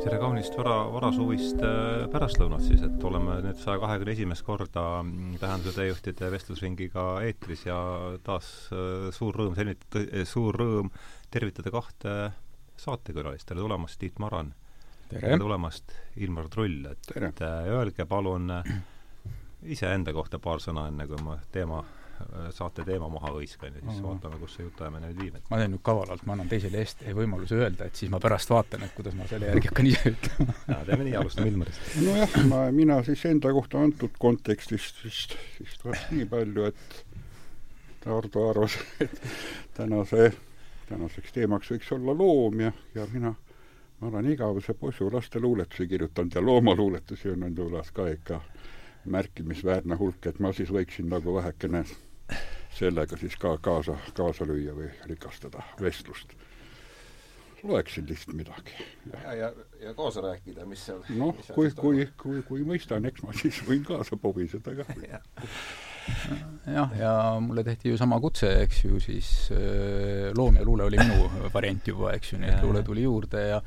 tere kaunist vara, varasuvist äh, pärastlõunat siis, et oleme nüüd saja kahekümne esimest korda mm, Tähenduse teejuhtide vestlusringiga eetris ja taas äh, suur rõõm sellit-, suur rõõm tervitada kahte saatekülalist, tere tulemast, Tiit Maran! tere. Tulemast, Ilmar Trull, et, et äh, öelge palun iseenda kohta paar sõna, enne kui ma teema saate teema maha hõiskan ja siis mm. vaatame, kus see jutuajamine nüüd viib. ma teen nüüd kavalalt, ma annan teisele eest võimaluse öelda, et siis ma pärast vaatan, et kuidas ma selle järgi hakkan ise ütlema. jaa, teeme nii, alustame Ilmarist. nojah, ma, mina siis enda kohta antud kontekstist vist, vist vast nii palju, et Ardo arvas, et tänase, tänaseks teemaks võiks olla loom ja, ja mina ma olen igavese poisu lasteluuletusi kirjutanud ja loomaluuletusi on enda hulgas ka ikka märkimisväärne hulk, et ma siis võiksin nagu vähekene sellega siis ka kaasa, kaasa lüüa või rikastada vestlust. loeksin lihtsalt midagi. ja, ja, ja kaasa rääkida, mis seal noh, kui, kui, kui, kui mõistan, eks ma siis võin kaasa pobiseda ka jah, ja mulle tehti ju sama kutse, eks ju, siis äh, loom ja luule oli minu variant juba, eks ju, nii et luule tuli juurde ja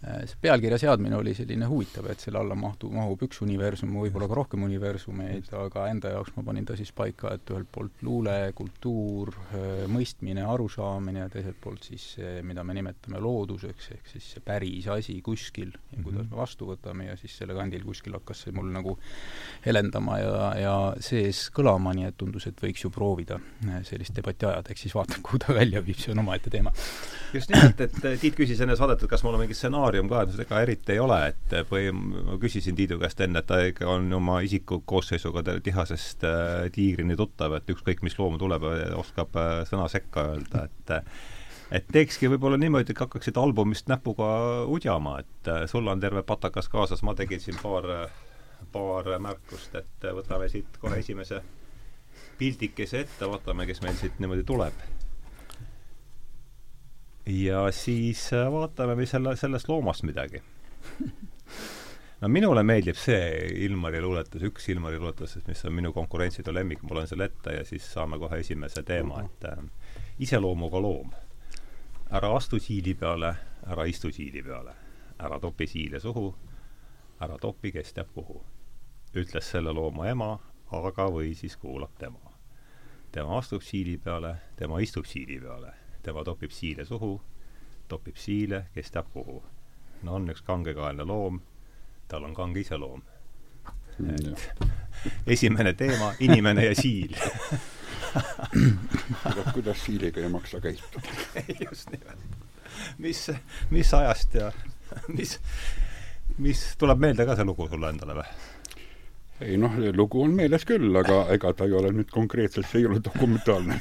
see pealkirja seadmine oli selline huvitav, et selle alla mahtu, mahub üks universum, võib-olla ka rohkem universumeid, aga enda jaoks ma panin ta siis paika, et ühelt poolt luule, kultuur, äh, mõistmine, arusaamine ja teiselt poolt siis see, mida me nimetame looduseks, ehk siis see päris asi kuskil ja mhm. kuidas me vastu võtame ja siis selle kandil kuskil hakkas see mul nagu helendama ja, ja sees kõlama, nii et tundus, et võiks ju proovida äh, sellist debatti ajada, eks siis vaatame, kuhu ta välja viib, see on omaette teema. just nimelt, et Tiit küsis enne saadet, et kas mul on mingi stsenaarium et ega eriti ei ole, et või ma küsisin Tiidu käest enne, et ta ikka on oma isiku koosseisuga tihasest äh, tiigrini tuttav, et ükskõik, mis loom tuleb, oskab äh, sõna sekka öelda, et et teekski võib-olla niimoodi, et hakkaksid albumist näpuga udjama, et äh, sul on terve patakas kaasas, ma tegin siin paar, paar märkust, et võtame siit kohe esimese pildikese ette, vaatame, kes meil siit niimoodi tuleb ja siis äh, vaatame või selle, sellest loomast midagi. no minule meeldib see Ilmari luuletus, üks Ilmari luuletusest, mis on minu konkurentsitu lemmik, ma loen selle ette ja siis saame kohe esimese teema, et äh, iseloomuga loom. ära astu siili peale, ära istu siili peale, ära topi siile suhu, ära topi, kes teab kuhu. ütles selle looma ema, aga või siis kuulab tema. tema astub siili peale, tema istub siili peale tema topib siile suhu, topib siile, kes teab kuhu. no on üks kangekaelne loom, tal on kange iseloom. et esimene teema, inimene ja siil kuidas, kuidas siiliga ei maksa käituda just nimelt. mis, mis ajast ja mis, mis tuleb meelde ka see lugu sulle endale või? Ei noh, lugu on meeles küll, aga ega ta ei ole nüüd konkreetselt, see ei ole dokumentaalne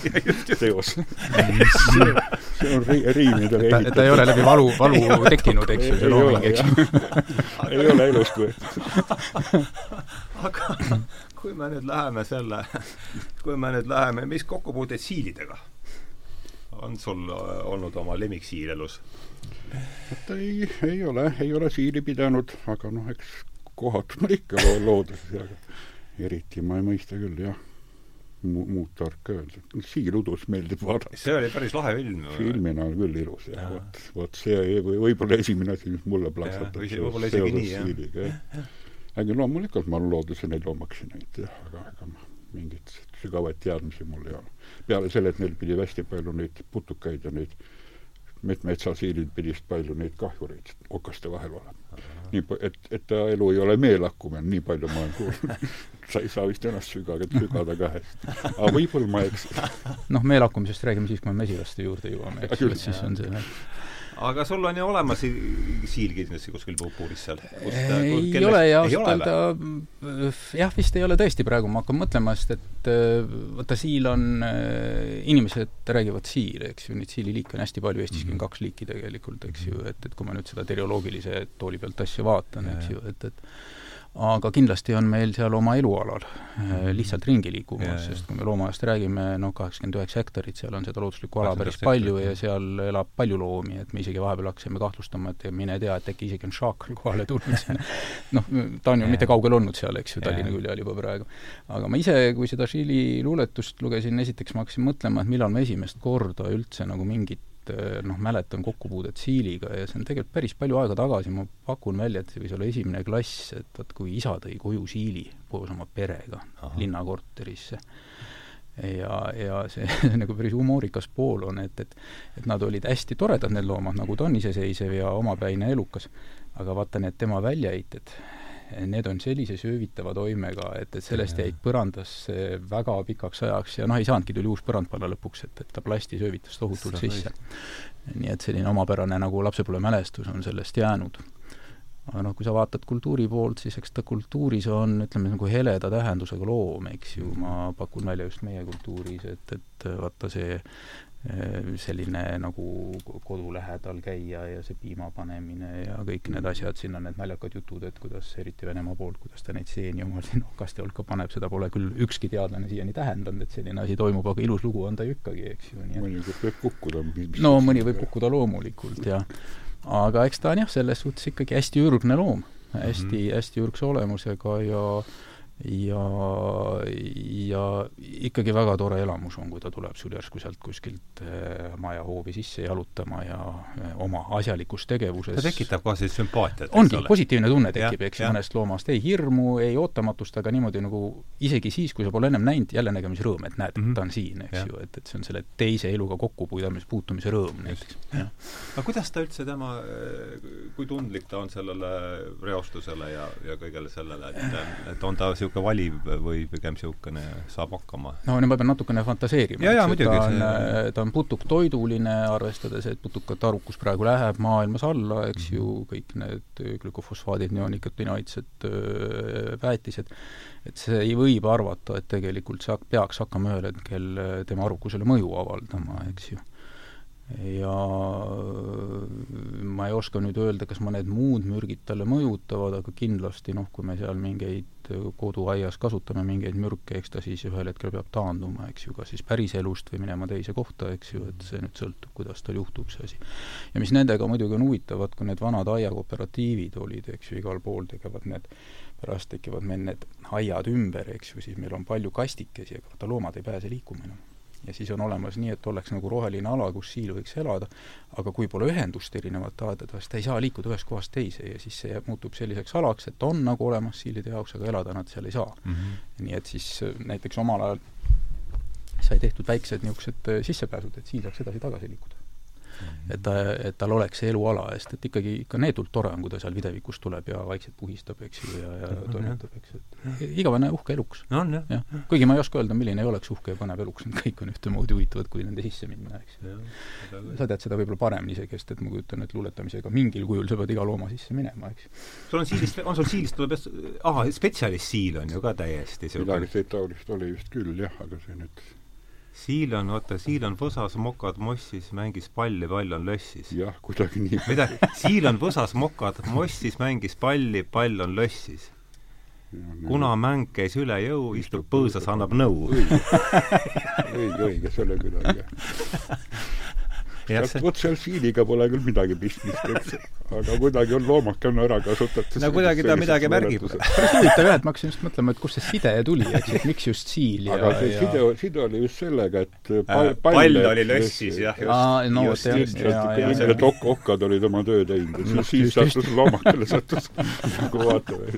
teos see on ri riimidele ehitatud. ta ei ole läbi valu, valu tekkinud, eks ju, see looming, eks ju. ei ole elust võetud. aga kui me nüüd läheme selle, kui me nüüd läheme, mis kokkupuuteid siilidega on sul olnud oma lemmiksiil elus? et ei, ei ole, ei ole siili pidanud, aga noh, eks kohatu ma ikka looduses, aga eriti ma ei mõista küll, jah mu,, muud tarka öelda. siiludus meeldib vaadata. see oli päris lahe film. filmina on küll ilus, jah, vot, vot see võib-olla esimene asi, mis mulle plaksatab. võib-olla isegi nii, jah. aga loomulikult ma looduse neid loomaksin näinud, jah, aga ega ma mingeid sügavaid teadmisi mul ei ole. peale selle, et neil pidi hästi palju neid putukaid ja neid met-, metsasiilid pidid palju neid kahjureid okaste vahel olema nii, et, et ta elu ei ole meelakkumine, nii palju ma olen kuulnud sa ei saa vist ennast sügada, sügada ka hästi. aga võib-olla ma eksin. noh, meelakkumisest räägime siis, kui me mesilaste juurde jõuame, eks ju, et siis on see aga sul on ju olemas siil kindlasti kuskil puuris seal? ei kellest? ole ja ausalt öelda jah, vist ei ole tõesti praegu, ma hakkan mõtlema, sest et äh, vaata, siil on, äh, inimesed räägivad siil, eks ju, neid siililiike on hästi palju, Eestiski mm -hmm. on kaks liiki tegelikult, eks ju, et, et kui ma nüüd seda terioloogilise tooli pealt asja vaatan, eks ju, et, et aga kindlasti on meil seal oma elualal äh, lihtsalt ringi liikumas, sest kui me loomaaiast räägime, noh, kaheksakümmend üheksa hektarit, seal on seda looduslikku ala päris palju ja seal elab palju loomi, et me isegi vahepeal hakkasime kahtlustama, et mine tea, et äkki isegi on šaakal kohale tulnud sinna. noh, ta on ju mitte kaugel olnud seal, eks ju, Tallinna külje all juba praegu. aga ma ise, kui seda Žili luuletust lugesin, esiteks ma hakkasin mõtlema, et millal ma esimest korda üldse nagu mingit et noh, mäletan kokkupuudet siiliga ja see on tegelikult päris palju aega tagasi, ma pakun välja, et see võis olla esimene klass, et vot kui isa tõi koju siili koos oma perega Aha. linnakorterisse. Ja, ja see nagu päris humoorikas pool on, et, et et nad olid hästi toredad, need loomad, nagu ta on iseseisev ja omapäine elukas, aga vaata, need tema väljaheited, need on sellise söövitava toimega, et, et sellest jäid põrandasse väga pikaks ajaks ja noh, ei saanudki, tuli uus põrand panna lõpuks, et, et ta plasti söövitas tohutult sisse. nii et selline omapärane nagu lapsepõlvemälestus on sellest jäänud. Aga noh, kui sa vaatad kultuuri poolt, siis eks ta kultuuris on, ütleme, nagu heleda tähendusega loom, eks ju, ma pakun välja just meie kultuuris, et, et vaata see eh, selline nagu kodu lähedal käia ja see piima panemine ja kõik need asjad, siin on need naljakad jutud, et kuidas eriti Venemaa poolt, kuidas ta neid seeni omal siin okaste hulka paneb, seda pole küll ükski teadlane siiani tähendanud, et selline asi toimub, aga ilus lugu on ta ju ikkagi, eks ju. mõnikord võib kukkuda. no mõni võib kukkuda loomulikult ja aga eks ta on jah, selles suhtes ikkagi hästi ürgne loom, hästi mm, -hmm. hästi ürgse olemusega ja ja, ja ikkagi väga tore elamus on, kui ta tuleb sul järsku sealt kuskilt äh, majahoovi sisse jalutama ja äh, oma asjalikus tegevuses ta tekitab kohe sellist sümpaatiat, ongi, positiivne tunne tekib, eks ju, mõnest loomast, ei hirmu, ei ootamatust, aga niimoodi nagu isegi siis, kui sa pole ennem näinud, jälle nägemisrõõm, et näed, et mm -hmm. ta on siin, eks ja. ju, et, et see on selle teise eluga kokkupuutumise, puutumise rõõm näiteks. aga kuidas ta üldse tema, kui tundlik ta on sellele reostusele ja, ja kõigele sellele, et, et on ta niisugune valiv või pigem niisugune saab hakkama? no nüüd ma pean natukene fantaseerima. ta on see..., ta on putuktoiduline, arvestades, et putukate arukus praegu läheb maailmas alla, eks mm -hmm. ju, kõik need glükofosfaadid, neonikotinoidsed väetised, et see võib arvata, et tegelikult see peaks hakkama ühel hetkel tema arukusele mõju avaldama, eks ju ja ma ei oska nüüd öelda, kas mõned muud mürgid talle mõjutavad, aga kindlasti noh, kui me seal mingeid koduaias kasutame mingeid mürke, eks ta siis ühel hetkel peab taanduma, eks ju, kas siis päriselust või minema teise kohta, eks ju, et see nüüd sõltub, kuidas tal juhtub see asi. ja mis nendega muidugi on huvitav, vaat kui need vanad aiakooperatiivid olid, eks ju, igal pool tegevad need pärast tekivad meil need aiad ümber, eks ju, siis meil on palju kastikesi, aga vaata, loomad ei pääse liikuma enam ja siis on olemas nii, et oleks nagu roheline ala, kus siil võiks elada, aga kui pole ühendust erinevate aedade vahel, ta ei saa liikuda ühest kohast teise ja siis see muutub selliseks alaks, et on nagu olemas siilide jaoks, aga elada nad seal ei saa mm. -hmm. nii et siis äh, näiteks omal ajal sai tehtud väiksed niisugused äh, sissepääsud, et siil saaks edasi-tagasi liikuda et ta, et tal oleks see eluala, sest et ikkagi ikka needult tore on, kui ta seal videvikust tuleb ja vaikselt puhistab, eks ju, ja, ja toimetab, eks, et igavene uhke eluks. on jah ja.. kuigi ma ei oska öelda, milline ei oleks uhke ja põnev eluks, need kõik on ühtemoodi huvitavad, kui nende sisse minna, eks ju. sa tead seda võib-olla paremini isegi, sest et ma kujutan ette, luuletamisega mingil kujul sa pead iga looma sisse minema, eks. sul on siilist, on sul siilist tuleb ahah, spetsialistsiil on ju ka täiesti midagi taolist oli vist küll jah, aga see nüüd siil on, oota, siil on võsas, mokad mossis, mängis palli, pall on lössis. jah, kuidagi nii. mida, siil on võsas, mokad mossis, mängis palli, pall on lössis. kuna mäng käis üle jõu, istub põõsas, annab nõu. õige, õige, õige, see oli küll õige sealt, vot seal siiliga pole küll midagi pistmist, eks. aga kuidagi on loomake on ära kasutatud. no kuidagi ta midagi märgib. päris huvitav jah, et ma hakkasin just mõtlema, et kust see side tuli, eks, et miks just siil ja aga see ja... side, side oli just sellega, et äh, pall, pall, pall oli lössis, jah, just. aa, no vot, jah. Need ok-, okkad olid oma töö teinud ja siis sattus loomakele, sattus nagu vaatame,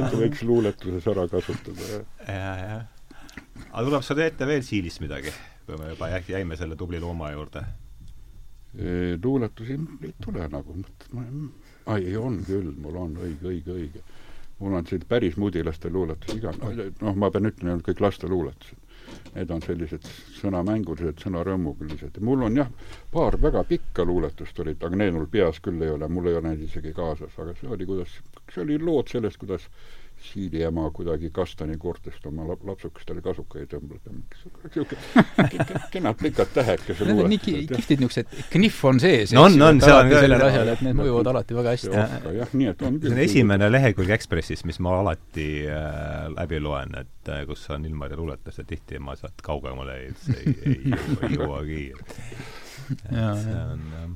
et võiks luuletuses ära kasutada, jah. ja, jah. aga tuleb sulle ette veel siilist midagi? kui me juba jäime selle tubli looma juurde luuletusi ei tule nagu, ai, ei on küll, mul on õige, õige, õige. mul on selline päris mudilaste luuletus, iga, noh, ma pean ütlema, kõik lasteluuletused. Need on sellised sõnamängulised, sõnarõõmulised. mul on jah, paar väga pikka luuletust olid, aga need mul peas küll ei ole, mul ei ole neid isegi kaasas, aga see oli, kuidas, see oli lood sellest, kuidas Siili ema kuidagi kastanikoortest oma lap-, lapsukestele kasukaid tõmbab ja niisugune kenad pikad tähekesed Need on nii kihvtid niisugused, knihv on sees. no on, on, seal on sellel asjal, et need mõjuvad alati väga hästi. jah, nii et on küll. see on esimene lehekülg Ekspressis, mis ma alati äh, läbi loen, et äh, kus on Ilmari luuletus ja tihti ma sealt kaugemale ei, ei, ei, ei jõuagi. et see on äh,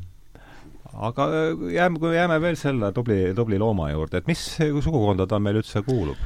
aga äh, jääme, kui jääme veel selle tubli, tubli looma juurde, et mis sugukonda ta meil üldse kuulub?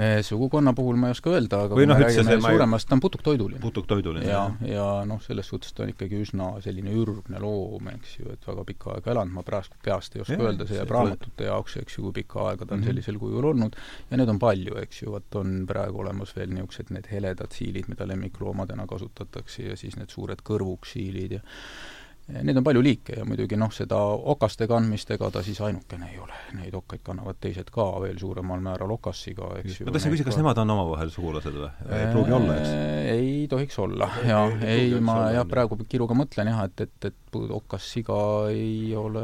Eh, sugukonna puhul ma ei oska öelda, aga Või kui noh, üldse see- suuremast, ta on putuktoiduline. putuktoiduline. ja, ja noh, selles suhtes ta on ikkagi üsna selline ürgne loom, eks ju, et väga pikka aega elanud, ma praegu peast ei oska Jaa, öelda, see jääb raamatute jaoks, eks ju, kui pikka aega ta on Mhm. sellisel kujul olnud, ja neid on palju, eks ju, vot on praegu olemas veel niisugused need heledad siilid, mida lemmikloomadena kasutatakse ja siis need suured kõrvuksiilid ja ja Neid on palju liike ja muidugi noh, seda okaste kandmist, ega ta siis ainukene ei ole. Neid okkaid kannavad teised ka veel suuremal määral okassiga, eks ju. ma tahtsin küsida, kas nemad on omavahel sugulased või? ei pruugi olla, eks? ei tohiks olla, jaa, ei- ma jah, praegu kiiruga mõtlen jah, et, et, et okassiga ei ole,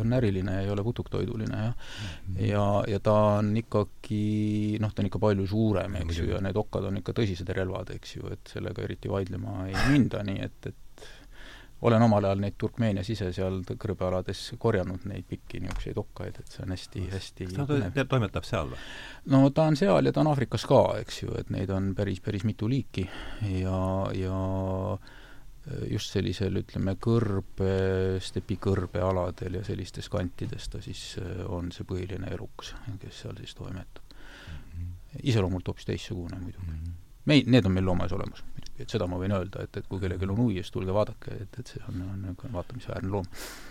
on näriline, ei ole putuktoiduline, jah. Mhm. ja, ja ta on ikkagi, noh, ta on ikka palju suurem, eks ju, ja need okkad on ikka tõsised relvad, eks ju, et sellega eriti vaidlema ei minda, nii et, et olen omal ajal neid Turkmeenias ise seal kõrbealades korjanud, neid pikki niisuguseid okkaid, et see on hästi, hästi kas ta to- toimetab seal või? no ta on seal ja ta on Aafrikas ka, eks ju, et neid on päris, päris mitu liiki ja, ja just sellisel, ütleme, kõrbe, stepikõrbealadel ja sellistes kantides ta siis äh, on see põhiline eruks, kes seal siis toimetab. iseloomult hoopis teistsugune muidugi. mei-, need on meil loomaaias olemas et seda ma võin öelda, et, et kui kellelgi on huvi, siis tulge vaadake, et, et see on, on niisugune vaatamisväärne loom.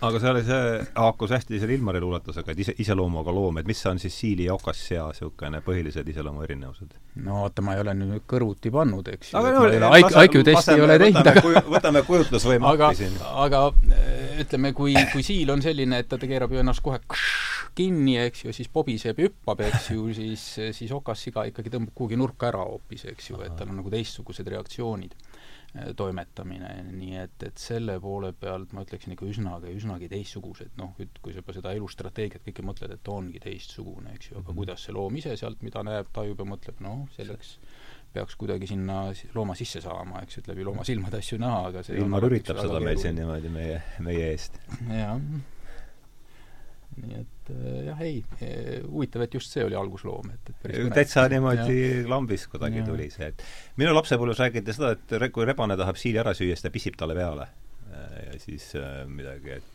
aga see oli see, haakus hästi selle Ilmari luuletusega, et ise, iseloomuga loom, et mis on siis siili ja okassea niisugune põhilised iseloomu erinevused? no vaata, ma ei ole nüüd kõrvuti pannud, eks ju, IQ, testi ei ole teinud, võtame aga võtame kujutlusvõime aga appi siin., aga ütleme, kui, kui siil on selline, et ta keerab ju ennast kohe kinni, eks ju, siis pobiseb ja hüppab, eks ju, siis, siis okassiga ikkagi tõmbab kuhugi nurka ära hoopis, eks ju, et tal on nagu teistsugused reaktsioonid äh, toimetamine, nii et, et selle poole pealt ma ütleksin ikka üsnagi, üsnagi teistsugused, noh, et kui sa juba seda elustrateegiat kõike mõtled, et ta ongi teistsugune, eks ju, aga kuidas see loom ise sealt, mida näeb, tajub ja mõtleb, noh, selleks peaks kuidagi sinna si- looma sisse saama, eks ju, et läbi looma silmade asju näha, aga see Ilmar üritab seda meil siin niimoodi meie, meie eest. jah. Nii et äh, jah, ei, huvitav, et just see oli algusloom, et, et täitsa niimoodi lambis kuidagi tuli see, et minu lapsepõlves räägiti seda, et kui rebane tahab siili ära süüa, siis ta pissib talle peale. ja siis midagi, et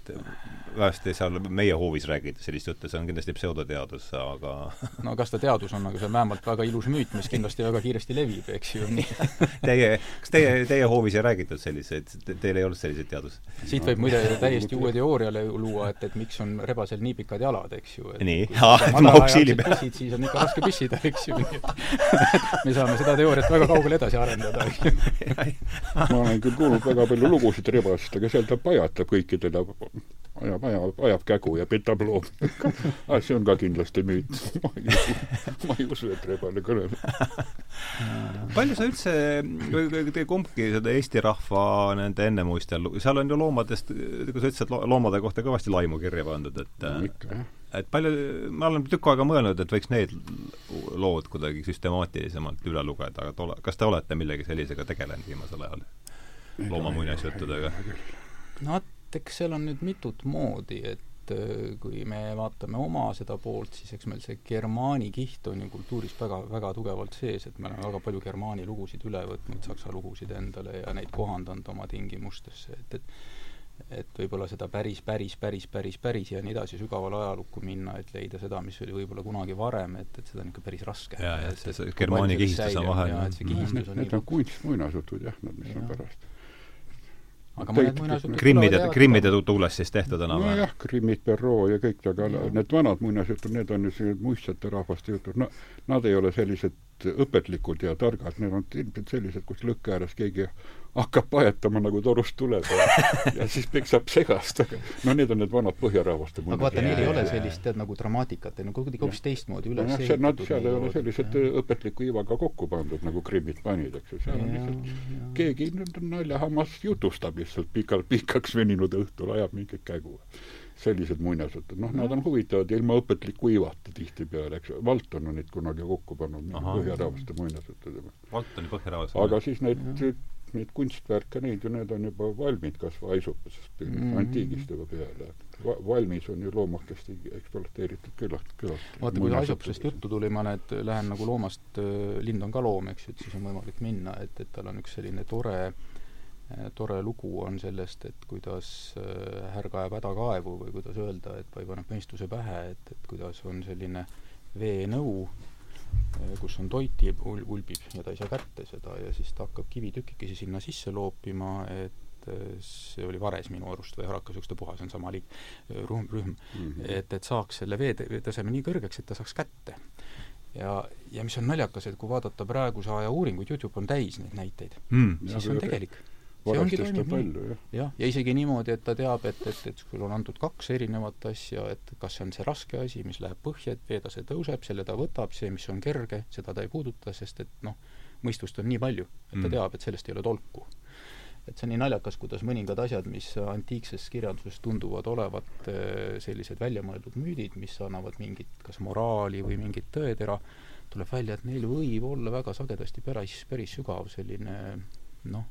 vähesti seal meie hoovis räägiti sellist juttu, see on kindlasti pseudoteadus, aga no kas ta teadus on, aga see on vähemalt väga ilus müüt, mis kindlasti väga kiiresti levib, eks ju, nii teie, kas teie, teie hoovis ei räägitud selliseid, teil ei olnud selliseid teadusi? siit võib muide täiesti uue teooria luua, et, et miks on rebasel nii pikad jalad, eks ju. Nii. et mahub siili pissid, siis on ikka raske pissida, eks ju. me saame seda teooriat väga kaugele edasi arendada, eks ju. ma olen küll kuulnud väga palju lugusid rebasest, aga seal ta pajatab kõikidele, ajab, ajab, ajab kägu ja petab loomi aga see on ka kindlasti müüt. ma ei usu, et rebane kõneleb. palju sa üldse, te kumbki seda eesti rahva nende ennemuistel, seal on ju loomadest, kui sa ütlesid, lo- loomade kohta kõvasti laimu kirja pandud, et ikka jah. et palju, ma olen tükk aega mõelnud, et võiks need lood kuidagi süstemaatilisemalt üle lugeda, aga tole, kas te olete millegi sellisega tegelenud viimasel ajal? looma muinasjuttudega? no vot, eks seal on nüüd mitut moodi, et äh, kui me vaatame oma seda poolt, siis eks meil see germaani kiht on ju kultuuris väga, väga tugevalt sees, et me oleme väga palju germaani lugusid üle võtnud, saksa lugusid endale ja neid kohandanud oma tingimustesse, et, et et võib-olla seda päris, päris, päris, päris, päris ja nii edasi sügavale ajalukku minna, et leida seda, mis oli võib-olla kunagi varem, et, et seda on ikka päris raske. Jaa, jaa, Et- see- germaani kihistus on vahel, ja jah. et see kihistus on Need nii on kunstmuinasjutud jah, need, mis on Jah. pärast. Aga mõned muinasjutud Krimmide, ja Krimmide tuules siis tehtud enam-vähem? nojah, Krimmid, Perrault ja kõik, aga Jah. need vanad muinasjutud, need on ju sellised muistsete rahvaste jutud, no nad ei ole sellised õpetlikud ja targad, need on ilmselt sellised, kus lõkke ääres keegi hakkab paetama nagu torust tuleb ja, siis peksab segast, aga no need on need vanad põhjarahvaste aga vaata, neil ei ole sellist, tead, nagu dramaatikat, neil on kuidagi hoopis teistmoodi üles nojah, see, nad, seal ei need ole sellised jah. õpetliku ivaga kokku pandud, nagu Krimmid panid, eks ju, seal on lihtsalt keegi naljahammas jutustab lihtsalt pikalt, pikaks veninud õhtul, ajab mingit kägu. sellised muinasjutud, noh, nad on huvitavad ja ilma õpetliku ivata tihtipeale, eks ju, Valton on neid kunagi kokku pannud, põhjarahvaste muinasjutud. Valtoni põhjarahvas. aga siis neid, neid kunstverke, neid ju, need on juba valmid kas või haisupesest Mhm. antiigist juba peale. Va-, valmis on ju loomakesti ekspluateeritud küllalt, küllalt. vaata, kui haisupesest juttu tuli, ma nüüd lähen nagu loomast, lind on ka loom, eks ju, et siis on võimalik minna, et, et tal on üks selline tore tore lugu on sellest, et kuidas äh, härga ajab hädakaevu või kuidas öelda, et vaid paneb mõistuse pähe, et, et kuidas on selline veenõu kus on toiti, ulbib ja ta ei saa kätte seda ja siis ta hakkab kivitükikesi sinna sisse loopima, et see oli Vares minu arust või Harakasukste puha, see on sama liik-, rühm, rühm mm, -hmm. et, et saaks selle veetaseme nii kõrgeks, et ta saaks kätte. ja, ja mis on naljakas, et kui vaadata praeguse aja uuringuid, YouTube on täis neid näiteid mm., siis see on tegelik see ongi toimib nii. jah, ja isegi niimoodi, et ta teab, et, et, et sul on antud kaks erinevat asja, et kas see on see raske asi, mis läheb põhja, et veetase tõuseb, selle ta võtab, see, mis on kerge, seda ta ei puuduta, sest et noh, mõistust on nii palju, et ta mm. teab, et sellest ei ole tolku. et see on nii naljakas, kuidas mõningad asjad, mis antiikses kirjanduses tunduvad olevat eh, sellised väljamõeldud müüdid, mis annavad mingit kas moraali või mingit tõetera, tuleb välja, et neil võib olla väga sagedasti päris, päris sügav selline noh,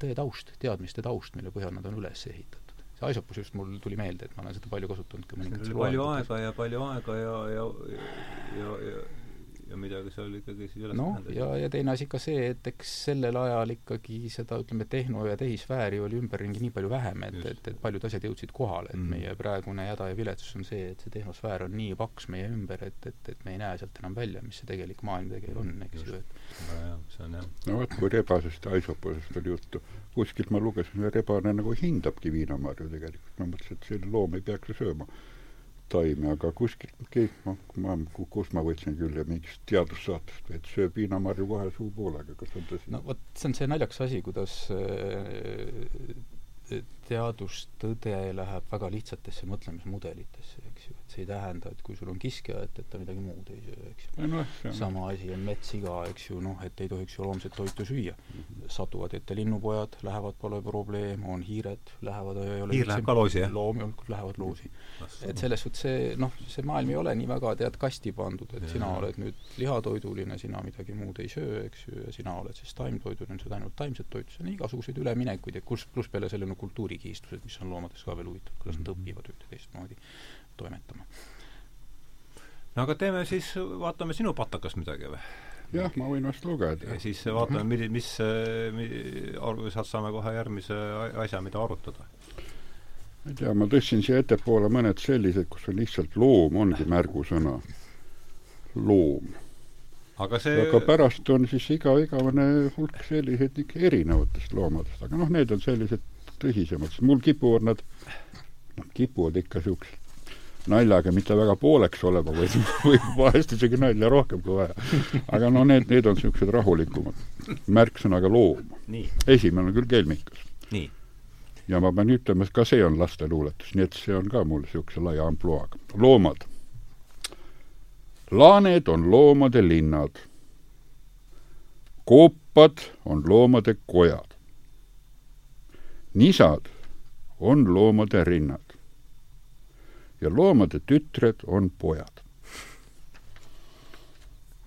tõe taust, teadmiste taust, mille põhjal nad on üles ehitatud. see Aesopus just mul tuli meelde, et ma olen seda palju kasutanud ka mõningates palju aega ja palju aega ja, ja, ja, ja, ja ja midagi seal ikkagi siis üles no, tähendab. ja, ja teine asi ka see, et eks sellel ajal ikkagi seda, ütleme, tehno- ja tehisfääri oli ümberringi nii palju vähem, et, et, et paljud asjad jõudsid kohale, et mm. meie praegune häda ja viletsus on see, et see tehnosfäär on nii paks meie ümber, et, et, et me ei näe sealt enam välja, mis see tegelik maailm tegelikult on, eks ju, et hea, see on jah. no vot, kui rebasest ja aisopusest oli juttu, kuskilt ma lugesin, rebane nagu hindabki viinamarju tegelikult, ma mõtlesin, et selline loom ei peaks ju sööma taimi, aga kuskilt keegi, noh, ma, kus ma võtsin küll ja mingist teadussaatest, et sööb viinamarju kahe suupoolega, kas on tõsi? no vot, see on see naljakas asi, kuidas äh, teadustõde läheb väga lihtsatesse mõtlemismudelitesse, ei tähenda, et kui sul on kiskja, et, et ta midagi muud ei söö, eks ju no,. sama asi on metssiga, eks ju, noh, et ei tohiks ju loomset toitu süüa mm. -hmm. satuvad ette linnupojad, lähevad, pole probleem, on hiired, lähevad ei ole hiir läheb ka loosi, jah? loomulikult lähevad loosi. et selles suhtes see, noh, see maailm ei ole nii väga, tead, kasti pandud, et ja, sina oled nüüd lihatoiduline, sina midagi muud ei söö, eks ju, ja sina oled siis taimtoiduline, sööd ainult taimset toitu, see on igasuguseid üleminekuid ja kus, pluss peale selle no kultuurikihistused, mis on loomades ka veel huvitav, kuidas nad mhm. õpivad ühte teistmoodi toimetama. no aga teeme siis, vaatame sinu patakast midagi või? jah, ma võin vast lugeda. ja siis vaatame, milli-, mis, mis, sealt saame kohe järgmise asja, mida arutada. ma ei tea, ma tõstsin siia ettepoole mõned sellised, kus on lihtsalt loom, ongi märgusõna. loom. aga see aga pärast on siis iga, igavene hulk selliseid ikka erinevatest loomadest, aga noh, need on sellised tõsisemad, sest mul kipuvad nad, noh, kipuvad ikka niisugused naljaga mitte väga pooleks olema, vaid võib vahest isegi nalja rohkem kui vaja. aga no need, need on niisugused rahulikumad. märksõnaga loom. esimene on küll kelmikas. ja ma pean ütlema, et ka see on lasteluuletus, nii et see on ka mul niisuguse laia ampluaaga. loomad. laaned on loomade linnad. koopad on loomade kojad nisad on loomade rinnad ja loomade tütred on pojad.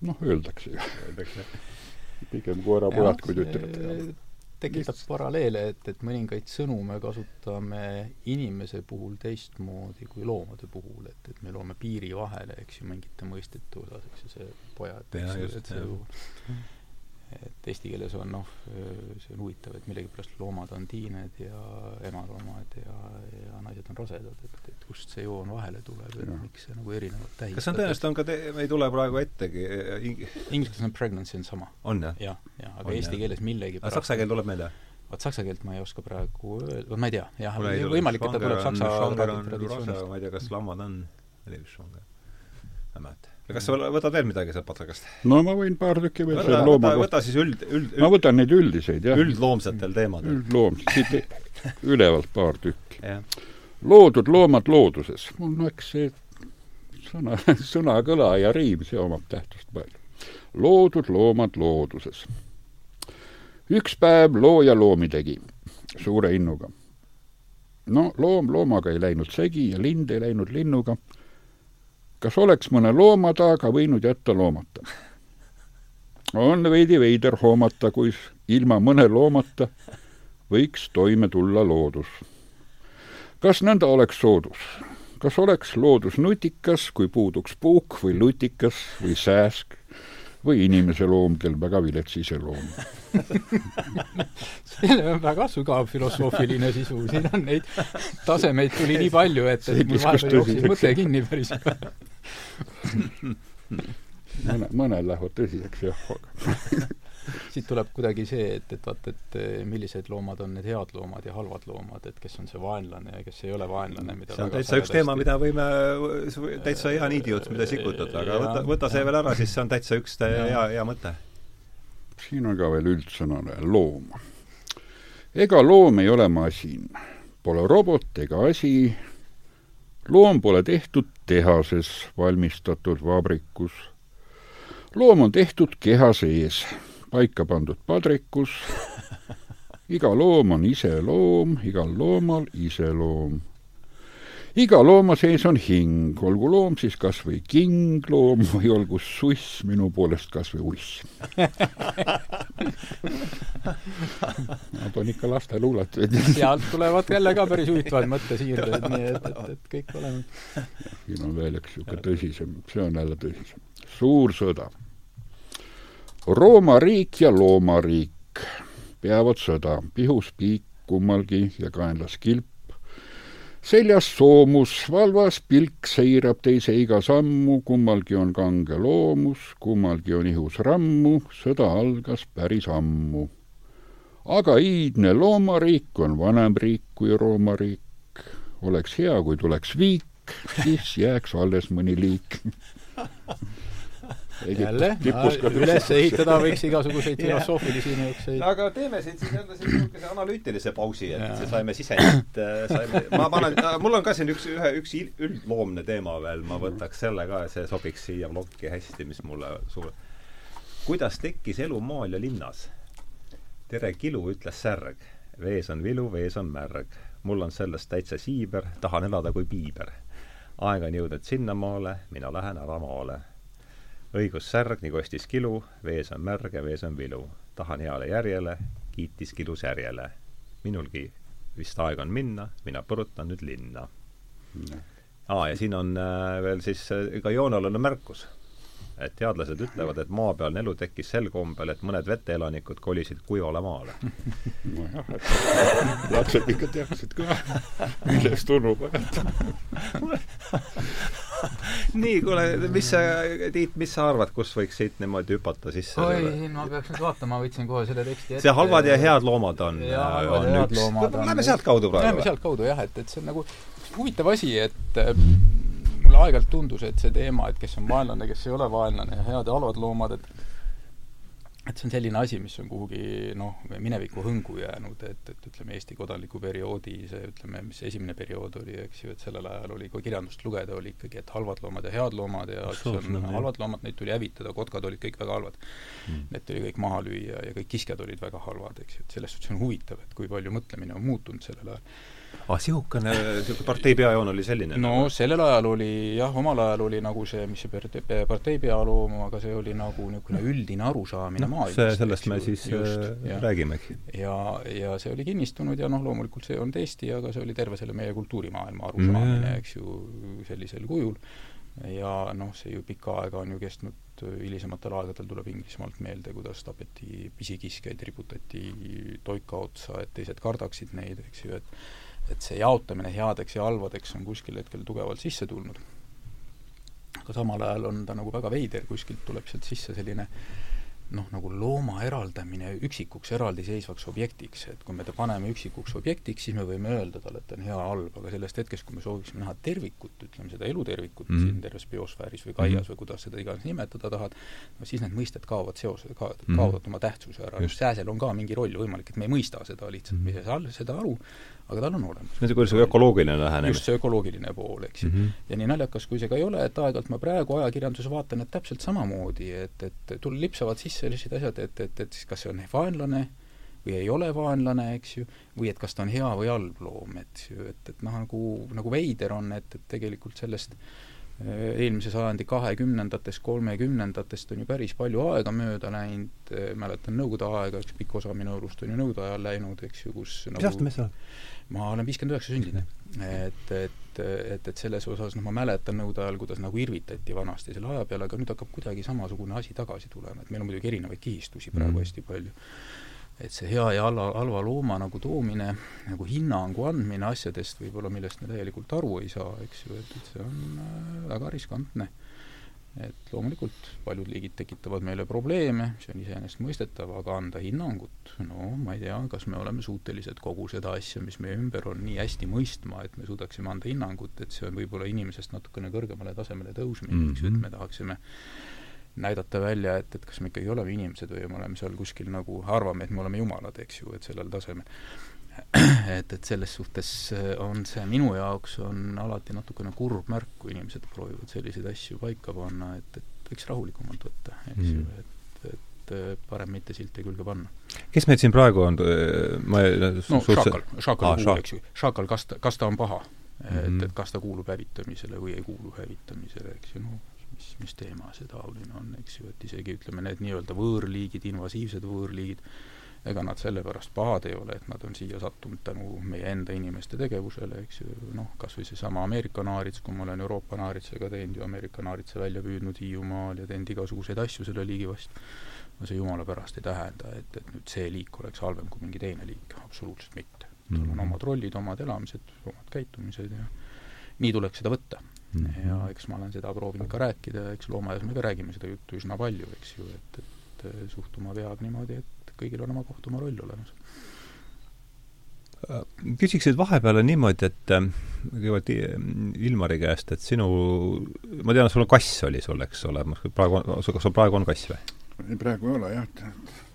noh, öeldakse ju. pigem koerapojad kui tütred. tekitab paralleele, et, et mõningaid sõnu me kasutame inimese puhul teistmoodi kui loomade puhul, et, et me loome piiri vahele, eks ju, mingite mõistete osas, eks ju, see pojad, eks ju, et see et eesti keeles on noh, see on huvitav, et millegipärast loomad on tiined ja emaloomad ja, ja naised on rasedad, et, et kust see joon vahele tuleb, et ja. miks see nagu erinevalt tähistab. kas see on tõenäoliselt, on ka te-, me ei tule praegu ettegi ing... Inglise keeles on pregnancy on sama. on jah? jah, jah, aga on, eesti jah. keeles millegipärast saksa keel tuleb meelde? vot saksa keelt ma ei oska praegu öelda, ma ei tea, jah, võimalik, et ta tuleb saksa traditsioonist. ma ei tea, kas lammad on, ei tea, ma ei mäleta kas sa võtad veel midagi sealt patsakast? no ma võin paar tükki veel võta, võta, võta siis üld, üld, üld ma võtan neid üldiseid, jah. üldloomsetel teemadel. üldloomsed, siit ülevalt paar tükki. Loodud loomad looduses. mul no eks see sõna, sõnakõla ja riim, see omab tähtsust palju. loodud loomad looduses. üks päev looja loomi tegi suure innuga. no loom loomaga ei läinud segi ja lind ei läinud linnuga kas oleks mõne looma taga võinud jätta loomata? on veidi veider hoomata, kui ilma mõne loomata võiks toime tulla loodus. Kas nõnda oleks soodus? kas oleks loodus nutikas, kui puuduks puuk või lutikas või sääsk või inimese loom, kel väga vilets iseloom see on väga sügav filosoofiline sisu, siin on neid tasemeid tuli nii palju, et, et vahepeal jooksis mõte kinni päris mõne, mõned lähevad tõsiseks jah, aga siit tuleb kuidagi see, et, et vaata, et eh, millised loomad on need head loomad ja halvad loomad, et kes on see vaenlane ja kes ei ole vaenlane, mida see on täitsa üks teema, mida võime, täitsa hea niidijutt, mida sikutada, aga võta, võta see veel ära, siis see on täitsa üks hea, hea mõte. siin on ka veel üldsõnane loom. ega loom ei ole masin, pole robot ega asi, loom pole tehtud tehases valmistatud vabrikus. loom on tehtud keha sees paika pandud padrikus. iga loom on ise loom, igal loomal iseloom. iga looma sees on hing, olgu loom siis kas või kingloom või olgu suss minu poolest kas või uss Nad on ikka lasteluuletused. sealt tulevad jälle ka päris huvitavad mõttesiirded, nii et, et, et kõik olemas. siin on veel üks niisugune tõsisem, see on jälle tõsisem. suur sõda Rooma riik ja loomariik peavad sõda, pihus piik kummalgi ja kaenlas kilp. seljas soomus, valvas pilk seirab teise iga sammu, kummalgi on kange loomus, kummalgi on ihus rammu, sõda algas päris ammu. aga iidne loomariik on vanem riik kui Rooma riik. oleks hea, kui tuleks viik, siis jääks alles mõni liik jälle, üles ehitada võiks igasuguseid filosoofilisi niisuguseid no aga teeme siit siis jälle niisuguse analüütilise pausi, et saime sisendit, äh, saime, ma panen, äh, mul on ka siin üks, ühe, üks üldloomne teema veel, ma võtaks selle ka, see sobiks siia plokki hästi, mis mulle suur kuidas tekkis elu maal ja linnas? tere, Kilu, ütles särg. vees on vilu, vees on märg. mul on sellest täitsa siiber, tahan elada kui piiber. aeg on jõudnud sinnamaale, mina lähen ära maale õigus särg, nii kostis kilu, vees on märg ja vees on vilu. tahan heale järjele, kiitis kilus järjele. minulgi vist aeg on minna, mina põrutan nüüd linna. aa, ja siin on äh, veel siis äh, ka joonealune märkus et teadlased ütlevad, et maapealne elu tekkis sel kombel, et mõned veteelanikud kolisid kuivale maale. nojah, et lapsed ikka teadsid ka, millest tundub nii, kuule, mis sa, Tiit, mis sa arvad, kus võiks siit niimoodi hüpata sisse? oi, siin ma peaks nüüd vaatama, ma võtsin kohe selle teksti ette. see halvad ja head loomad on, on üks. Lähme sealtkaudu praegu. Lähme sealtkaudu jah, et, et see on nagu huvitav asi, et mulle aeg-ajalt tundus, et see teema, et kes on vaenlane, kes ei ole vaenlane ja head ja halvad loomad, et et see on selline asi, mis on kuhugi noh, mineviku hõngu jäänud, et, et ütleme, Eesti kodanliku perioodi see, ütleme, mis esimene periood oli, eks ju, et sellel ajal oli, kui kirjandust lugeda, oli ikkagi, et halvad loomad ja head loomad ja on no, halvad loomad, neid tuli hävitada, kotkad olid kõik väga halvad. Mm.. Need tuli kõik maha lüüa ja kõik kiskjad olid väga halvad, eks ju, et selles suhtes on huvitav, et kui palju mõtlemine on muutunud sellel ajal ah, niisugune, niisugune partei peajoon oli selline? no nagu. sellel ajal oli jah, omal ajal oli nagu see, mis see partei, pealoom, aga see oli nagu niisugune üldine arusaamine no, maailmast. sellest me siis just, äh, ja. räägimegi. ja, ja see oli kinnistunud ja noh, loomulikult see ei olnud Eesti, aga see oli terve selle meie kultuurimaailma arusaamine mm., eks ju, sellisel kujul. ja noh, see ju pikka aega on ju kestnud, hilisematel aegadel tuleb Inglismaalt meelde, kuidas tapeti pisikiskjaid, riputati toika otsa, et teised kardaksid neid, eks ju, et et see jaotamine headeks ja halvadeks on kuskil hetkel tugevalt sisse tulnud. aga samal ajal on ta nagu väga veider, kuskilt tuleb sealt sisse selline noh, nagu looma eraldamine üksikuks eraldiseisvaks objektiks, et kui me ta paneme üksikuks objektiks, siis me võime öelda talle, et ta on hea, halb, aga sellest hetkest, kui me sooviksime näha tervikut, ütleme seda elutervikut mm -hmm. siin terves biosfääris või kaias mm -hmm. või kuidas seda iganes nimetada tahad, no siis need mõisted kaovad seose, ka-, mhm. kaotavad mm -hmm. oma tähtsuse ära, sääsel on ka mingi roll, võimalik, et me ei mõista seda lihtsalt mm, -hmm. me ei saa seda aru, aga tal on olemas. see on niisugune ökoloogiline lähenemine. just, see ökoloogiline pool, eks ju mm. -hmm. ja nii naljakas, kui see ka ei ole, et aeg-ajalt ma praegu ajakirjanduses vaatan, et täpselt samamoodi, et, et tul-, lipsavad sisse sellised asjad, et, et, et siis kas see on vaenlane või ei ole vaenlane, eks ju, või et kas ta on hea või halb loom, ju, et, et noh, nagu, nagu veider on, et, et tegelikult sellest eh, eelmise sajandi kahekümnendatest, kolmekümnendatest on ju päris palju aega mööda läinud, eh, mäletan Nõukogude aega, üks pikk osa minu elust on ju Nõukogude ajal läinud, eks ju, kus mis nagu, aastal me seal? ma olen viiskümmend üheksa sündinud. et, et, et, et selles osas noh, ma mäletan nõude ajal, kuidas nagu irvitati vanasti selle aja peale, aga nüüd hakkab kuidagi samasugune asi tagasi tulema, et meil on muidugi erinevaid kihistusi praegu mm. hästi palju. Et see hea ja halva, halva looma nagu toomine, nagu hinnangu andmine asjadest võib-olla, millest me täielikult aru ei saa, eks ju, et, et see on äh, väga riskantne et loomulikult paljud liigid tekitavad meile probleeme, see on iseenesestmõistetav, aga anda hinnangut, no ma ei tea, kas me oleme suutelised kogu seda asja, mis meie ümber on, nii hästi mõistma, et me suudaksime anda hinnangut, et see on võib-olla inimesest natukene kõrgemale tasemele tõusmine mm, -hmm. eks ju, et me tahaksime näidata välja, et, et kas me ikkagi oleme inimesed või me oleme seal kuskil nagu, arvame, et me oleme jumalad, eks ju, et sellel tasemel et, et selles suhtes äh, on see minu jaoks on alati natukene kurb märk, kui inimesed proovivad selliseid asju paika panna, et, et võiks rahulikumalt võtta, eks mm. ju, et, et äh, parem mitte silti külge panna. kes meid siin praegu on, ma no Šakal, Šakal kuulub, eks ju, Šakal, kas ta, kas ta on paha mm, -hmm. et, mhm. et kas ta kuulub hävitamisele või ei kuulu hävitamisele, eks ju, noh, mis, mis teema see taoline on, eks ju, et isegi ütleme, need nii-öelda võõrliigid, invasiivsed võõrliigid, ega nad sellepärast pahad ei ole, et nad on siia sattunud tänu meie enda inimeste tegevusele, eks ju, noh, kas või seesama Ameerika naarits, kui ma olen Euroopa naaritsega teinud ju Ameerika naaritsa välja püüdnud Hiiumaal ja teinud igasuguseid asju selle liigi vastu, no see jumala pärast ei tähenda, et, et nüüd see liik oleks halvem kui mingi teine liik, absoluutselt mitte. tal on mhm. omad rollid, omad elamised, omad käitumised ja nii tuleks seda võtta mm. -hmm. ja eks ma olen seda proovinud ka rääkida, eks loomaaias me ka räägime seda juttu üsna palju, eks ju, et, et suhtuma peab niimoodi, et kõigil on oma koht, oma roll olemas. küsiksid vahepeal niimoodi, et äh, kõigepealt Ilmari käest, et sinu, ma tean, sul on kass oli sul, eks ole, praegu kas sul praegu on kass või? praegu ei ole jah,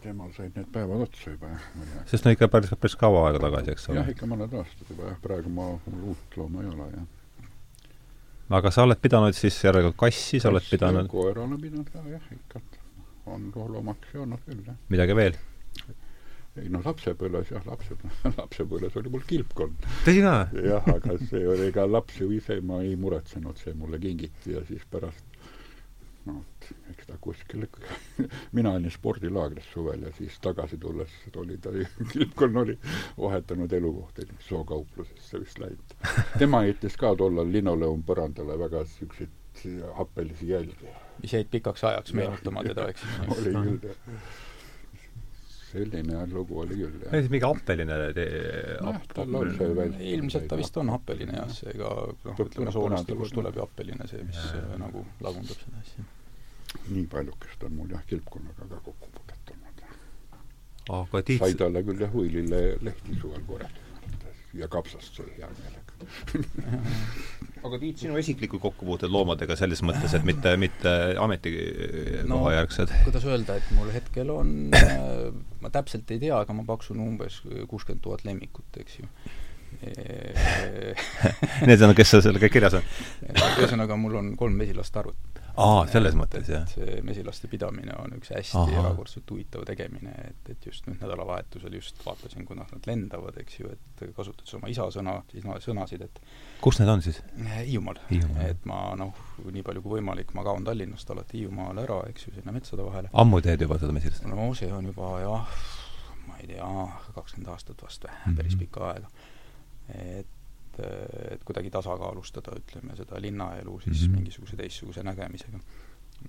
temal said need päevad otsa juba jah. sest no ikka päris, päris kaua aega tagasi, eks ole? jah, ikka mõned aastad juba jah, praegu ma, mul uut looma ei ole jah. Aga sa oled pidanud siis järelikult kassi, sa oled pidanud koera olen pidanud ka jah, ikka. on loomaks olnud küll, jah. midagi veel? ei no lapsepõlves jah, lapse, lapsepõlves oli mul kilpkonn. tõsi ka? jah, aga see oli ka laps ju ise, ma ei muretsenud, see mulle kingiti ja siis pärast noh, eks ta kuskil mina olin spordilaagris suvel ja siis tagasi tulles oli ta, kilpkonn oli vahetanud elukohta, sookauplusesse vist läinud. tema jättis ka tollal linoleum väga siukseid happelisi jälgi. mis jäid pikaks ajaks meenutama teda, eks oli küll, jah selline lugu oli küll, jah. mingi happeline tal on see veel ilmselt ta vist on happeline jah, seega noh, ütleme soolastikust tuleb ju happeline see, mis ja. Äh, nagu lagundab seda asja. Nii paljukest on mul jah, kilpkonnaga ka kokkupuudet olnud. aga Tiit sai talle küll jah, huilile lehti suvel korjatud ja kapsast sai hea meelega aga Tiit, sinu isiklikud kokkupuuted loomadega selles mõttes, et mitte, mitte ametikohajärgsed no,? kuidas öelda, et mul hetkel on äh, ma täpselt ei tea, aga ma paksun umbes kuuskümmend tuhat lemmikut, eks ju Need on, kes seal kirjas on? ühesõnaga, mul on kolm mesilast arvut aa, selles mõttes, jah. see mesilaste pidamine on üks hästi erakordselt huvitav tegemine, et, et just nüüd nädalavahetusel just vaatasin, kuidas nad lendavad, eks ju, et kasutades oma isa sõna, siis no sõnasid, et kus need on siis? Hiiumaal. et ma noh, nii palju kui võimalik, ma kaon Tallinnast alati Hiiumaale ära, eks ju, sinna metsade vahele. ammu teed juba seda mesilast? no see on juba jah, ma ei tea, kakskümmend aastat vast või päris pikka aega. et et, et kuidagi tasakaalustada, ütleme, seda linnaelu siis mm -hmm. mingisuguse teistsuguse nägemisega.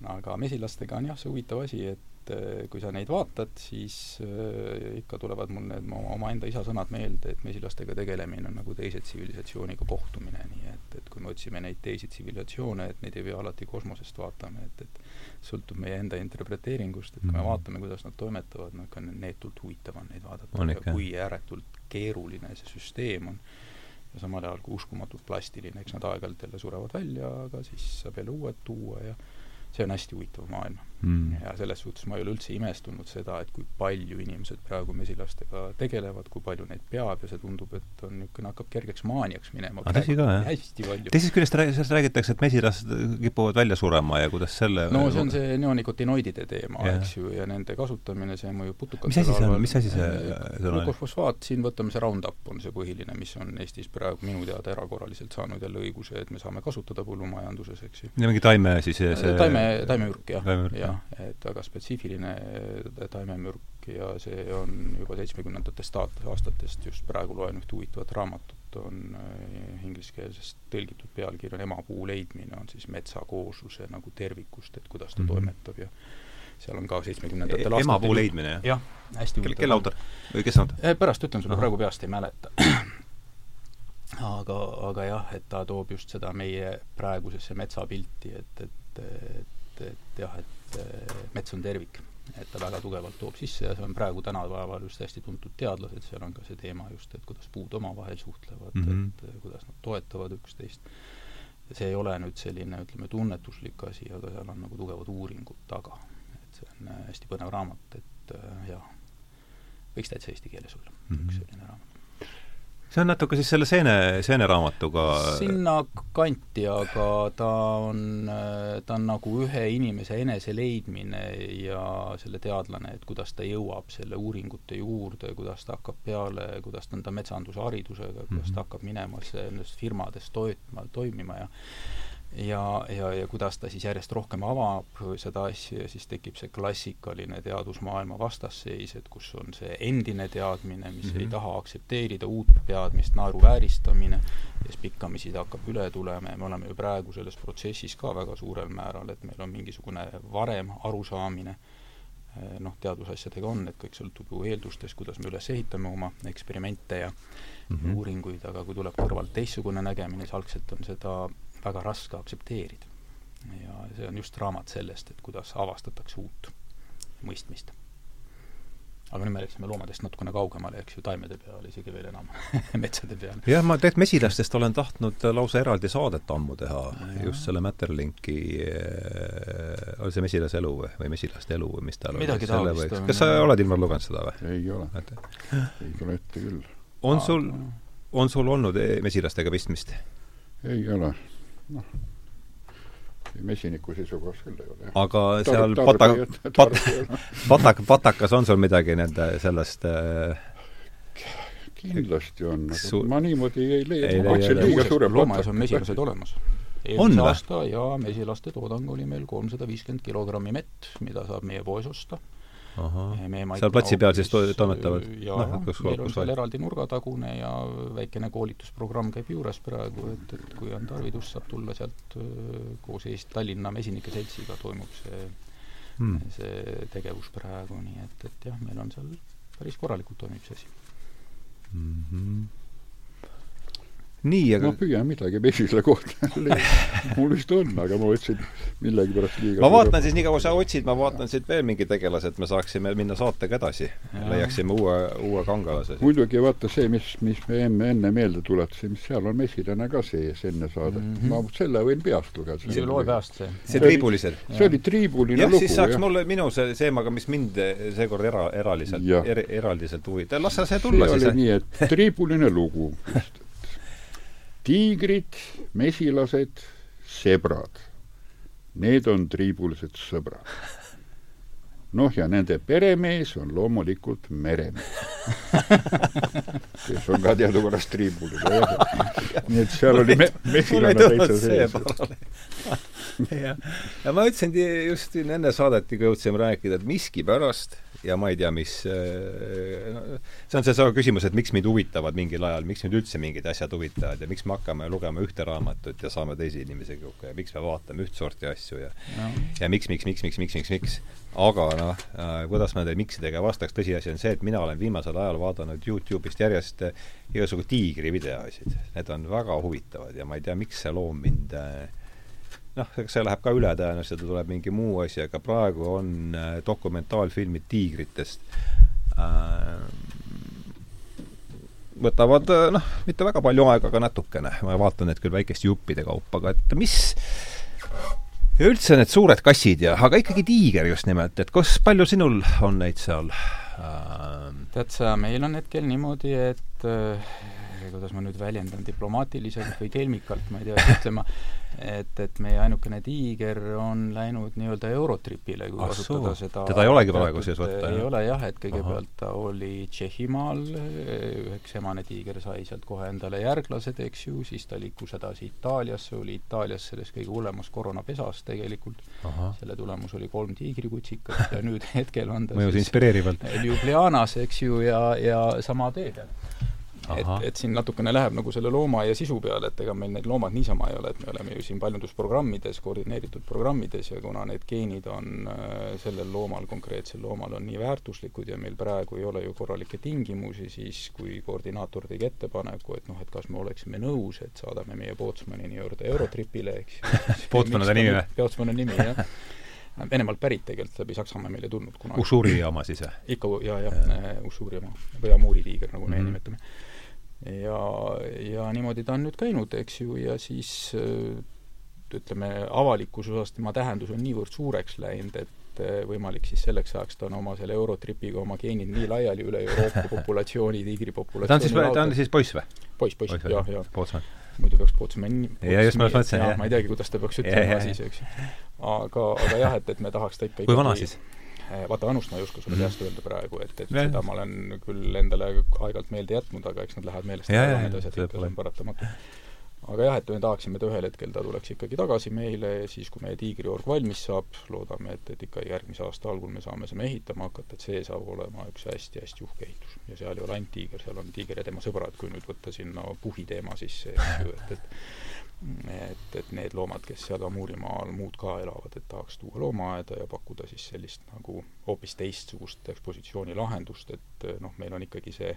aga mesilastega on jah, see huvitav asi, et eh, kui sa neid vaatad, siis äh, ikka tulevad mul need omaenda isa sõnad meelde, et mesilastega tegelemine on nagu teise tsivilisatsiooniga kohtumine, nii et, et kui me otsime neid teisi tsivilisatsioone, et neid ei pea alati kosmosest vaatama, et, et sõltub meie enda interpreteeringust, et kui me mhm. vaatame, kuidas nad toimetavad, no ikka neetult huvitav on neid vaadata, kui ääretult keeruline see süsteem on ja samal ajal ka uskumatult plastiline, eks nad aeg-ajalt jälle surevad välja, aga siis saab jälle uued tuua ja see on hästi huvitav maailm mm.. ja selles suhtes ma ei ole üldse imestunud seda, et kui palju inimesed praegu mesilastega tegelevad, kui palju neid peab ja see tundub, et on niisugune, hakkab kergeks maaniaks minema. tõsi ka, jah? hästi palju. teisest küljest sellest räägitakse, et mesilased kipuvad välja surema ja kuidas selle no see on see neonikotinoidide teema, eks ju, ja nende kasutamine, see mõjub putukatele mis asi see on, mis asi see sõna on? glukofosfaat, siin võtame see Roundup, on see põhiline, mis on Eestis praegu minu teada erakorraliselt saanud jälle õiguse, et me saame kasutada põllumajanduses, eks ju. ja mingi taime siis see taime, taimemürk jah, jah, et väga spetsiifiline taimemürk ja see on juba seitsmekümnendatest aastatest, just praegu loen ühte huvitavat raamatut, on äh, ingliskeelsest tõlgitud pealkiri on Emapuu leidmine, on siis metsakoosluse nagu tervikust, et kuidas ta mm -hmm. toimetab ja seal on ka seitsmekümnendatel e-, aastatel emapuu leidmine, jah? jah, hästi huvitav. kelle autor? või kes autor? Äh, pärast ütlen sulle, praegu peast ei mäleta aga, aga jah, et ta toob just seda meie praegusesse metsapilti, et, et, et et jah, et mets on tervik. et ta väga tugevalt toob sisse ja see on praegu tänapäeval just hästi tuntud teadlased, seal on ka see teema just, et kuidas puud omavahel suhtlevad mm, -hmm. et kuidas nad toetavad üksteist. see ei ole nüüd selline, ütleme, tunnetuslik asi, aga seal on nagu tugevad uuringud taga. et see on hästi põnev raamat, et jah, võiks täitsa eesti keeles olla mm, -hmm. üks selline raamat see on natuke siis selle seene, seeneraamatuga sinna kanti, aga ta on, ta on nagu ühe inimese eneseleidmine ja selle teadlane, et kuidas ta jõuab selle uuringute juurde, kuidas ta hakkab peale, kuidas ta on ta metsandusharidusega, kuidas ta mhm. hakkab minema nendest firmadest toitma, toimima ja ja, ja, ja kuidas ta siis järjest rohkem avab seda asja ja siis tekib see klassikaline teadusmaailma vastasseis, et kus on see endine teadmine, mis mm -hmm. ei mhm. taha aktsepteerida uut teadmist, naeruvääristamine, ja siis pikkamisi ta hakkab üle tulema ja me oleme ju praegu selles protsessis ka väga suurel määral, et meil on mingisugune varem arusaamine, noh, teadusasjadega on, et kõik sõltub ju eeldustest, kuidas me üles ehitame oma eksperimente ja mm -hmm. uuringuid, aga kui tuleb kõrvalt teistsugune nägemine, siis algselt on seda väga raske aktsepteerida. ja see on just raamat sellest, et kuidas avastatakse uut mõistmist. aga nüüd me läksime loomadest natukene kaugemale, eks ju, taimede peale isegi veel enam metsade peale. jah, ma tegelikult mesilastest olen tahtnud lausa eraldi saadet ammu teha, just selle Matterlinki äh,, oli see mesilase elu või, või mesilaste elu või mis ta oli? kas sa oled, Ilmar, lugenud seda või? ei ole. ei tule ette küll. on sul, on sul olnud e-, mesilastega pistmist? ei ole noh, mesiniku seisukohast küll ei ole. aga seal pata-, pat-, patak-, patakas on sul midagi nende sellest äh, kindlasti on, aga ma niimoodi ei leia, ma otsin liiga suure loomaaias on mesilased olemas. eelmise aasta ja mesilaste toodang oli meil kolmsada viiskümmend kilogrammi mett, mida saab meie poes osta seal platsi peal siis to-, toimetavad? jaa no,, meil on seal eraldi nurgatagune ja väikene koolitusprogramm käib juures praegu, et, et kui on tarvidus, saab tulla sealt koos Eesti Tallinna Mesinike Seltsiga toimub see hmm. see tegevus praegu, nii et, et jah, meil on seal päris korralikult toimib see asi mm. -hmm nii, aga ma püüan midagi mesile kohta mul vist on, aga ma otsin millegipärast liiga ma vaatan siis, niikaua sa otsid, ma vaatan siit veel mingi tegelase, et me saaksime minna saatega edasi. leiaksime uue, uue kangelase. muidugi vaata see, mis, mis me enne, enne meelde tuletasime, seal on mesilane ka sees enne saadet mm. -hmm. ma selle võin peast lugeda. see loe peast, see. see triibulised? see oli triibuline lugu, jah. siis saaks jah. mulle, minu see teemaga, mis mind seekord era, eraliselt, er, eraldiselt huvitab, las sa see tulla see siis. see oli nii, et triibuline lugu tiigrid, mesilased, sebrad. Need on triibulised sõbrad. noh, ja nende peremees on loomulikult meremees kes on ka teadupärast triibuline. nii et seal oli me-, mesilane täitsa sees. jah, ja ma ütlesingi just enne saadet, kui jõudsime rääkida, et miskipärast ja ma ei tea, mis äh, no, see on seesama küsimus, et miks mind huvitavad mingil ajal, miks mind üldse mingid asjad huvitavad ja miks me hakkame lugema ühte raamatut ja saame teisi inimesi kokku ja miks me vaatame üht sorti asju ja no. ja miks, miks, miks, miks, miks, miks, miks. aga noh äh,, kuidas ma nende miksidega vastaks, tõsiasi on see, et mina olen viimasel ajal vaadanud Youtube'ist järjest äh, igasugu tiigri videosid. Need on väga huvitavad ja ma ei tea, miks see loom mind äh, noh, eks see läheb ka üle tõenäoliselt ja tuleb mingi muu asi, aga praegu on äh, dokumentaalfilmid tiigritest äh, võtavad äh, noh, mitte väga palju aega, aga natukene. ma vaatan neid küll väikeste juppide kaupa, aga et mis ja üldse need suured kassid ja, aga ikkagi tiiger just nimelt, et kus, palju sinul on neid seal tead sa, meil on hetkel niimoodi, et kuidas ma nüüd väljendan, diplomaatiliselt või kelmikalt, ma ei tea, ütlema, et, et meie ainukene tiiger on läinud nii-öelda Eurotripile, kui ah, kasutada seda teda ei olegi praegu sees võtta? ei ole jah, et kõigepealt ta oli Tšehhimaal, üheks emane tiiger sai sealt kohe endale järglased, eks ju, siis ta liikus edasi Itaaliasse, oli Itaalias selles kõige hullemas koroonapesas tegelikult, selle tulemus oli kolm tiigrikutsikat ja nüüd hetkel on ta mõjus inspireerivalt. Ljubljanas, eks ju, ja, ja sama tee peal et, et siin natukene läheb nagu selle loomaaia sisu peale, et ega meil need loomad niisama ei ole, et me oleme ju siin paljundusprogrammides, koordineeritud programmides ja kuna need geenid on äh, sellel loomal, konkreetsel loomal on nii väärtuslikud ja meil praegu ei ole ju korralikke tingimusi, siis kui koordinaator tegi ettepaneku, et noh, et kas me oleksime nõus, et saadame meie Pootsmani nii-öelda Eurotripile, eks Pootsman on ta nimi või? Pootsman on nimi, jah Venemaalt pärit tegelikult, läbi Saksamaa meile tulnud kunagi. Ussuri jaama siis või? ikka, jaa, jah, Ussuri jaama või Amuri tiiger, nagu me mm -hmm. nimetame. Ja, ja niimoodi ta on nüüd käinud, eks ju, ja siis ütleme, avalikkuse osas tema tähendus on niivõrd suureks läinud, et et võimalik siis selleks ajaks ta on oma selle Eurotripiga oma geenid nii laiali üle Euroopa populatsiooni, tiigripopulatsiooni ta on siis, ta on siis poiss või? poiss, poiss, jah, jah. Muidu peaks Pootsman ja just ma mõtlesin, jah. ma ei teagi, kuidas ta peaks ütlema siis, eks ju. aga, aga jah, et, et me tahaks ta ikka kui vana siis? Eh, vaata, vanust ma ei oska sulle -hmm. peast öelda praegu, et, et ja, seda ma olen küll endale aeg-ajalt meelde jätnud, aga eks nad lähevad meelest ära, need asjad ikka, see on paratamatu aga jah, et me tahaksime, et ühel hetkel ta tuleks ikkagi tagasi meile ja siis, kui meie tiigriorg valmis saab, loodame, et, et ikka järgmise aasta algul me saame seda ehitama hakata, et see saab olema üks hästi-hästi uhke ehitus. ja seal ei ole ainult tiiger, seal on tiiger ja tema sõbrad, kui nüüd võtta sinna puhi teema sisse, eks ju, et, et et, et need loomad, kes seal Amurimaal muud ka elavad, et tahaks tuua loomaaeda ja pakkuda siis sellist nagu hoopis teistsugust ekspositsioonilahendust, et noh, meil on ikkagi see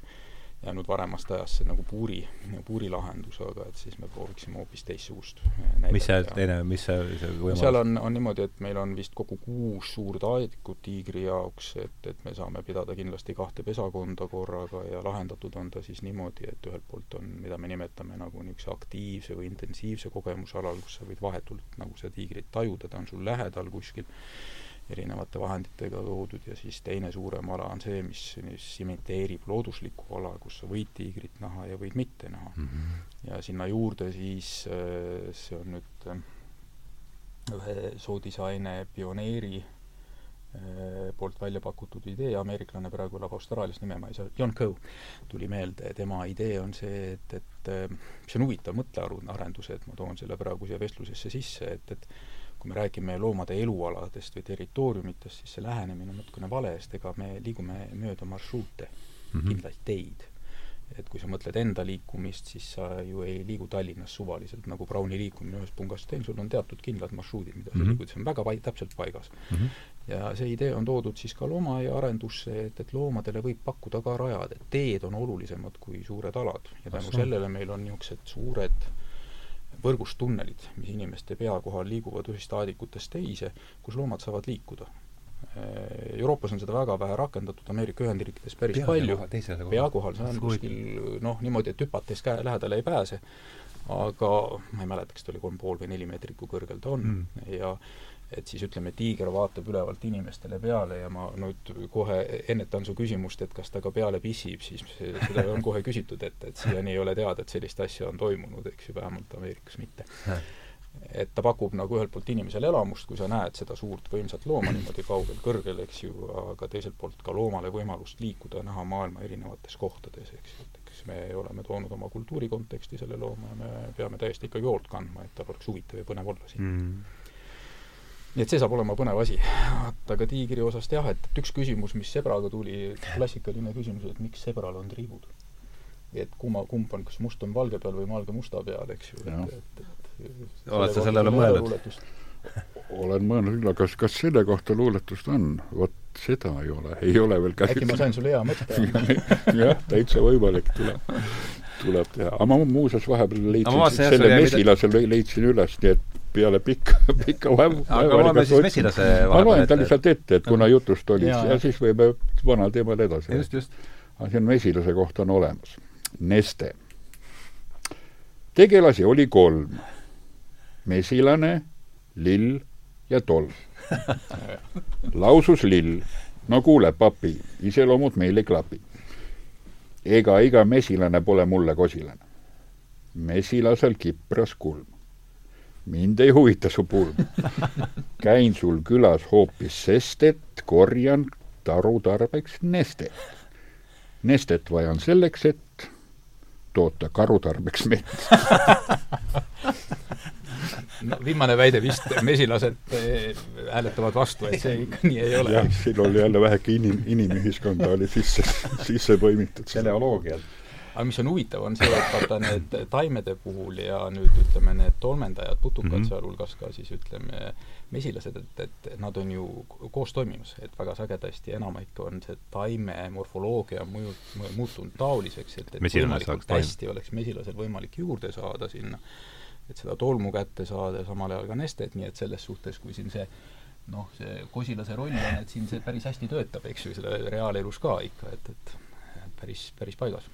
jäänud varemast ajast see nagu puuri, puurilahendus, aga et siis me prooviksime hoopis teistsugust näidata. mis see teine, mis see, see võimalus? seal on, on niimoodi, et meil on vist kokku kuus suurt aedikut tiigri jaoks, et, et me saame pidada kindlasti kahte pesakonda korraga ja lahendatud on ta siis niimoodi, et ühelt poolt on, mida me nimetame nagu niisuguse aktiivse või intensiivse kogemusalal, kus sa võid vahetult nagu seda tiigrit tajuda, ta on sul lähedal kuskil erinevate vahenditega toodud ja siis teine suurem ala on see, mis, mis imiteerib looduslikku ala, kus sa võid tiigrit näha ja võid mitte näha mm. -hmm. ja sinna juurde siis, äh, see on nüüd äh, ühe soodisaine pioneeri äh, poolt välja pakutud idee, ameeriklane praegu elab Austraalias, nime ma ei saa, John Coe tuli meelde, tema idee on see, et, et see on huvitav mõttearendus, et ma toon selle praegu siia vestlusesse sisse, et, et kui me räägime loomade elualadest või territooriumitest, siis see lähenemine on natukene vale, sest ega me liigume mööda marsruute mm, -hmm. kindlaid teid. et kui sa mõtled enda liikumist, siis sa ju ei liigu Tallinnas suvaliselt nagu Browni liikumine ühest pungast teine, sul on teatud kindlad marsruudid, mida sa mm -hmm. liigud, see on väga pai-, täpselt paigas mm. -hmm. ja see idee on toodud siis ka loomaaia arendusse, et, et loomadele võib pakkuda ka rajad, et teed on olulisemad kui suured alad ja tänu sellele meil on niisugused suured võrgust tunnelid, mis inimeste pea kohal liiguvad ühest aadikutest teise, kus loomad saavad liikuda. Euroopas on seda väga vähe rakendatud, Ameerika Ühendriikides päris pea palju, pea kohal, see on kuskil noh, niimoodi, et hüpates käe lähedale ei pääse, aga ma ei mäleta, kas ta oli kolm pool või neli meetrit, kui kõrgel ta on mm. ja et siis ütleme, tiiger vaatab ülevalt inimestele peale ja ma nüüd kohe ennetan su küsimust, et kas ta ka peale pissib, siis seda on kohe küsitud, et, et siiani ei ole teada, et sellist asja on toimunud, eks ju, vähemalt Ameerikas mitte. et ta pakub nagu ühelt poolt inimesele elamust, kui sa näed seda suurt võimsat looma niimoodi kaugel, kõrgel, eks ju, aga teiselt poolt ka loomale võimalust liikuda ja näha maailma erinevates kohtades, eks ju, et eks me oleme toonud oma kultuuri konteksti selle looma ja me peame täiesti ikkagi hoolt kandma, et tal oleks huvitav ja põnev olla siin. Mm nii et see saab olema põnev asi. vaata, aga tiigri osast jah, et, et üks küsimus, mis sebraga tuli, klassikaline küsimus, et miks sebral on triibud. et kumma, kumb on, kas must on valge peal või valge musta peal, eks ju, et, et, et oled sa sellele mõelnud? olen mõelnud küll, aga kas, kas selle kohta luuletust on? vot seda ei ole, ei ole veel käsitlenud. äkki ma sain sulle hea mõtte jah, täitsa võimalik, tuleb, tuleb teha. aga ma muuseas vahepeal leidsin no, selle mesilase leidsin üles, nii et peale pikka, pikka vaevu aga loeme siis mesilase ma loen ta lihtsalt ette, et kuna jutust oli ja, siis võime vanal teemal edasi. just, just. aga siin mesilase kohta on olemas. Neste. tegelasi oli kolm. mesilane, lill ja tolm. lausus lill. no kuule, papi, iseloomud meil ei klapi. ega iga mesilane pole mulle kosilane. mesilasel kipras kulm mind ei huvita su pulm. käin sul külas hoopis sest, et korjan taru tarbeks nestet. nestet vajan selleks, et toota karu tarbeks mett no viimane väide vist, mesilased eh, hääletavad vastu, et see ikka nii ei ole. jah, siin oli jälle väheke inim, inimühiskonda oli sisse, sisse põimitud. teleoloogialt aga mis on huvitav, on see, et vaata need taimede puhul ja nüüd ütleme, need tolmeldajad, putukad mm -hmm. sealhulgas ka siis ütleme, mesilased, et, et nad on ju koos toimimas, et väga sagedasti enamik on see taime morfoloogia mõju, muutunud taoliseks, et, et võimalikult hästi oleks mesilasel võimalik juurde saada sinna, et seda tolmu kätte saada ja samal ajal ka nestet, nii et selles suhtes, kui siin see noh, see Kosilase roll on, et siin see päris hästi töötab, eks ju, selle reaalelus ka ikka, et, et päris, päris paigas.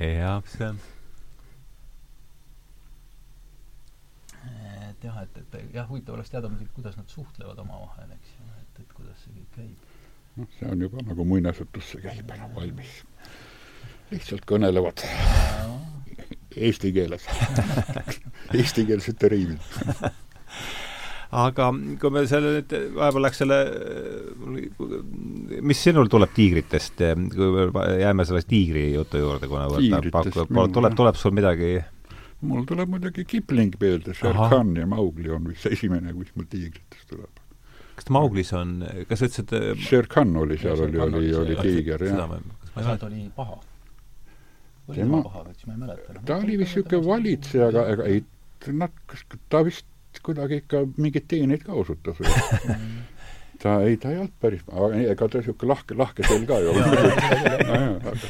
Jah, see et jah, et, et jah, huvitav oleks teada muidugi, kuidas nad suhtlevad omavahel, eks ju, et, et kuidas see kõik käib. noh, see on juba nagu muinasjutusse käib enam valmis. lihtsalt kõnelevad eesti keeles. Eestikeelsete riimidega aga kui me selle nüüd, vahepeal läks selle, mis sinul tuleb tiigritest, kui me jääme selle tiigri jutu juurde, kuna pakub, tuleb, tuleb sul midagi mul tuleb muidugi Kipling meelde, Sher Khan ja Maugli on vist esimene, mis mul tiigritest tuleb. kas Mauglis on, kas sa ütlesid Sher Khan oli seal, oli, oli, oli tiiger, jah. oli paha. oli tema paha, eks ma ei mäleta. ta oli vist niisugune valitseja, aga, aga ei, nad, kas ta vist kuidagi ikka mingeid teeneid ka osutas ta, ei, ta ei olnud päris, ega ta niisugune lahke, lahke sel ka ei olnud.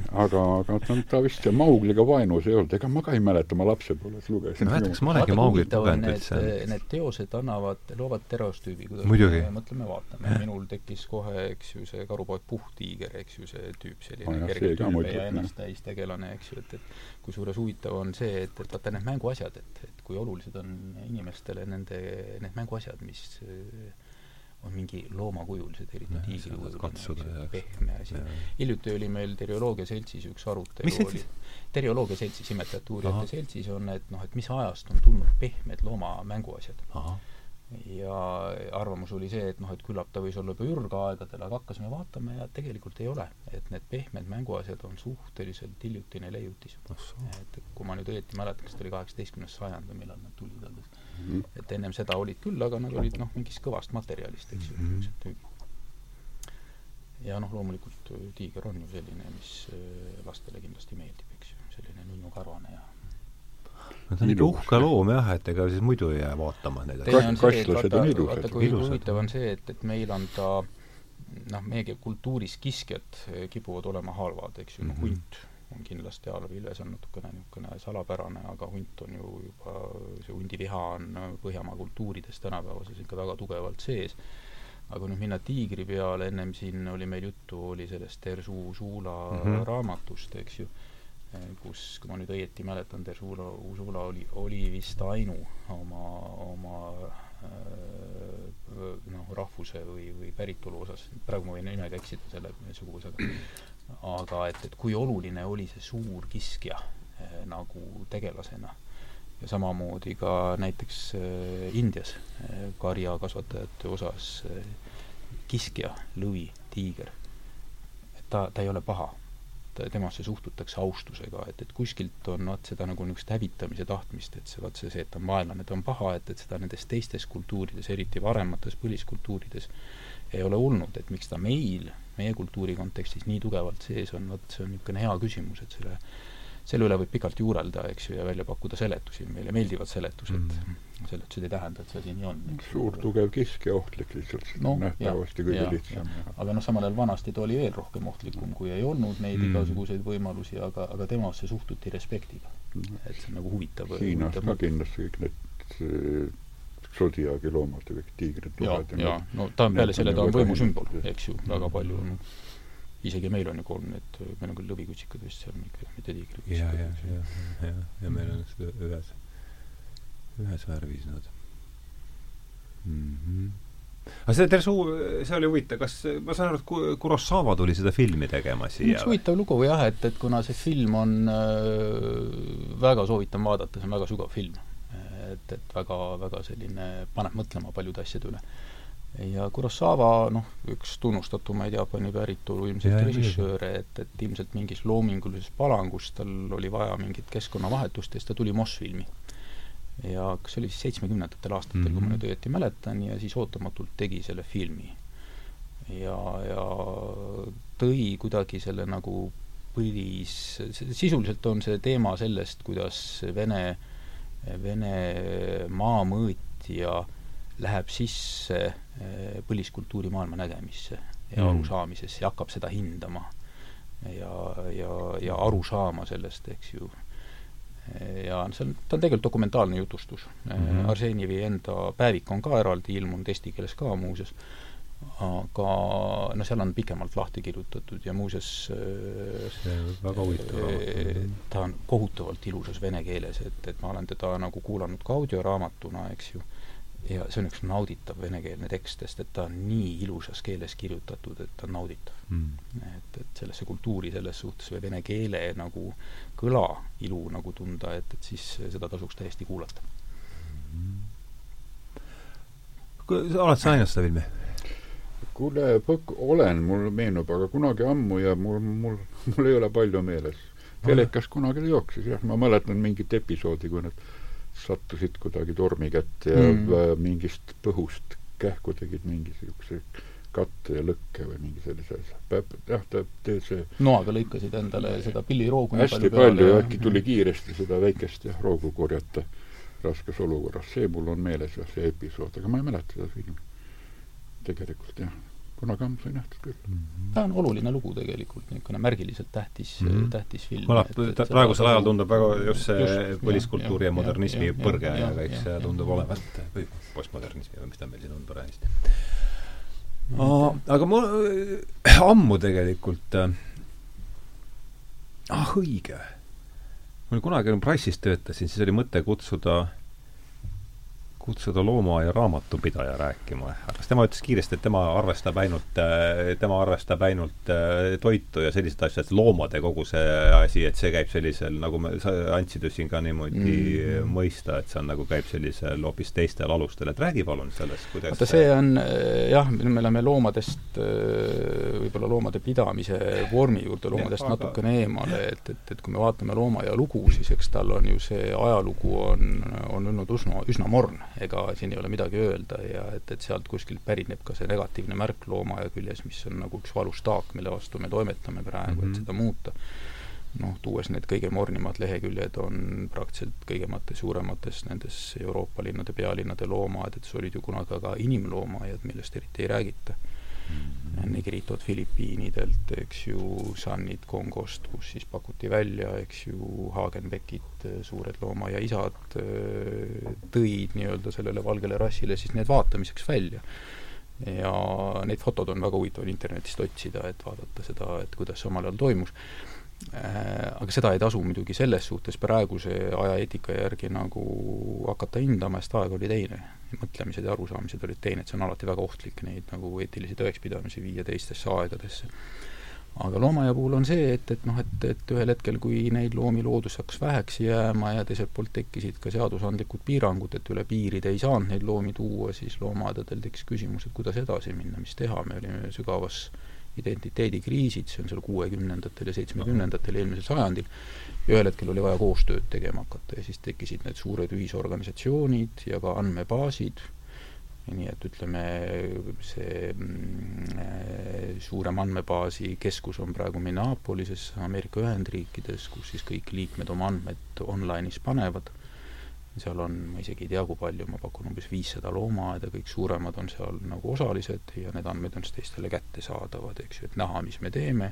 aga, aga ta, ta vist Maugliga vaenus ei olnud, ega ma ka ei mäleta, ma lapsepõlves lugesin. ma mäletaks, ma olengi Mauglit lugenud üldse. Need teosed annavad, loovad stereostüübi, kuidas Muidugi. me mõtleme, vaatame. minul tekkis kohe, eks ju, see karupoeg Puhtiiger, eks ju, see tüüp, selline kergelt ülbe ja ennast täis tegelane, eks ju, et, et kusjuures huvitav on see, et, et vaata need mänguasjad, et, et kui olulised on inimestele nende, need mänguasjad, mis on mingi loomakujulised, eriti tiigrikujuline, pehme asi. hiljuti oli meil terioloogia seltsis üks arutelu. mis seltsis? terioloogia seltsis, imetajate uurijate seltsis on, et noh, et mis ajast on tulnud pehmed loomamänguasjad. ja arvamus oli see, et noh, et küllap ta võis olla juba ürgaegadel, aga hakkasime vaatama ja tegelikult ei ole. et need pehmed mänguasjad on suhteliselt hiljutine leiutis. et kui ma nüüd õieti mäletan, kas ta oli kaheksateistkümnes sajand või millal nad tulid alles mm. -hmm. et ennem seda olid küll, aga nad olid noh, mingist kõvast materjalist, eks ju mm, -hmm. ja noh, loomulikult tiiger on ju selline, mis lastele kindlasti meeldib, eks ju, selline nunnukarvane ja no ta on ikka uhke loom jah, et ega siis muidu ei jää vaatama neid on see, et vaata, vaata kui huvitav on see, et, et meil on ta noh, meie kultuuris kiskjad kipuvad olema halvad, eks ju, noh Mhm. hunt on kindlasti halb, Ilves on natukene niisugune salapärane, aga hunt on ju juba, see hundiviha on Põhjamaa kultuurides tänapäevases ikka väga tugevalt sees. aga nüüd minna tiigri peale, ennem siin oli meil juttu, oli sellest Tersu Suula mm. -hmm. raamatust, eks ju, kus, kui ma nüüd õieti mäletan, Tersuula, Uusula oli, oli vist ainu oma, oma noh, rahvuse või, või päritolu osas, praegu ma võin nimega eksida selle suguvõsaga, aga et, et kui oluline oli see suur kiskja eh, nagu tegelasena. ja samamoodi ka näiteks eh, Indias karjakasvatajate osas kiskja, lõvi, tiiger, et ta, ta ei ole paha ta, temasse suhtutakse austusega, et, et kuskilt on vaat seda nagu niisugust hävitamise tahtmist, et see, vaat see, see, et ta on vaenlane, ta on paha, et, et seda nendes teistes kultuurides, eriti varemates põliskultuurides, ei ole olnud, et miks ta meil, meie kultuuri kontekstis nii tugevalt sees on, vot see on niisugune hea küsimus, et selle selle üle võib pikalt juurelda, eks ju, ja välja pakkuda seletusi, meile meeldivad seletused mm., seletused ei tähenda, et see asi nii on. suur tugev kiskja ohtlik lihtsalt no,, nähtavasti kõige lihtsam. aga noh, samal ajal vanasti ta oli veel rohkem ohtlikum, kui ei olnud neid mm. igasuguseid võimalusi, aga, aga temasse suhtuti respektiga mm.. et see on nagu huvitav. Hiinas ka kindlasti kõik need Zodiaagi loomad ja kõik tiigrid. ja, ja no ta on peale selle, ta on võimusümbol, eks ju, väga palju on isegi meil on ju kolm need, meil on küll lõvikutsikad vist seal, mitte tiigrikutsikad. ja, ja, ja, ja, ja meil on seda ühes, ühes värvis nad mm. -hmm. aga see Tersu, see oli huvitav, kas, ma saan aru, et Kurosawa tuli seda filmi tegema siia? üks huvitav lugu jah, et, et kuna see film on äh,, väga soovitan vaadata, see on väga sügav film. et, et väga, väga selline, paneb mõtlema paljude asjade üle ja Kurosawa, noh, üks tunnustatumaid Jaapani päritolu ilmselt režissööre, et, et ilmselt mingis loomingulises palangus tal oli vaja mingit keskkonnavahetust ja siis ta tuli Moss-filmi. ja kas see oli siis seitsmekümnendatel aastatel mm, -hmm. kui ma nüüd õieti mäletan, ja siis ootamatult tegi selle filmi. ja, ja tõi kuidagi selle nagu põlis, sisuliselt on see teema sellest, kuidas Vene, Vene maamõõtja läheb sisse põliskultuuri maailma nägemisse ja mm. arusaamisesse ja hakkab seda hindama. ja, ja, ja aru saama sellest, eks ju. ja see on, ta on tegelikult dokumentaalne jutustus mm. -hmm. Arsenjevi enda päevik on ka eraldi ilmunud, eesti keeles ka muuseas, aga no seal on pikemalt lahti kirjutatud ja muuseas see on väga huvitav raamat. ta on kohutavalt ilusas vene keeles, et, et ma olen teda nagu kuulanud ka audioraamatuna, eks ju ja see on üks nauditav venekeelne tekst, sest et ta on nii ilusas keeles kirjutatud, et ta on nauditav mm.. et, et sellesse kultuuri selles suhtes või vene keele nagu kõla ilu nagu tunda, et, et siis seda tasuks täiesti kuulata mm.. oled sa näinud seda filmi? kuule, olen, mul meenub, aga kunagi ammu ja mul, mul, mul ei ole palju meeles. telekas kunagi jooksis jah, ma mäletan mingit episoodi, kui nad sattusid kuidagi tormi kätte ja mm. mingist põhust kähku tegid mingi niisuguse katte ja lõkke või mingi sellise asja. jah, ta teeb see noaga lõikasid endale seda pilliroogu hästi palju, palju ja äkki tuli kiiresti seda väikest jah, roogu korjata raskes olukorras. see mul on meeles jah, see episood, aga ma ei mäleta seda filmi. tegelikult jah kunagi ammu sai nähtud küll mm. -hmm. ta on oluline lugu tegelikult, niisugune märgiliselt tähtis mm, -hmm. tähtis film. praegusel ajal tundub väga just see põliskultuuri ja, ja modernismi ja, põrge ja, ja, kõik see tundub olevat, või postmodernismi või mis ta meil siin on parajasti. aga mul ammu tegelikult äh, ah õige. mul kunagi Price'is töötasin, siis oli mõte kutsuda äh, kutsuda loomaaia raamatupidaja rääkima. kas tema ütles kiiresti, et tema arvestab ainult, äh, tema arvestab ainult äh, toitu ja sellised asjad, loomade kogu see asi, et see käib sellisel, nagu me, sa andsid ju siin ka niimoodi mm. mõista, et see on nagu, käib sellisel hoopis teistel alustel, et räägi palun sellest, kuidas vaata, see on äh, jah, me oleme loomadest, võib-olla loomade pidamise vormi juurde loomadest ja, natukene eemale, et, et, et kui me vaatame loomaaia lugu, siis eks tal on ju see ajalugu on, on olnud üsna, üsna morn ega siin ei ole midagi öelda ja et, et sealt kuskilt pärineb ka see negatiivne märk loomaaia küljes, mis on nagu üks valus taak, mille vastu me toimetame praegu mm, -hmm. et mhm. seda muuta. noh, tuues need kõige mornimad leheküljed on praktiliselt kõigemates suuremates nendes Euroopa linnade, pealinnade loomaaed, et see olid ju kunagi ka inimloomaaed, millest eriti ei räägita Negritod Filipiinidelt, eks ju, Sannid Kongost, kus siis pakuti välja, eks ju, Hagenbeckid, suured loomaaiaisad, tõid nii-öelda sellele valgele rassile siis need vaatamiseks välja. ja neid fotod on väga huvitav internetist otsida, et vaadata seda, et kuidas see omal ajal toimus Äh, aga seda ei tasu muidugi selles suhtes praeguse ajaeetika järgi nagu hakata hindama, sest aeg oli teine. mõtlemised ja arusaamised olid teine, et see on alati väga ohtlik neid nagu eetilisi tõekspidamisi viia teistesse aegadesse. aga loomaaia puhul on see, et, et noh, et, et ühel hetkel, kui neid loomi loodus hakkas väheks jääma ja teiselt poolt tekkisid ka seadusandlikud piirangud, et üle piiride ei saanud neid loomi tuua, siis loomaaedadel tekkis küsimus, et kuidas edasi minna, mis teha, me olime sügavas identiteedikriisid, see on seal kuuekümnendatel ja seitsmekümnendatel eelmisel sajandil, ja ühel hetkel oli vaja koostööd tegema hakata ja siis tekkisid need suured ühisorganisatsioonid ja ka andmebaasid, nii et ütleme, see mm, suurem andmebaasi keskus on praegu Minneapolises, Ameerika Ühendriikides, kus siis kõik liikmed oma andmed online'is panevad seal on, ma isegi ei tea, kui palju, ma pakun umbes viissada loomaaeda, kõik suuremad on seal nagu osalised ja need andmed on siis teistele kättesaadavad, eks ju, et näha, mis me teeme,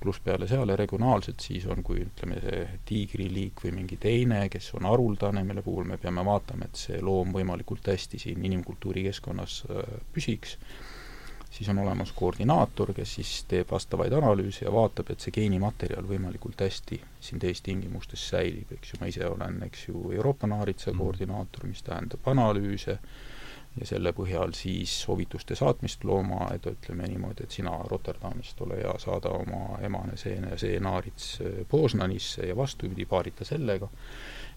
pluss peale selle regionaalselt siis on, kui ütleme, see tiigriliik või mingi teine, kes on haruldane, mille puhul me peame vaatama, et see loom võimalikult hästi siin inimkultuuri keskkonnas äh, püsiks siis on olemas koordinaator, kes siis teeb vastavaid analüüse ja vaatab, et see geenimaterjal võimalikult hästi siin teis tingimustes säilib, eks ju, ma ise olen, eks ju, Euroopa naaritsa mm. koordinaator, mis tähendab analüüse ja selle põhjal siis soovituste saatmist loomaaeda, ütleme niimoodi, et sina Rotterdamist ole hea, saada oma emane seene ja see naarits Poznanisse ja vastupidi, paarita sellega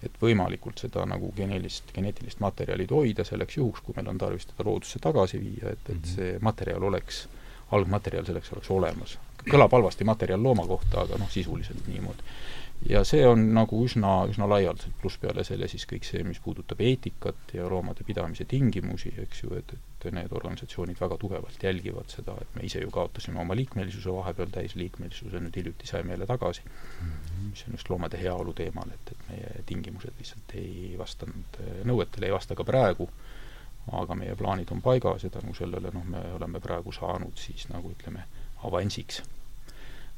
et võimalikult seda nagu geneelist, geneetilist materjali hoida selleks juhuks, kui meil on tarvis teda loodusse tagasi viia, et, et mhm. see materjal oleks, algmaterjal selleks oleks olemas. kõlab halvasti materjal looma kohta, aga noh, sisuliselt niimoodi ja see on nagu üsna, üsna laialdaselt, pluss peale selle siis kõik see, mis puudutab eetikat ja loomade pidamise tingimusi, eks ju, et, et need organisatsioonid väga tugevalt jälgivad seda, et me ise ju kaotasime oma liikmelisuse vahepeal, täisliikmelisuse nüüd hiljuti saime jälle tagasi mm, -hmm. mis on just loomade heaolu teemal, et, et meie tingimused lihtsalt ei vastanud nõuetele, ei vasta ka praegu, aga meie plaanid on paigas ja tänu sellele noh, me oleme praegu saanud siis nagu ütleme, avansiks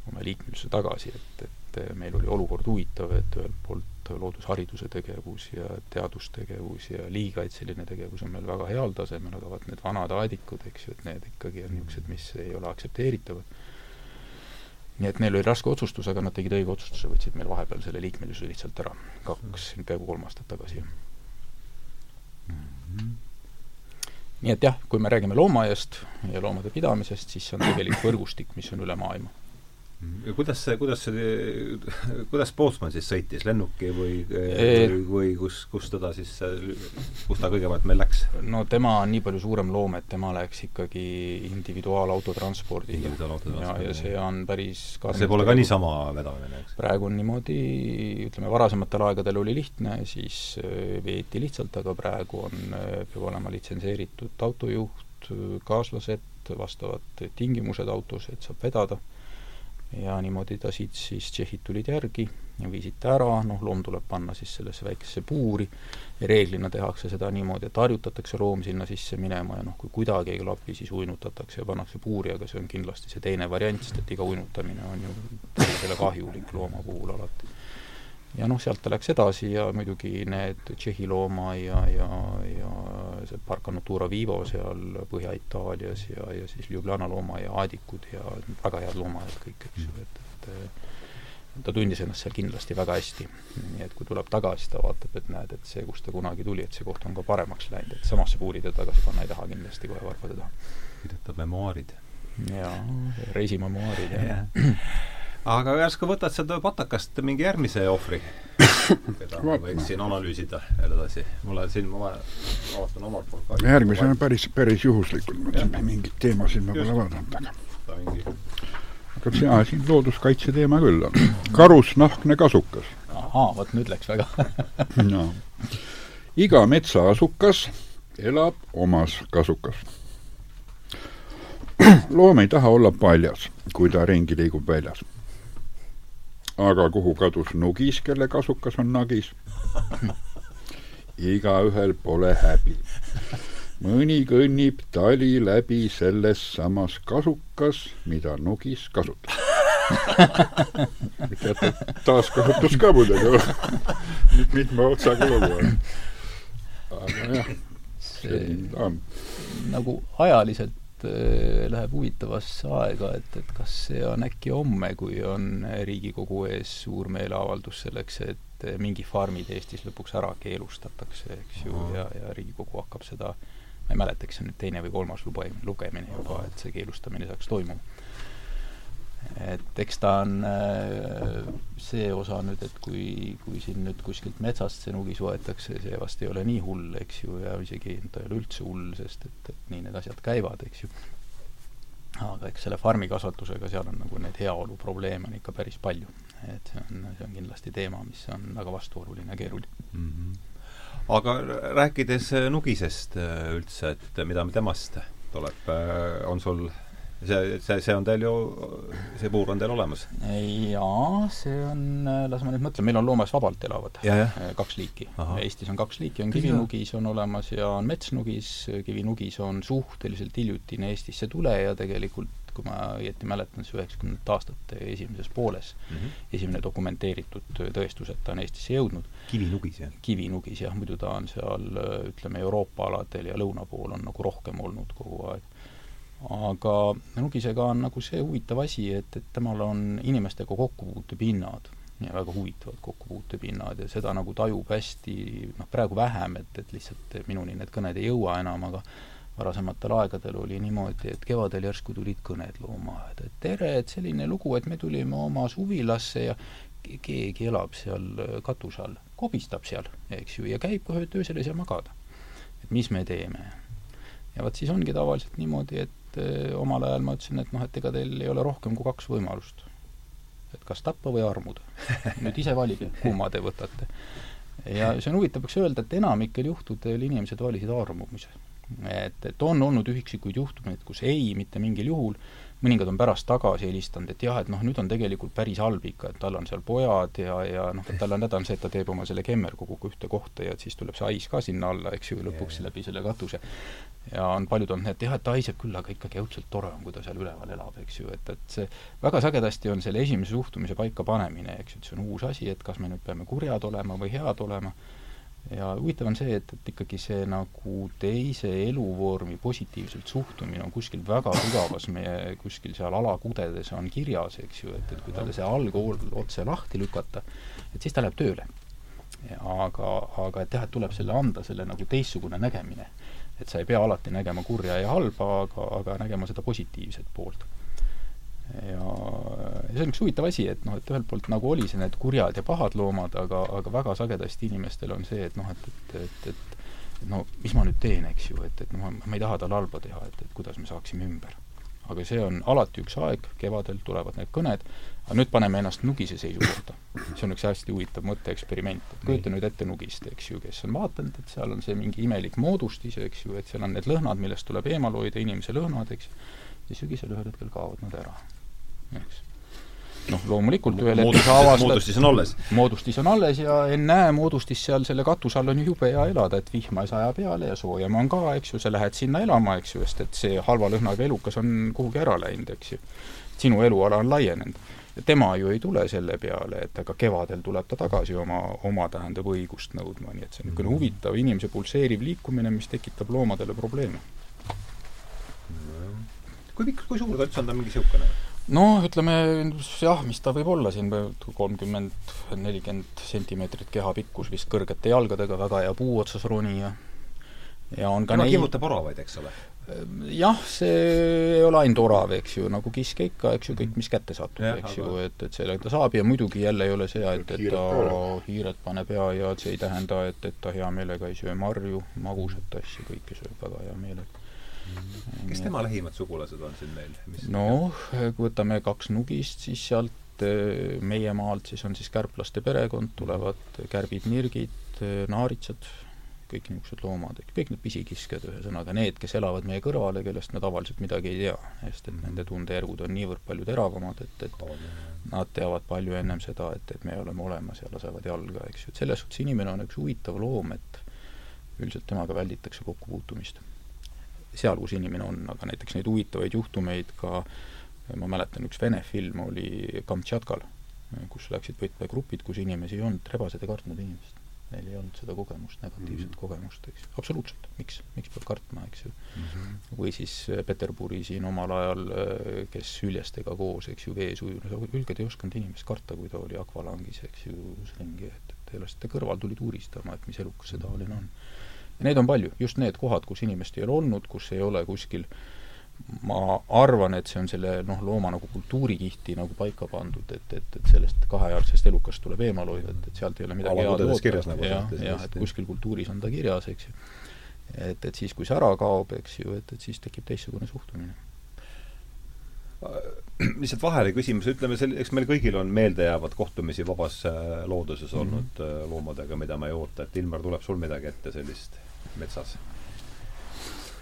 oma liikmelisuse tagasi, et, et et meil oli olukord huvitav, et ühelt poolt loodushariduse tegevus ja teadustegevus ja liigikaitseline tegevus on meil väga heal tasemel, aga vaat need vanad aedikud, eks ju, et need ikkagi on niisugused, mis ei ole aktsepteeritavad. nii et neil oli raske otsustus, aga nad tegid õige otsustuse, võtsid meil vahepeal selle liikmelisuse lihtsalt ära, kaks, peaaegu kolm aastat tagasi mm. -hmm nii et jah, kui me räägime loomaaiast ja loomade pidamisest, siis see on tegelik võrgustik, mis on üle maailma ja kuidas see, kuidas see, kuidas Pootsman siis sõitis, lennuki või või, või kus, kus teda siis, kus ta kõigepealt meil läks? no tema on nii palju suurem loom, et tema läks ikkagi individuaalautotranspordiga. ja, ja see on päris see pole ka niisama vedamine, eks? praegu on niimoodi, ütleme, varasematel aegadel oli lihtne, siis äh, veeti lihtsalt, aga praegu on, äh, peab olema litsenseeritud autojuht, kaaslased, vastavad tingimused autos, et saab vedada ja niimoodi ta siit siis tšehhid tulid järgi ja viisid ta ära, noh, loom tuleb panna siis sellesse väikesesse puuri ja reeglina tehakse seda niimoodi, et harjutatakse loom sinna sisse minema ja noh, kui kuidagi ei klapi, siis uinutatakse ja pannakse puuri, aga see on kindlasti see teine variant, sest et iga uinutamine on ju tervisele kahjulik looma puhul alati ja noh, sealt ta läks edasi ja muidugi need Tšehhi looma ja, ja, ja see Parca Natura Vivo seal Põhja-Itaalias ja, ja siis Ljubljana looma ja aadikud ja väga head loomaaed kõik, eks ju, et, et ta tundis ennast seal kindlasti väga hästi. nii et kui tuleb tagasi, ta vaatab, et näed, et see, kust ta kunagi tuli, et see koht on ka paremaks läinud, et samasse puuri ta tagasi panna ei taha kindlasti kohe varvade taha. kirjutab memuaarid. jaa, reisimemuaarid, jah aga järsku võtad sealt patakast mingi järgmise ohvri, keda ma võiks siin analüüsida veel edasi. mul on siin, ma vaatan omalt poolt ka. järgmisena päris, päris juhuslikult, mõtlesin, mingeid teemasid ma pole vaadanud, aga aga jaa, siin looduskaitse teema küll on. karusnahkne kasukas. ahaa, vot nüüd läks väga no. iga metsaasukas elab omas kasukas loom ei taha olla paljas, kui ta ringi liigub väljas aga kuhu kadus Nugis, kelle kasukas on Nagis? igaühel pole häbi. mõni kõnnib tali läbi selles samas kasukas, mida Nugis kasutab. teate, taaskasutus ka muidugi mitme otsaga lugu on. aga jah, see on. nagu ajaliselt Äh, läheb huvitavasse aega, et, et kas see on äkki homme, kui on Riigikogu ees suur meeleavaldus selleks, et mingi farmid Eestis lõpuks ära keelustatakse, eks ju, ja, ja Riigikogu hakkab seda, ma ei mäleta, kas see on nüüd teine või kolmas lugemine, lugemine juba, et see keelustamine saaks toimuma et eks ta on äh, see osa nüüd, et kui, kui siin nüüd kuskilt metsast see nugis võetakse, see vast ei ole nii hull, eks ju, ja isegi ta ei ole üldse hull, sest et, et nii need asjad käivad, eks ju. aga eks selle farmikasvatusega, seal on nagu neid heaolu probleeme on ikka päris palju. et see on, see on kindlasti teema, mis on väga vastuoluline ja keeruline mm. -hmm. aga rääkides nugisest äh, üldse, et mida temast tuleb, äh, on sul see, see, see on teil ju, see puur on teil olemas? jaa, see on, las ma nüüd mõtlen, meil on loomas vabalt elavad ja, ja. Eh, kaks liiki. Eestis on kaks liiki, on kivinugis on olemas ja on metsnugis, kivinugis on suhteliselt hiljutine Eestisse tuleja tegelikult, kui ma õieti mäletan, siis üheksakümnendate aastate esimeses pooles mm -hmm. esimene dokumenteeritud tõestus, et ta on Eestisse jõudnud. kivinugis, jah? kivinugis, jah, muidu ta on seal ütleme, Euroopa aladel ja lõuna pool on nagu rohkem olnud kogu aeg aga nugisega on nagu see huvitav asi, et, et temal on inimestega kokkupuutepinnad ja väga huvitavad kokkupuutepinnad ja seda nagu tajub hästi, noh praegu vähem, et, et lihtsalt minuni need kõned ei jõua enam, aga varasematel aegadel oli niimoodi, et kevadel järsku tulid kõned loomaaeda, et tere, et selline lugu, et me tulime oma suvilasse ja keegi elab seal katuse all, kobistab seal, eks ju, ja käib kohe öösel ei saa magada. et mis me teeme? ja vot siis ongi tavaliselt niimoodi, et et eh, omal ajal ma ütlesin, et noh, et ega teil ei ole rohkem kui kaks võimalust. et kas tappa või armuda. nüüd ise valige, kumma te võtate. ja see on huvitav, peaks öelda, et enamikel juhtudel inimesed valisid armumise. et, et on olnud üksikuid juhtumeid, kus ei, mitte mingil juhul, mõningad on pärast tagasi helistanud, et jah, et noh, nüüd on tegelikult päris halb ikka, et tal on seal pojad ja, ja noh, et tal on häda on see, et ta teeb oma selle kemmerkoguga ühte kohta ja et siis tuleb see hais ka sinna alla, eks ju, lõpuks yeah. läbi selle katuse. ja on paljud olnud et jah, et ta haiseb küll, aga ikkagi õudselt tore on, kui ta seal üleval elab, eks ju, et, et see väga sagedasti on selle esimese suhtumise paikapanemine, eks ju, et see on uus asi, et kas me nüüd peame kurjad olema või head olema ja huvitav on see, et, et ikkagi see nagu teise eluvormi positiivselt suhtumine on kuskil väga sügavas meie kuskil seal alakudedes on kirjas, eks ju, et, et kui talle see algkool otse lahti lükata, et siis ta läheb tööle. aga, aga et jah, et tuleb selle anda, selle nagu teistsugune nägemine. et sa ei pea alati nägema kurja ja halba, aga, aga nägema seda positiivset poolt ja, ja see on üks huvitav asi, et noh, et ühelt poolt nagu oli see need kurjad ja pahad loomad, aga, aga väga sagedasti inimestel on see, et noh, et, et, et, et et no mis ma nüüd teen, eks ju, et, et noh, ma ei taha talle halba teha, et, et kuidas me saaksime ümber. aga see on alati üks aeg, kevadel tulevad need kõned, aga nüüd paneme ennast nugise seisukohta. see on üks hästi huvitav mõtteeksperiment, et kujuta nüüd ette nugist, eks ju, kes on vaadanud, et seal on see mingi imelik moodustis, eks ju, et seal on need lõhnad, millest tuleb eemal hoida, inimese lõhnad, eks, ja sügisel ühel hetkel kaovad nad ära eks noh, loomulikult ühel hetkel sa avastad moodustis on alles. moodustis on alles ja ennäe, moodustis seal selle katuse all on jube hea elada, et vihma ei saja peale ja soojem on ka, eks ju, sa lähed sinna elama, eks ju, sest et see halva lõhnaga elukas on kuhugi ära läinud, eks ju. sinu eluala on laienenud. ja tema ju ei tule selle peale, et aga kevadel tuleb ta tagasi oma, oma tähendab õigust nõudma, nii et see on niisugune huvitav inimese pulseeriv liikumine, mis tekitab loomadele probleeme. kui pikk, kui suur ta üldse on, ta on mingi niisugune? Noh, ütleme jah, mis ta võib olla siin, kolmkümmend, nelikümmend sentimeetrit keha pikkus vist kõrgete jalgadega, väga hea puu otsas ronija. ja on ka tema neid... kimmutab oravaid, eks ole? jah, see ei ole ainult orav, eks ju, nagu kiske ikka, eks ju, kõik, mis kätte satub, eks aga... ju, et, et sellega ta saab ja muidugi jälle ei ole see, et, et ta hiired paneb ja, ja see ei tähenda, et, et ta hea meelega ei söö marju, magusat asja, kõike sööb väga hea meelega kes tema lähimad sugulased on siin meil? noh, kui võtame kaks nugist, siis sealt eh, meie maalt siis on siis kärplaste perekond, tulevad kärbid, nirgid, eh, naaritsad, kõik niisugused loomad, kõik need pisikiskjad, ühesõnaga need, kes elavad meie kõrval ja kellest me tavaliselt midagi ei tea, sest et nende tundejärgud on niivõrd palju teravamad, et, et nad teavad palju ennem seda, et, et me oleme olemas ja lasevad jalga, eks ju, et selles suhtes inimene on üks huvitav loom, et üldiselt temaga välditakse kokkupuutumist seal, kus inimene on, aga näiteks neid huvitavaid juhtumeid ka ma mäletan, üks Vene film oli Kamtšatkal, kus läksid võtmegrupid, kus inimesi ei olnud, rebased ei kartnud inimest. Neil ei olnud seda kogemust, negatiivset mm -hmm. kogemust, eks. absoluutselt, miks, miks peab kartma, eks ju mm. -hmm. või siis äh, Peterburi siin omal ajal, äh, kes hüljestega koos, eks ju, vees ujunud, hülged ei osanud inimest karta, kui ta oli akvalangis, eks ju, ringi, et, et elasite kõrval, tulid uuristama, et mis elukas see taoline on ja neid on palju, just need kohad, kus inimest ei ole olnud, kus ei ole kuskil ma arvan, et see on selle noh, looma nagu kultuurikihti nagu paika pandud, et, et, et sellest kahejalgsest elukast tuleb eemal hoida, et, et sealt ei ole midagi head oota. Nagu jah, jah, et kuskil kultuuris on ta kirjas, eks ju. et, et siis, kui see ära kaob, eks ju, et, et siis tekib teistsugune suhtumine lihtsalt vahele küsimus, ütleme sel-, eks meil kõigil on meeldejäävad kohtumisi vabas äh, looduses olnud mm -hmm. loomadega, mida me ei oota, et Ilmar, tuleb sul midagi ette sellist metsas?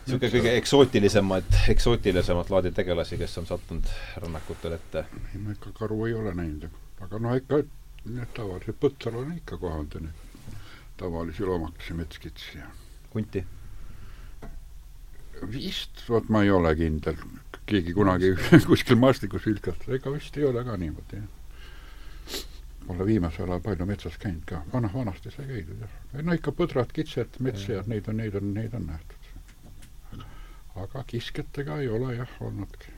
niisugune kõige eksootilisemaid, eksootilisemaid laadi tegelasi, kes on sattunud rännakutel ette? ei, ma ikka karu ei ole näinud, aga noh, ikka need tavalised põtral on ikka kohanud tavalisi loomakesi, metskitsi ja hunti? vist, vot ma ei ole kindel, keegi kunagi kuskil maastikus vilkastas, ega vist ei ole ka niimoodi, jah Pole viimasel ajal palju metsas käinud ka, vana, vanasti sai käidud jah. no ikka põdrad, kitsed, metssead, neid on, neid on, neid on nähtud. aga kiskjatega ei ole jah olnudki.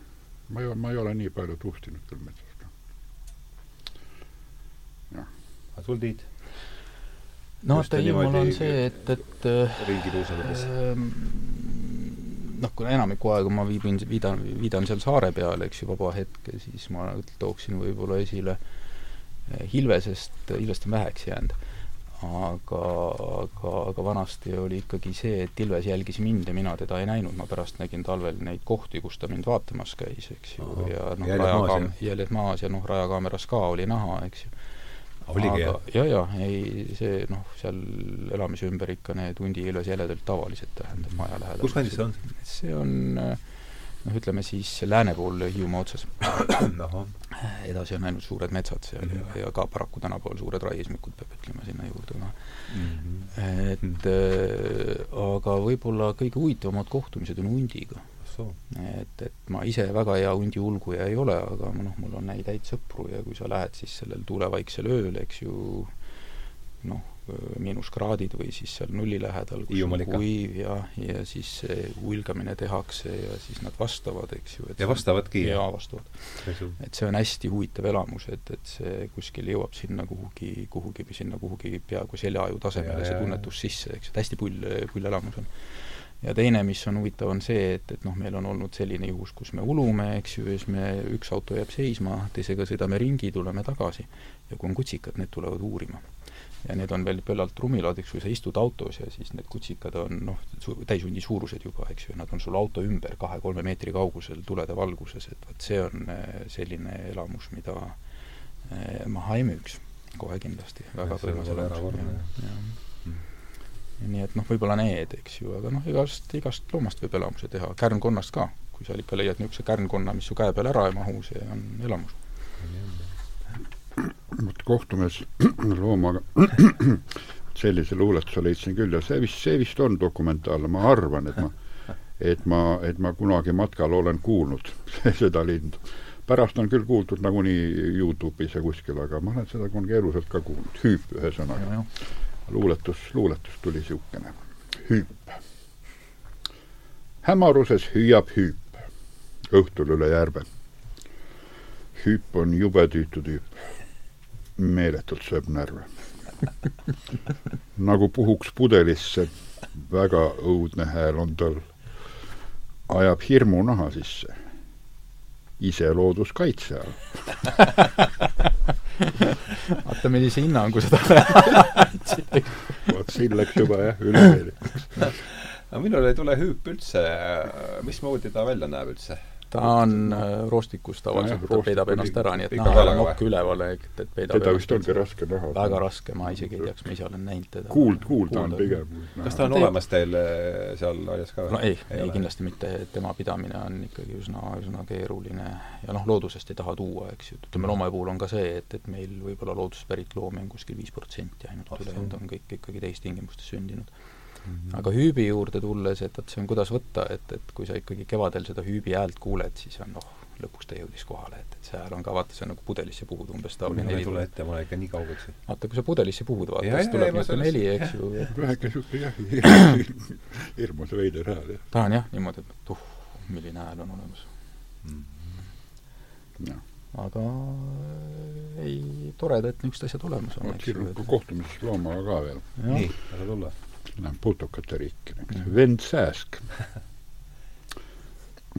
ma ei, ma ei ole nii palju tuhtinud küll metsas ka. jah. aga sul, Tiit? no vaata, ilmul on see, et, et ringi tuusaledes äh, noh, kuna enamiku aega ma viibin, viidan, viidan seal saare peal, eks ju, vaba hetk, siis ma tooksin võib-olla esile äh, Hilvesest, Ilvest on väheks jäänud. aga, aga, aga vanasti oli ikkagi see, et Ilves jälgis mind ja mina teda ei näinud, ma pärast nägin talvel neid kohti, kus ta mind vaatamas käis, eks ju, ja noh, rajakaam-, jäljed maas ja noh, rajakaameras ka oli näha, eks ju. oligi aga ja, ja ei, see noh, seal elamise ümber ikka need hundiilves jäledelt tavaliselt tähendab maja lähedal. kus kandis see on? see on noh, ütleme siis lääne pool Hiiumaa otsas edasi on ainult suured metsad seal mm -hmm. ja, ja ka paraku tänapäeval suured raiesmikud, peab ütlema sinna juurde ka mm. -hmm. et äh, aga võib-olla kõige huvitavamad kohtumised on hundiga et, et ma ise väga hea hundi ulguja ei ole, aga noh, mul on neid häid sõpru ja kui sa lähed siis sellel tuulevaiksel ööl, eks ju, noh, miinuskraadid või siis seal nulli lähedal, kus on kuiv ja, ja siis hulgamine tehakse ja siis nad vastavad, eks ju. ja vastavadki? jaa, vastavad. et see on hästi huvitav elamus, et, et see kuskil jõuab sinna kuhugi, kuhugi, sinna kuhugi peaaegu seljaaju tasemele, see tunnetus sisse, eks, et hästi pull, pull elamus on ja teine, mis on huvitav, on see, et, et noh, meil on olnud selline juhus, kus me ulume, eks ju, ja siis me, üks auto jääb seisma, teisega sõidame ringi, tuleme tagasi ja kui on kutsikad, need tulevad uurima. Ja need on veel pöllalt rumilad, eks ju, sa istud autos ja siis need kutsikad on noh, täishundi suurused juba, eks ju, nad on sul auto ümber kahe-kolme meetri kaugusel tulede valguses, et vot see on eh, selline elamus, mida eh, maha ei müüks kohe kindlasti. väga põnev elamus nii et noh, võib-olla need, eks ju, aga noh, igast, igast loomast võib elamuse teha, kärnkonnast ka. kui sa ikka leiad niisuguse kärnkonna, mis su käe peal ära ei mahu, see on elamus. Vot kohtumes loomaga sellise luuletuse leidsin küll ja see vist, see vist on dokumentaalne, ma arvan, et ma et ma, et ma kunagi matkal olen kuulnud seda lindu. pärast on küll kuuldud nagunii Youtube'is ja kuskil, aga ma olen seda kunagi elusalt ka kuulnud, hüüp ühesõnaga luuletus, luuletus tuli niisugune. hüüp. hämaruses hüüab hüüp õhtul üle järve. hüüp on jube tüütu tüüp. Meeletult sööb närve. nagu puhuks pudelisse, väga õudne hääl on tal. ajab hirmu naha sisse. ise looduskaitse all vaata, millise hinnangu sa talle andsid. vot siin läks juba jah, ülemeelikuks. aga minul ei tule hüüp üldse, mismoodi ta välja näeb üldse? Ta on äh, roostikus tavaliselt, ta peidab ennast ära, nii et näha on nokk üleval, et, et peidab teda vist ongi raske näha. väga raske, ma isegi ei teaks, ma ise olen näinud teda. kuuld, kuulda on pigem. kas ta on olemas teil äh, seal aias ka? no ei, ei, ei kindlasti mitte, tema pidamine on ikkagi üsna, üsna keeruline ja noh, loodusest ei taha tuua, eks ju, ütleme loomade puhul on ka see, et, et meil võib-olla loodusest pärit loomi on kuskil viis protsenti ainult, ülejäänud on kõik ikkagi teistingimustes sündinud -hmm. aga hüübi juurde tulles, et, et see on, kuidas võtta, et, et kui sa ikkagi kevadel seda hüübi häält kuuled, siis on noh, lõpuks ta jõudis kohale, et, et see hääl on ka, vaata, see on nagu pudelisse puhud umbes taoline heli. ei tule ette, ma olen ikka nii kaugeks. vaata, kui sa pudelisse puhud, vaata, siis tuleb niisugune heli, eks ju. väheke niisugune jah, hirmus veider hääl, jah. ta on jah, niimoodi, et uh, milline hääl on olemas mm. -hmm. aga äh, ei, tore, et niisugused asjad olemas on. vot siin on kohtumises loomaga ka veel. nii, ära tulla Lähen putukate riiki, eks mm. vend Sääsk.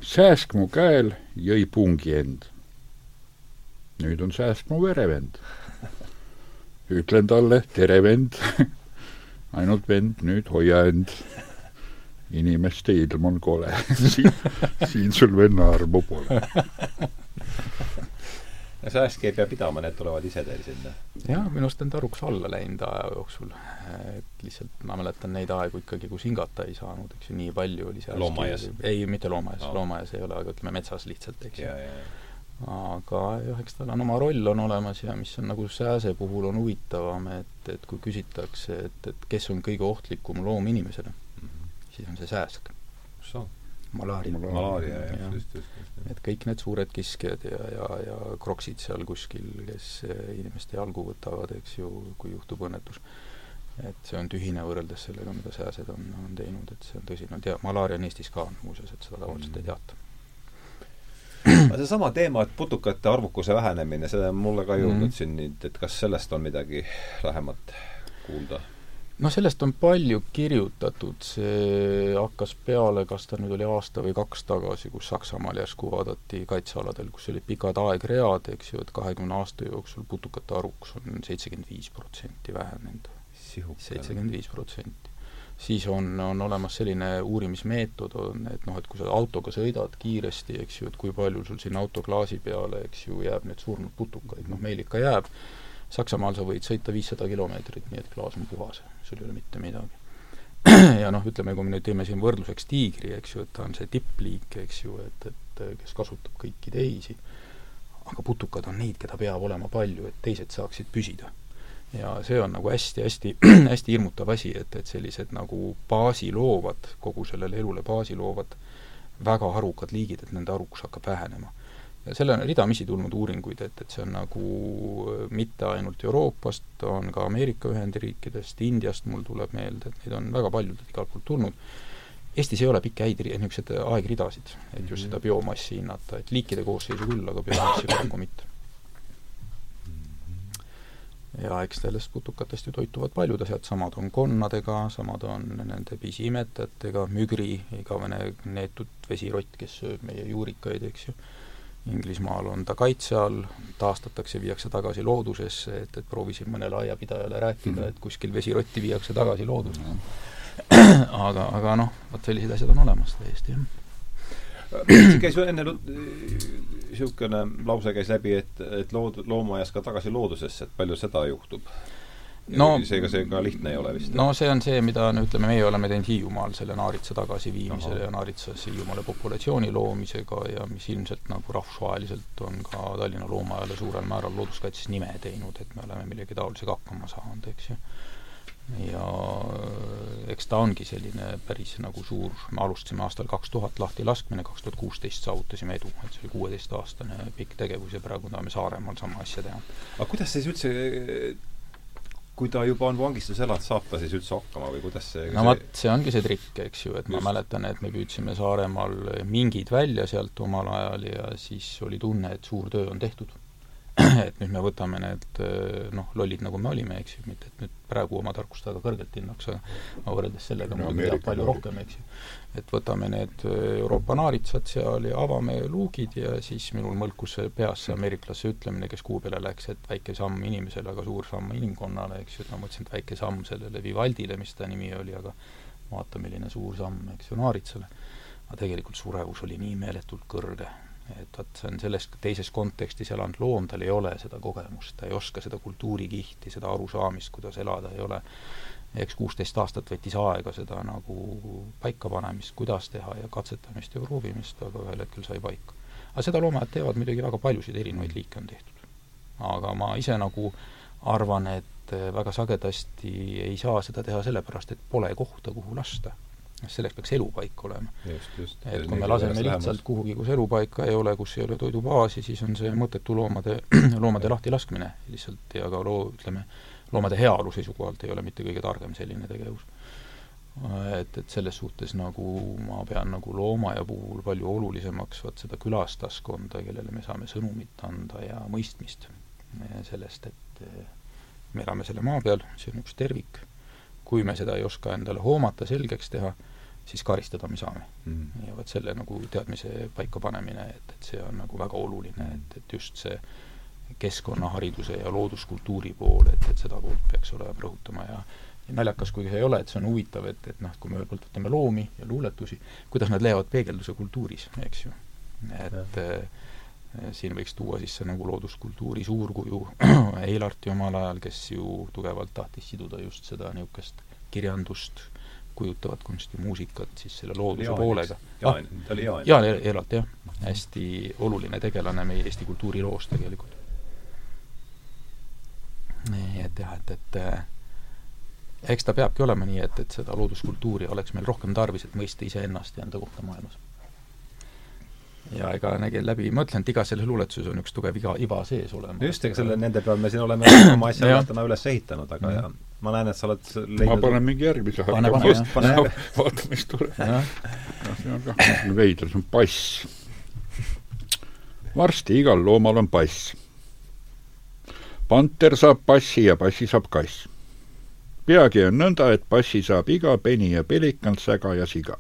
Sääsk mu käel jõi pungi end. nüüd on Sääsk mu verevend. ütlen talle, tere vend ainult vend, nüüd hoia end. inimeste ilm on kole siin, siin sul venna armu pole ja sääski ei pea pidama, need tulevad ise teil sinna? jah, minu arust on ta aruks alla läinud aja jooksul. et lihtsalt ma mäletan neid aegu ikkagi, kus hingata ei saanud, eks ju, nii palju oli sääski loomaaias? ei, mitte loomaaias no., loomaaias ei ole, aga ütleme metsas lihtsalt, eks ju. aga jah, eks tal on oma roll on olemas ja mis on nagu sääse puhul on huvitavam, et, et kui küsitakse, et, et kes on kõige ohtlikum loom inimesele mm, -hmm. siis on see sääsk. Malaaria. malaaria, jah, just, just, just et kõik need suured kiskjad ja, ja, ja kroksid seal kuskil, kes inimeste jalgu võtavad, eks ju, kui juhtub õnnetus, et see on tühine võrreldes sellega, mida sääsed on, on teinud, et see on tõsine, on tea-, malaaria on Eestis ka muuseas, et seda tavaliselt mm. ei teata seesama teema, et putukate arvukuse vähenemine, see on mulle ka jõudnud mm. siin nüüd, et kas sellest on midagi lähemat kuulda? Noh, sellest on palju kirjutatud, see hakkas peale, kas ta nüüd oli aasta või kaks tagasi, kus Saksamaal järsku vaadati kaitsealadel, kus olid pikad aegread, eks ju, et kahekümne aasta jooksul putukate arvukus on seitsekümmend viis protsenti vähenenud. seitsekümmend viis protsenti. siis on, on olemas selline uurimismeetod, on, et noh, et kui sa autoga sõidad kiiresti, eks ju, et kui palju sul sinna auto klaasi peale, eks ju, jääb neid surnud putukaid, noh meil ikka jääb Saksamaal sa võid sõita viissada kilomeetrit, nii et klaas on puhas, sul ei ole mitte midagi. ja noh, ütleme, kui me nüüd teeme siin võrdluseks tiigri, eks ju, et ta on see tippliik, eks ju, et, et kes kasutab kõiki teisi, aga putukad on neid, keda peab olema palju, et teised saaksid püsida. ja see on nagu hästi-hästi, hästi hirmutav asi, et, et sellised nagu baasi loovad, kogu sellele elule baasi loovad väga harukad liigid, et nende arukus hakkab vähenema selle on ridamisi tulnud uuringuid, et, et see on nagu äh, mitte ainult Euroopast, on ka Ameerika Ühendriikidest, Indiast mul tuleb meelde, et neid on väga paljudelt igalt poolt tulnud. Eestis ei ole pikki häid niisuguseid aegridasid, et just seda biomassi hinnata, et liikide koosseisu küll, aga biomassi paraku mitte. ja eks sellest putukatest ju toituvad paljud asjad, samad on konnadega, samad on nende pisiimetajatega, mügri, igavene neetud vesirott, kes sööb meie juurikaid, eks ju Inglismaal on ta kaitse all, taastatakse, viiakse tagasi loodusesse, et, et proovisin mõnele aiapidajale rääkida, et kuskil vesirotti viiakse tagasi loodusesse. aga, aga noh, vot sellised asjad on olemas täiesti, jah. käis enne niisugune lause käis läbi, et, et lood-, loomaajas ka tagasi loodusesse, et palju seda juhtub? No seega see ka lihtne ei ole vist. no see on see, mida no ütleme, meie oleme teinud Hiiumaal selle naaritsa tagasiviimisele ja naaritsas Hiiumaale populatsiooni loomisega ja mis ilmselt nagu rahvusvaheliselt on ka Tallinna Loomaaale suurel määral looduskaitses nime teinud, et me oleme millegi taolisega hakkama saanud, eks ju. ja eks ta ongi selline päris nagu suur, me alustasime aastal kaks tuhat lahtilaskmine, kaks tuhat kuusteist saavutasime edu, et see oli kuueteistaastane pikk tegevus ja praegu tahame Saaremaal sama asja teha. aga kuidas siis üldse kui ta juba on vangistuses elanud, saab ta siis üldse hakkama või kuidas see no vot, see ongi see trikk, eks ju, et Just. ma mäletan, et me püüdsime Saaremaal mingid välja sealt omal ajal ja siis oli tunne, et suur töö on tehtud et nüüd me võtame need noh, lollid, nagu me olime, eks ju, mitte et nüüd praegu oma tarkust väga kõrgelt hinnaks, aga võrreldes sellega no, muidugi teab palju rohkem, eks ju. Et võtame need Euroopa naaritsad seal ja avame luugid ja siis minul mõlkus peas see ameeriklase ütlemine, kes kuu peale läks, et väike samm inimesele, aga suur samm inimkonnale, eks ju, et ma mõtlesin, et väike samm sellele Vivaldile, mis ta nimi oli, aga vaata, milline suur samm, eks ju, naaritsale. aga tegelikult surevus oli nii meeletult kõrge et vot see on selles teises kontekstis elanud loom, tal ei ole seda kogemust, ta ei oska seda kultuurikihti, seda arusaamist, kuidas elada, ei ole. eks kuusteist aastat võttis aega seda nagu paikapanemist, kuidas teha ja katsetamist ja proovimist, aga ühel hetkel sai paika. aga seda loomajad teevad muidugi väga paljusid erinevaid liike on tehtud. aga ma ise nagu arvan, et väga sagedasti ei saa seda teha sellepärast, et pole kohta, kuhu lasta selleks peaks elupaik olema. et kui me laseme lihtsalt kuhugi, kus elupaika ei ole, kus ei ole toidubaasi, siis on see mõttetu loomade, loomade lahtilaskmine lihtsalt ja ka loo, ütleme, loomade heaolu seisukohalt ei ole mitte kõige targem selline tegevus. et, et selles suhtes nagu ma pean nagu loomaaia puhul palju olulisemaks vot seda külastaskonda, kellele me saame sõnumit anda ja mõistmist sellest, et me elame selle maa peal, see on üks tervik kui me seda ei oska endale hoomata, selgeks teha, siis karistada me saame mm. ja vot selle nagu teadmise paikapanemine, et, et see on nagu väga oluline, et, et just see keskkonnahariduse ja looduskultuuri pool, et, et seda poolt peaks olema rõhutama ja ja naljakas, kui see ei ole, et see on huvitav, et, et noh, kui me ühelt poolt võtame loomi ja luuletusi, kuidas nad leiavad peegelduse kultuuris, eks ju. et äh, siin võiks tuua sisse nagu looduskultuuri suurkuju Eilarti omal ajal, kes ju tugevalt tahtis siduda just seda niisugust kirjandust, kujutavat kunsti, muusikat siis selle looduse Jaan, poolega. Jaan ah,, ta oli Jaan. Jaan Eilart, jah. hästi oluline tegelane meie Eesti kultuuriloos tegelikult. nii et jah, et, et äh, eks ta peabki olema nii, et, et seda looduskultuuri oleks meil rohkem tarvis, et mõista iseennast ja enda kohta maailmas ja ega nägin läbi, ma ütlen, et igas selles luuletuses on üks tugev iga, iva sees olemas. just, ega selle, nende peal me siin oleme oma asja täna üles ehitanud, aga ja ma näen, et sa oled leidnud ma panen mingi järgmise pane, pane, just, pane no, vaata, mis tuleb. noh, see on kah veider, see on pass. varsti igal loomal on pass. panter saab passi ja passi saab kass. peagi on nõnda, et passi saab iga peni ja pelikan, säga ja siga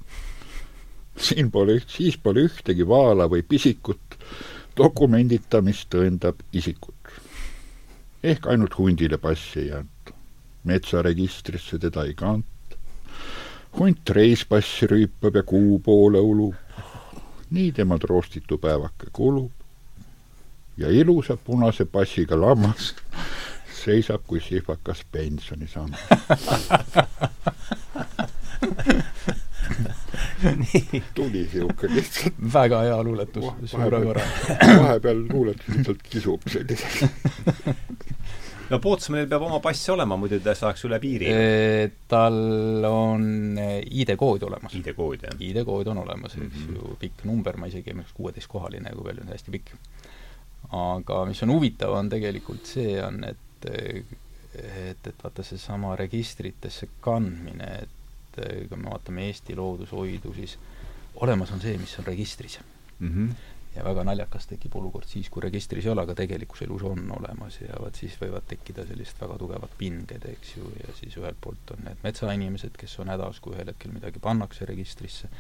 siin pole, siis pole ühtegi vaala või pisikut, dokumendita, mis tõendab isikut. ehk ainult hundile passi ei anta. Metsaregistrisse teda ei kanta. hunt reispassi rüüpab ja kuu poole ulub. nii tema troostitu päevake kulub. ja ilusa punase passiga lammas seisab kui sihvakas pensionisammas tuli sihuke lihtsalt väga hea luuletus, suurepärane. vahepeal luuletus lihtsalt kisub selliselt no Pootsmanil peab oma pass olema, muidu ta saaks üle piiri. tal on ID-kood olemas. ID-kood, jah? ID-kood on olemas, eks mm -hmm. ju, pikk number, ma isegi ei mäleta, kuueteistkohaline, kui palju on hästi pikk. aga mis on huvitav, on tegelikult see, on, et et, et vaata seesama registritesse kandmine, et kui me vaatame Eesti loodushoidu, siis olemas on see, mis on registris mm. -hmm ja väga naljakas tekib olukord siis, kui registris ei ole, aga tegelikus elus on olemas ja vot siis võivad tekkida sellised väga tugevad pinged, eks ju, ja siis ühelt poolt on need metsainimesed, kes on hädas, kui ühel hetkel midagi pannakse registrisse,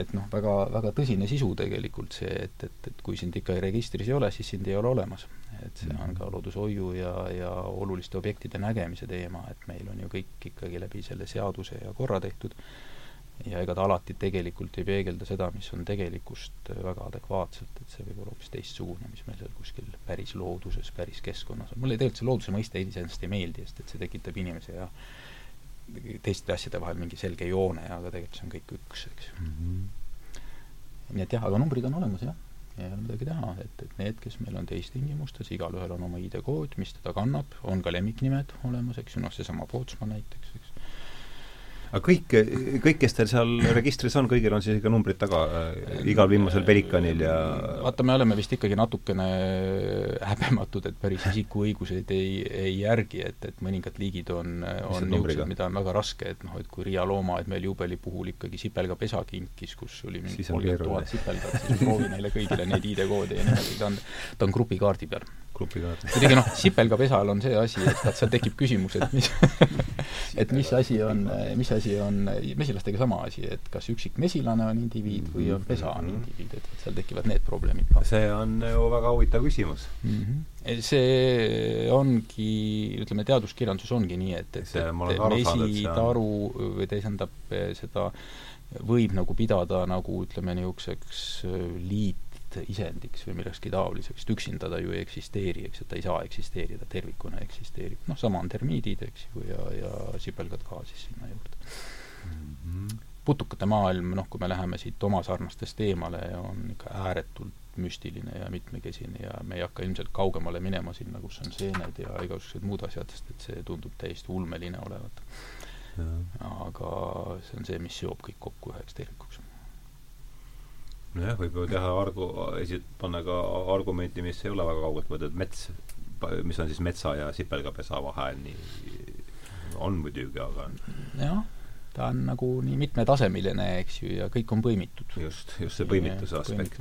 et noh, väga, väga tõsine sisu tegelikult see, et, et, et kui sind ikka registris ei ole, siis sind ei ole olemas. et see on ka loodushoiu ja, ja oluliste objektide nägemise teema, et meil on ju kõik ikkagi läbi selle seaduse ja korra tehtud ja ega ta alati tegelikult ei peegelda seda, mis on tegelikkust äh, väga adekvaatselt, et see võib olla hoopis teistsugune, mis meil seal kuskil päris looduses, päris keskkonnas on. mulle tegelikult see looduse mõiste iseenesest ei meeldi, sest et see tekitab inimese ja teiste asjade vahel mingi selge joone, aga tegelikult see on kõik üks, eks mm. -hmm. nii et jah, aga numbrid on olemas, jah. ja ei ole midagi teha, et, et need, kes meil on teistingimustes, igalühel on oma ID-kood, mis teda kannab, on ka lemmiknimed olemas, eks ju, noh, seesama Pootsman näiteks, eks aga kõik, kõik, kes teil seal registris on, kõigil on siis ikka numbrid taga äh,, igal viimasel pelikanil ja vaata, me oleme vist ikkagi natukene häbematud, et päris isikuõiguseid ei, ei järgi, et, et mõningad liigid on, on niisugused, mida on väga raske, et noh, et kui Riia Looma, et meil juubeli puhul ikkagi sipelgapesa kinkis, kus oli mingi kolmkümmend tuhat sipelgat, siis proovi neile kõigile neid ID-koode ja niimoodi, ta on, ta on grupikaardi peal grupikaart. muidugi noh, sipelgapesal on see asi, et vaat seal tekib küsimus, et mis et mis asi on, mis asi on mesilastega sama asi, et kas üksik mesilane on indiviid või on pesa on mhm. indiviid, et seal tekivad need probleemid ka. see on ju väga huvitav küsimus mm. -hmm. see ongi, ütleme, teaduskirjanduses ongi nii, et, et, et mesitaru või tähendab seda võib nagu pidada nagu ütleme, niisuguseks liit isendiks või millekski taoliseks, et üksinda ta ju ei eksisteeri, eks, et ta ei saa eksisteerida, tervikuna eksisteerib. noh, sama on termiidid, eks ju, ja, ja sipelgad ka siis sinna juurde mm. -hmm. putukate maailm, noh, kui me läheme siit oma sarnastest eemale, on ikka ääretult müstiline ja mitmekesine ja me ei hakka ilmselt kaugemale minema sinna, kus on seened ja igasugused muud asjad, sest et see tundub täiesti ulmeline olevat. aga see on see, mis seob kõik kokku üheks tervikuks nojah, võib ju teha argu-, esi-, panna ka argumenti, mis ei ole väga kaugelt võetud, mets, mis on siis metsa ja sipelgapesa vahel, nii on muidugi, aga jah, ta on nagu nii mitmetasemeline, eks ju, ja kõik on põimitud. just, just see põimituse aspekt.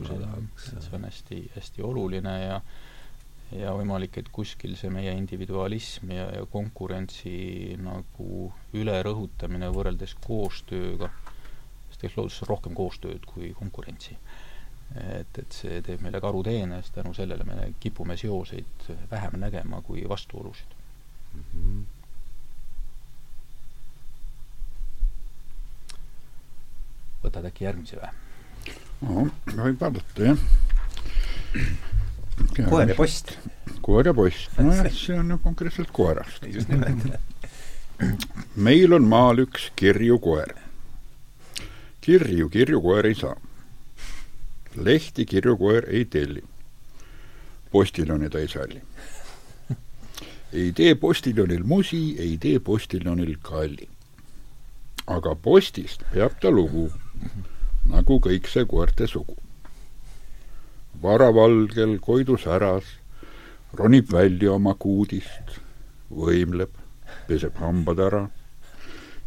see on hästi, hästi oluline ja ja võimalik, et kuskil see meie individualism ja, ja konkurentsi nagu ülerõhutamine võrreldes koostööga on rohkem koostööd kui konkurentsi. et, et see teeb meile karuteene, sest tänu sellele me kipume seoseid vähem nägema kui vastuolusid mm. -hmm. võtad äkki järgmise või? no, võib vaadata, jah. koer ja post. koer ja post, nojah, see on ju konkreetselt koerast. meil on maal üks kirju koer kirju kirjukoer ei saa. lehti kirjukoer ei telli. postiljonil ta ei salli. ei tee postiljonil musi, ei tee postiljonil kalli. aga postist peab ta lugu, nagu kõik see koerte sugu. varavalgel Koidu säras ronib välja oma kuudist, võimleb, peseb hambad ära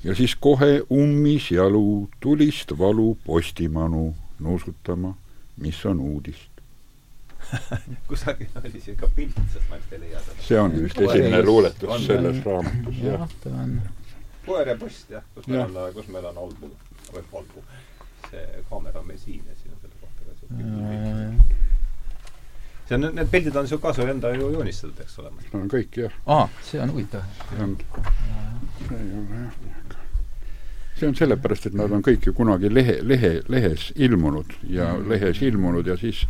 ja siis kohe ummis jalu tulist valu postimanu nuusutama, mis on uudist kusagil oli siin ka pilt, sest ma vist ei leia seda. see on vist esimene luuletus selles raamatus, jah. koer ja post, jah, kus meil on, kus meil on olbu, või olbu. see kaamera on meil siin ja siin on selle kohta ka siuke see on, need pildid on su ka su enda ju joonistatud, eks ole? on kõik, jah. aa, see on huvitav. see on, see ei ole jah see on sellepärast, et nad on kõik ju kunagi lehe, lehe, lehes ilmunud ja mm. lehes ilmunud ja siis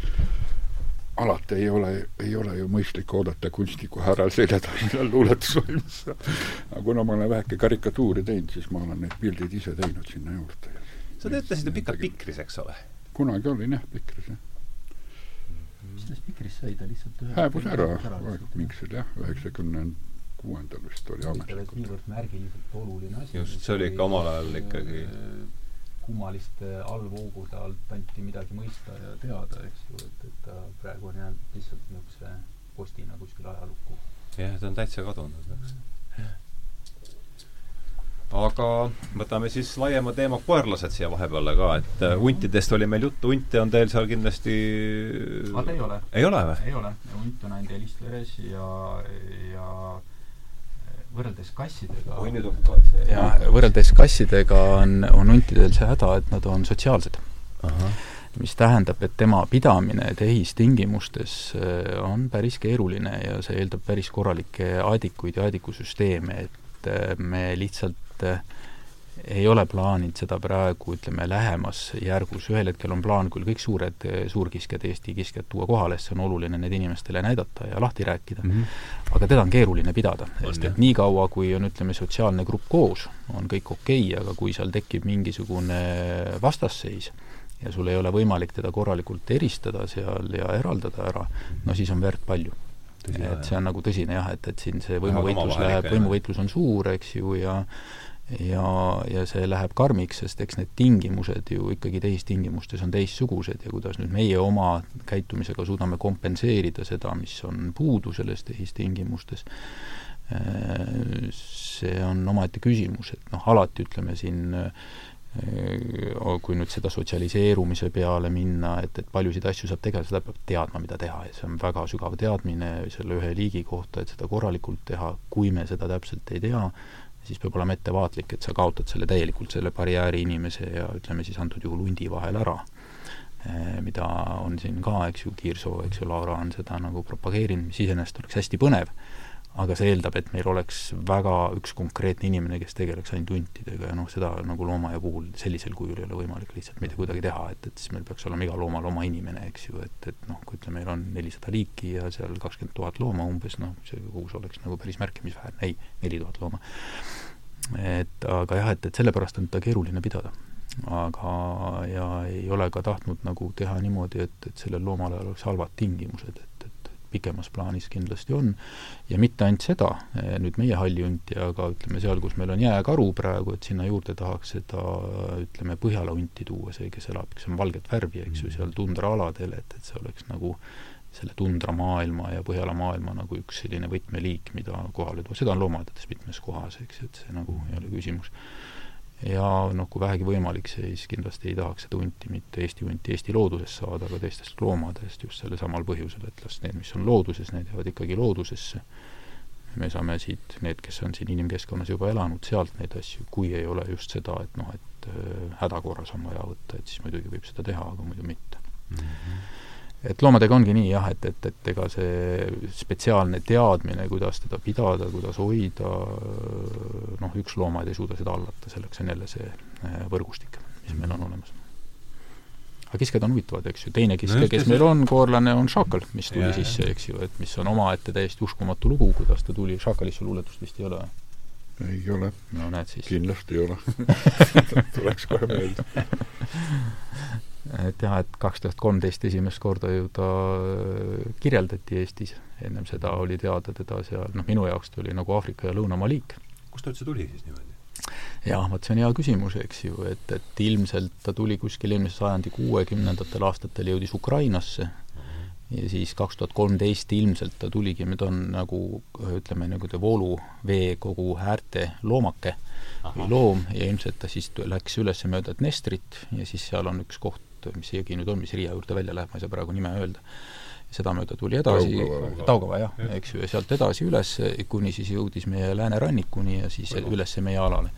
alati ei ole, ei ole ju mõistlik oodata kunstniku härral selja taha, millal luuletus valmis saab. aga kuna ma olen väheke karikatuuri teinud, siis ma olen need pildid ise teinud sinna juurde. sa töötasid ju pikalt Pikris, eks ole? kunagi olin jah, Pikris, jah. mis tast Pikris sai, ta lihtsalt hääbus ära, mingisugusel jah, üheksakümne kuuendal vist oli ametlikult. niivõrd märgiliselt oluline asi. just, see oli ikka omal ajal ikkagi kummaliste allvoogude alt anti midagi mõista ja teada, eks ju, et, et ta praegu on jäänud lihtsalt niisuguse postina kuskil ajalukku. jah, ta on täitsa kadunud, eks. aga võtame siis laiema teema koerlased siia vahepeale ka, et uh, huntidest oli meil juttu, hunte on teil seal kindlasti vaata ei ole. ei ole või? ei ole, hunt on ainult Elistveres ja, ja võrreldes kassidega oi, nüüd on katse. jah, võrreldes kassidega on, on huntidel see häda, et nad on sotsiaalsed. mis tähendab, et tema pidamine tehistingimustes äh, on päris keeruline ja see eeldab päris korralikke aedikuid ja aedikusüsteeme, et äh, me lihtsalt äh, ei ole plaaninud seda praegu, ütleme, lähemas järgus, ühel hetkel on plaan küll kõik suured suurkiskjad, Eesti kiskjad tuua kohale, sest see on oluline need inimestele näidata ja lahti rääkida. Mm, -hmm. aga teda on keeruline pidada, sest et niikaua, kui on, ütleme, sotsiaalne grupp koos, on kõik okei okay,, aga kui seal tekib mingisugune vastasseis ja sul ei ole võimalik teda korralikult eristada seal ja eraldada ära, no siis on verd palju. Et see on nagu tõsine jah, et, et siin see võimuvõitlus läheb, võimuvõitlus on suur, eks ju, ja ja, ja see läheb karmiks, sest eks need tingimused ju ikkagi tehistingimustes on teistsugused ja kuidas nüüd meie oma käitumisega suudame kompenseerida seda, mis on puudu selles tehistingimustes, see on omaette küsimus, et noh, alati ütleme siin kui nüüd seda sotsialiseerumise peale minna, et, et paljusid asju saab tegeleda, seda peab teadma, mida teha ja see on väga sügav teadmine selle ühe liigi kohta, et seda korralikult teha, kui me seda täpselt ei tea, siis peab olema ettevaatlik, et sa kaotad selle täielikult, selle barjääri inimese ja ütleme siis antud juhul hundi vahel ära. Eh, mida on siin ka, eks ju, Kiirsoo, eks ju, Laura on seda nagu propageerinud, mis iseenesest oleks hästi põnev aga see eeldab, et meil oleks väga üks konkreetne inimene, kes tegeleks ainult huntidega ja noh, seda nagu loomaaia puhul sellisel kujul ei ole võimalik lihtsalt mitte kuidagi teha, et, et siis meil peaks olema igal loomal oma inimene, eks ju, et, et noh, kui ütleme, meil on nelisada liiki ja seal kakskümmend tuhat looma umbes, noh, see kogus oleks nagu päris märkimisväärne, ei, neli tuhat looma. et aga jah, et, et sellepärast on teda keeruline pidada aga, ja ei ole ka tahtnud nagu teha niimoodi, et, et sellel loomal oleks halvad tingimused, et pikemas plaanis kindlasti on, ja mitte ainult seda, nüüd meie hallihunti, aga ütleme seal, kus meil on jääkaru praegu, et sinna juurde tahaks seda ütleme, Põhjala hunti tuua, see, kes elab, kes on valget värvi, eks ju, seal tundraaladel, et, et see oleks nagu selle tundramaailma ja Põhjala maailma nagu üks selline võtmeliik, mida kohale tuua, seda on loomaaiades mitmes kohas, eks et see nagu ei ole küsimus ja noh, kui vähegi võimalik, siis kindlasti ei tahaks seda hunti, mitte Eesti hunti Eesti loodusest saada, aga teistest loomadest just sellel samal põhjusel, et las need, mis on looduses, need jäävad ikkagi loodusesse. me saame siit, need, kes on siin inimkeskkonnas juba elanud, sealt neid asju, kui ei ole just seda, et noh, et äh, hädakorras on vaja võtta, et siis muidugi võib seda teha, aga muidu mitte mm. -hmm et loomadega ongi nii jah, et, et, et ega see spetsiaalne teadmine, kuidas teda pidada, kuidas hoida, noh, üks loomaaed ei suuda seda hallata, selleks on jälle see äh, võrgustik, mis meil on olemas. aga kiskjad on huvitavad, eks ju, teine kiske no, kes meil on, koorlane, on šakal, mis tuli ja, sisse, eks ju, et mis on omaette täiesti uskumatu lugu, kuidas ta tuli, šakalisse luuletust vist ei ole? Ei ole. no näed siis. kindlasti ei ole. Tuleks kohe meelde et jah, et kaks tuhat kolmteist esimest korda ju ta äh, kirjeldati Eestis, ennem seda oli teada teda seal, noh, minu jaoks ta oli nagu Aafrika ja Lõunamaa liik. kust ta üldse tuli siis niimoodi? jah, vot see on hea küsimus, eks ju, et, et ilmselt ta tuli kuskil eelmise sajandi kuuekümnendatel aastatel, jõudis Ukrainasse ja siis kaks tuhat kolmteist ilmselt ta tuligi, ta on nagu ütleme, nagu ta vooluveekogu äärte loomake Aha. või loom ja ilmselt ta siis läks üles mööda Dnestrit ja siis seal on üks koht, mis jõgi nüüd on, mis Riia juurde välja läheb, ma ei saa praegu nime öelda, sedamööda tuli edasi, Taugava jah ja., eks ju, ja sealt edasi üles, kuni siis jõudis meie läänerannikuni ja siis üles meie alale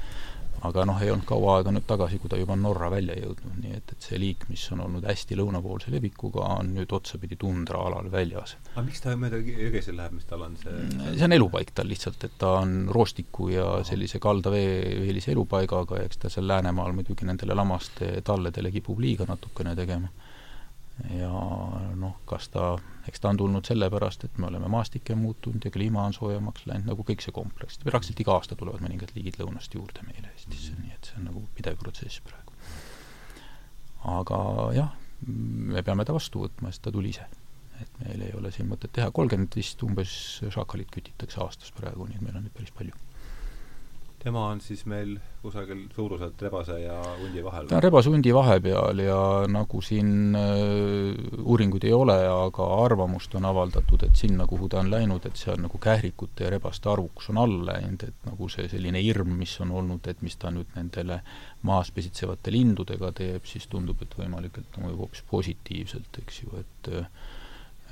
aga noh, ei olnud kaua aega nüüd tagasi, kui ta juba Norra välja jõudnud, nii et, et see liik, mis on olnud hästi lõunapoolse levikuga, on nüüd otsapidi tundraalal väljas. aga miks ta mööda jõgesid läheb, mis tal on see? See on elupaik tal lihtsalt, et ta on roostiku ja sellise kaldaveelise elupaigaga ja eks ta seal Läänemaal muidugi nendele lammaste talledele kipub liiga natukene tegema ja noh, kas ta, eks ta on tulnud sellepärast, et me oleme maastikke muutunud ja kliima on soojemaks läinud, nagu kõik see kompleks. praktiliselt iga aasta tulevad mõningad liigid lõunast juurde meile Eestisse, nii et see on nagu pidev protsess praegu. aga jah, me peame ta vastu võtma, sest ta tuli ise. et meil ei ole siin mõtet teha, kolmkümmend vist umbes šakalit kütitakse aastas praegu, nii et meil on neid päris palju tema on siis meil kusagil suuruselt rebase ja hundi vahel? ta on rebase hundi vahepeal ja nagu siin äh, uuringuid ei ole, aga arvamust on avaldatud, et sinna, kuhu ta on läinud, et seal nagu kährikute ja rebaste arvukus on alla läinud, et nagu see selline hirm, mis on olnud, et mis ta nüüd nendele maas pesitsevate lindudega teeb, siis tundub, et võimalik, et ta mõjub hoopis positiivselt, eks ju, et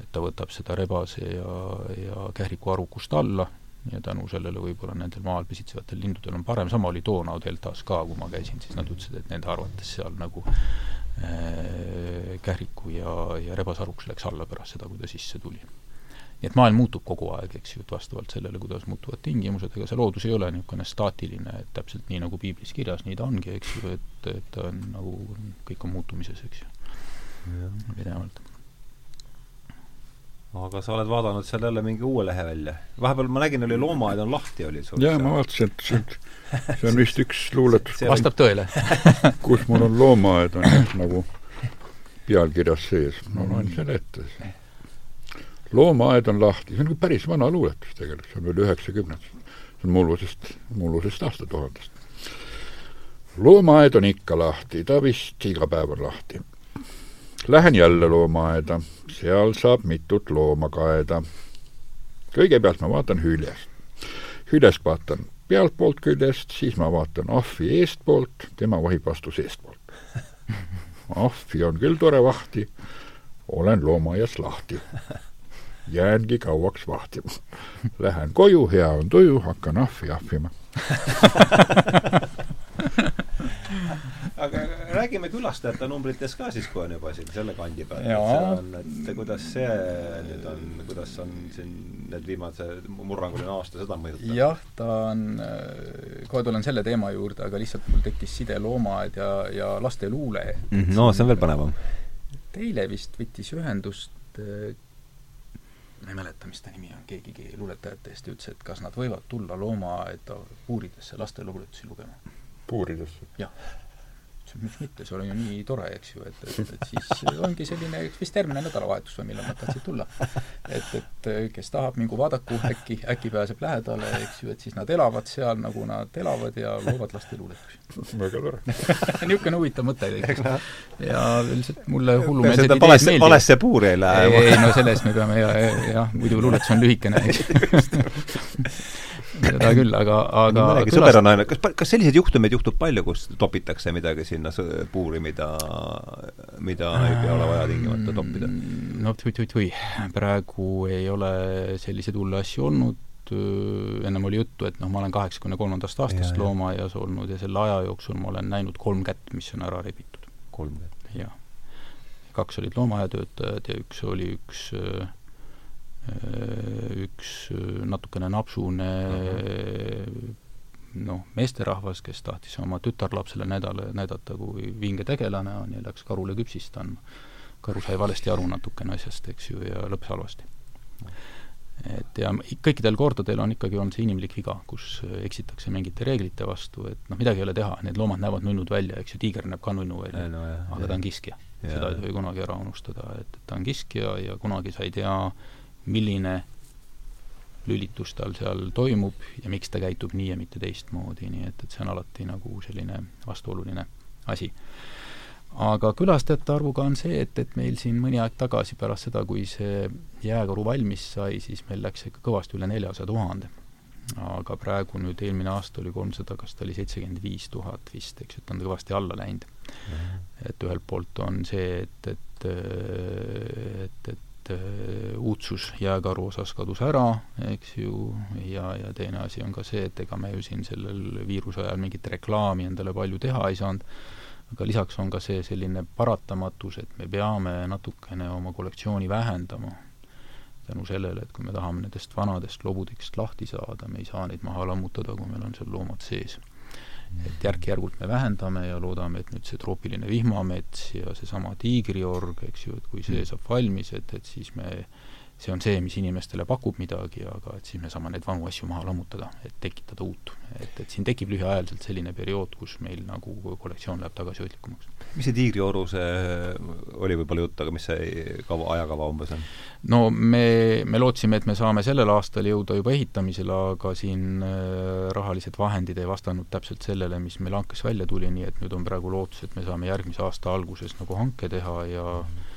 et ta võtab seda rebase ja, ja kähriku arvukust alla ja tänu sellele võib-olla nendel maal pisitsevatel lindudel on parem, sama oli Donau deltas ka, kui ma käisin, siis nad ütlesid, et nende arvates seal nagu äh, kähriku ja, ja rebasaruks läks alla pärast seda, kui ta sisse tuli. nii et maailm muutub kogu aeg, eks ju, et vastavalt sellele, kuidas muutuvad tingimused, ega see loodus ei ole niisugune staatiline, et täpselt nii, nagu piiblis kirjas, nii ta ongi, eks ju, et, et ta on nagu, kõik on muutumises, eks ju, pidevalt aga sa oled vaadanud seal jälle mingi uue lehe välja? vahepeal ma nägin, oli loomaaed on lahti, oli sul jaa, ma vaatasin, et see, see on vist üks luuletus vastab tõele kus mul on loomaaed, on jah, nagu pealkirjas sees. ma loen selle ette. loomaaed on lahti, see on päris vana luuletus tegelikult, see on veel üheksakümnendast. see on mullusest, mullusest aastatuhandest. loomaaed on ikka lahti, ta vist iga päev on lahti Lähen jälle loomaaeda, seal saab mitut looma kaeda. kõigepealt ma vaatan hüljest. hüljest vaatan pealtpoolt küljest, siis ma vaatan ahvi eestpoolt, tema vahib vastu seestpoolt. ahvi on küll tore vahti, olen loomaaias lahti. jäängi kauaks vahtima. Lähen koju, hea on tuju, hakkan ahvi ahvima aga räägime külastajate numbritest ka siis, kui on juba siin selle kandi peal. et et kuidas see nüüd on, kuidas on siin need viimase murranguline aasta seda mõjutanud? jah, ta on, kohe tulen selle teema juurde, aga lihtsalt mul tekkis side loomaaed ja, ja lasteluule mm. -hmm. no see on veel põnevam. eile vist võttis ühendust äh, ma ei mäleta, mis ta nimi on, keegi luuletajatest ütles, et kas nad võivad tulla loomaaeda puuridesse lasteluuletusi lugema. puuridesse? jah miks mitte, see oli ju nii tore, eks ju, et, et, et siis ongi selline, vist järgmine nädalavahetus või millal nad tahtsid tulla. et, et kes tahab, mingu vaadaku, äkki, äkki pääseb lähedale, eks ju, et siis nad elavad seal, nagu nad elavad ja loovad lasteluuletusi. väga tore niisugune huvitav mõte tegelikult. ja üldiselt mulle hullumeelsed ideed meeldivad. valesse puuri ei lähe? ei, ei no selles me peame ja, jah, muidu luuletus on lühikene, eks seda küll, aga, aga no, mõnegi sõber on aina-, kas, kas selliseid juhtumeid juhtub palju, kus topitakse midagi sinna puuri, mida, mida ei pea ole vaja tingimata toppida? no tui-tui-tui, praegu ei ole selliseid hulle asju olnud, ennem oli juttu, et noh, ma olen kaheksakümne kolmandast aastast loomaaias olnud ja selle aja jooksul ma olen näinud kolm kätt, mis on ära rebitud. kolm kätt? jah. kaks olid loomaaiatöötajad ja üks oli üks äh, üks natukene napsune noh, meesterahvas, kes tahtis oma tütarlapsele nädala, näidata, kui vinge tegelane on ja läks karule küpsist andma. karu sai valesti aru natukene asjast, eks ju, ja lõppes halvasti. et ja kõikidel kordadel on ikkagi olnud see inimlik viga, kus eksitakse mingite reeglite vastu, et noh, midagi ei ole teha, need loomad näevad nunnud välja, eks ju, tiiger näeb ka nunnu välja no,, aga ta on kiskja. seda ei tohi kunagi ära unustada, et, et ta on kiskja ja kunagi sa ei tea, milline lülitus tal seal toimub ja miks ta käitub nii ja mitte teistmoodi, nii et, et see on alati nagu selline vastuoluline asi. aga külastajate arvuga on see, et, et meil siin mõni aeg tagasi, pärast seda, kui see jääkaru valmis sai, siis meil läks ikka kõvasti üle neljasaja tuhande. aga praegu nüüd eelmine aasta oli kolmsada, kas ta oli seitsekümmend viis tuhat vist, eks et on ta kõvasti alla läinud mm. -hmm. et ühelt poolt on see, et, et, et, et et äh, uudsus jääkaru osas kadus ära, eks ju, ja, ja teine asi on ka see, et ega me ju siin sellel viiruse ajal mingit reklaami endale palju teha ei saanud, aga lisaks on ka see selline paratamatus, et me peame natukene oma kollektsiooni vähendama tänu sellele, et kui me tahame nendest vanadest lobudikest lahti saada, me ei saa neid maha lammutada, kui meil on seal loomad sees. Et järk-järgult me vähendame ja loodame, et nüüd see troopiline vihmamets ja seesama tiigriorg, eks ju, et kui see saab valmis, et, et siis me see on see, mis inimestele pakub midagi, aga et siis me saame neid vanu asju maha lammutada, et tekitada uut. et, et siin tekib lühiajaliselt selline periood, kus meil nagu kollektsioon läheb tagasihoidlikumaks. mis see tiigrioru, see oli võib-olla jutt, aga mis see kava, ajakava umbes on? no me, me lootsime, et me saame sellel aastal jõuda juba ehitamisele, aga siin äh, rahalised vahendid ei vastanud täpselt sellele, mis meil hankes välja tuli, nii et nüüd on praegu lootus, et me saame järgmise aasta alguses nagu hanke teha ja mm -hmm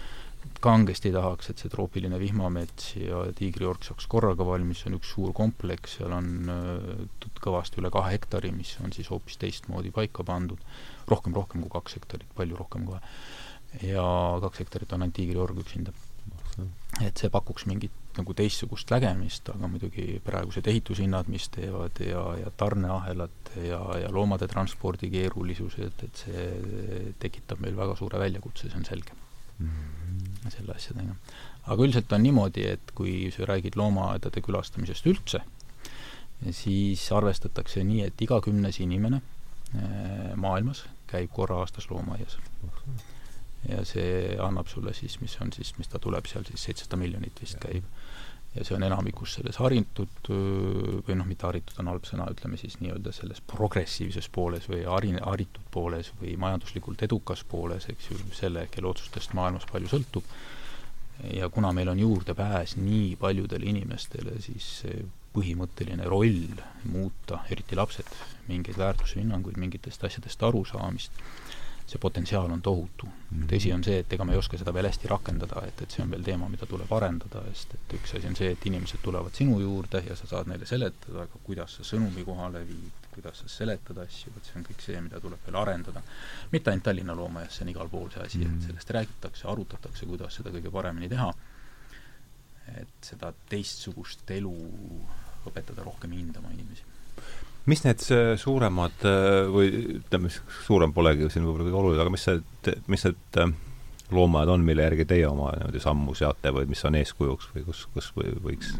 kangesti tahaks, et see troopiline vihmamets ja tiigriorg saaks korraga valmis, see on üks suur kompleks, seal on äh, kõvasti üle kahe hektari, mis on siis hoopis teistmoodi paika pandud, rohkem, rohkem kui kaks hektarit, palju rohkem kohe. ja kaks hektarit on ainult tiigriorg üksinda. et see pakuks mingit nagu teistsugust nägemist, aga muidugi praegused ehitushinnad, mis teevad ja, ja tarneahelad ja, ja loomade transpordi keerulisused, et see tekitab meil väga suure väljakutse, see on selge mm. -hmm selle asjadega. aga üldiselt on niimoodi, et kui sa räägid loomaaedade külastamisest üldse, siis arvestatakse nii, et iga kümnes inimene eh, maailmas käib korra aastas loomaaias. ja see annab sulle siis, mis on siis, mis ta tuleb seal siis, seitsesada miljonit vist käib ja see on enamikus selles haritud või noh, mitte haritud on halb sõna, ütleme siis nii-öelda selles progressiivses pooles või hari-, haritud pooles või majanduslikult edukas pooles, eks ju, selle, kelle otsustest maailmas palju sõltub, ja kuna meil on juurdepääs nii paljudele inimestele, siis see põhimõtteline roll muuta, eriti lapsed, mingeid väärtushinnanguid, mingitest asjadest arusaamist, see potentsiaal on tohutu mm. -hmm. tõsi on see, et ega me ei oska seda veel hästi rakendada, et, et see on veel teema, mida tuleb arendada, sest et üks asi on see, et inimesed tulevad sinu juurde ja sa saad neile seletada, aga kuidas sa sõnumi kohale viid, kuidas sa seletad asju, vot see on kõik see, mida tuleb veel arendada. mitte ainult Tallinna loomaaias, see on igal pool see asi mm, -hmm. et mhm. sellest räägitakse, arutatakse, kuidas seda kõige paremini teha, et seda teistsugust elu õpetada rohkem hindama inimesi mis need suuremad äh, või ütleme, suurem polegi siin võib-olla kõige olulisem, aga mis see, mis need äh, loomad on, mille järgi teie oma niimoodi sammu seate või mis on eeskujuks või kus, kus või võiks?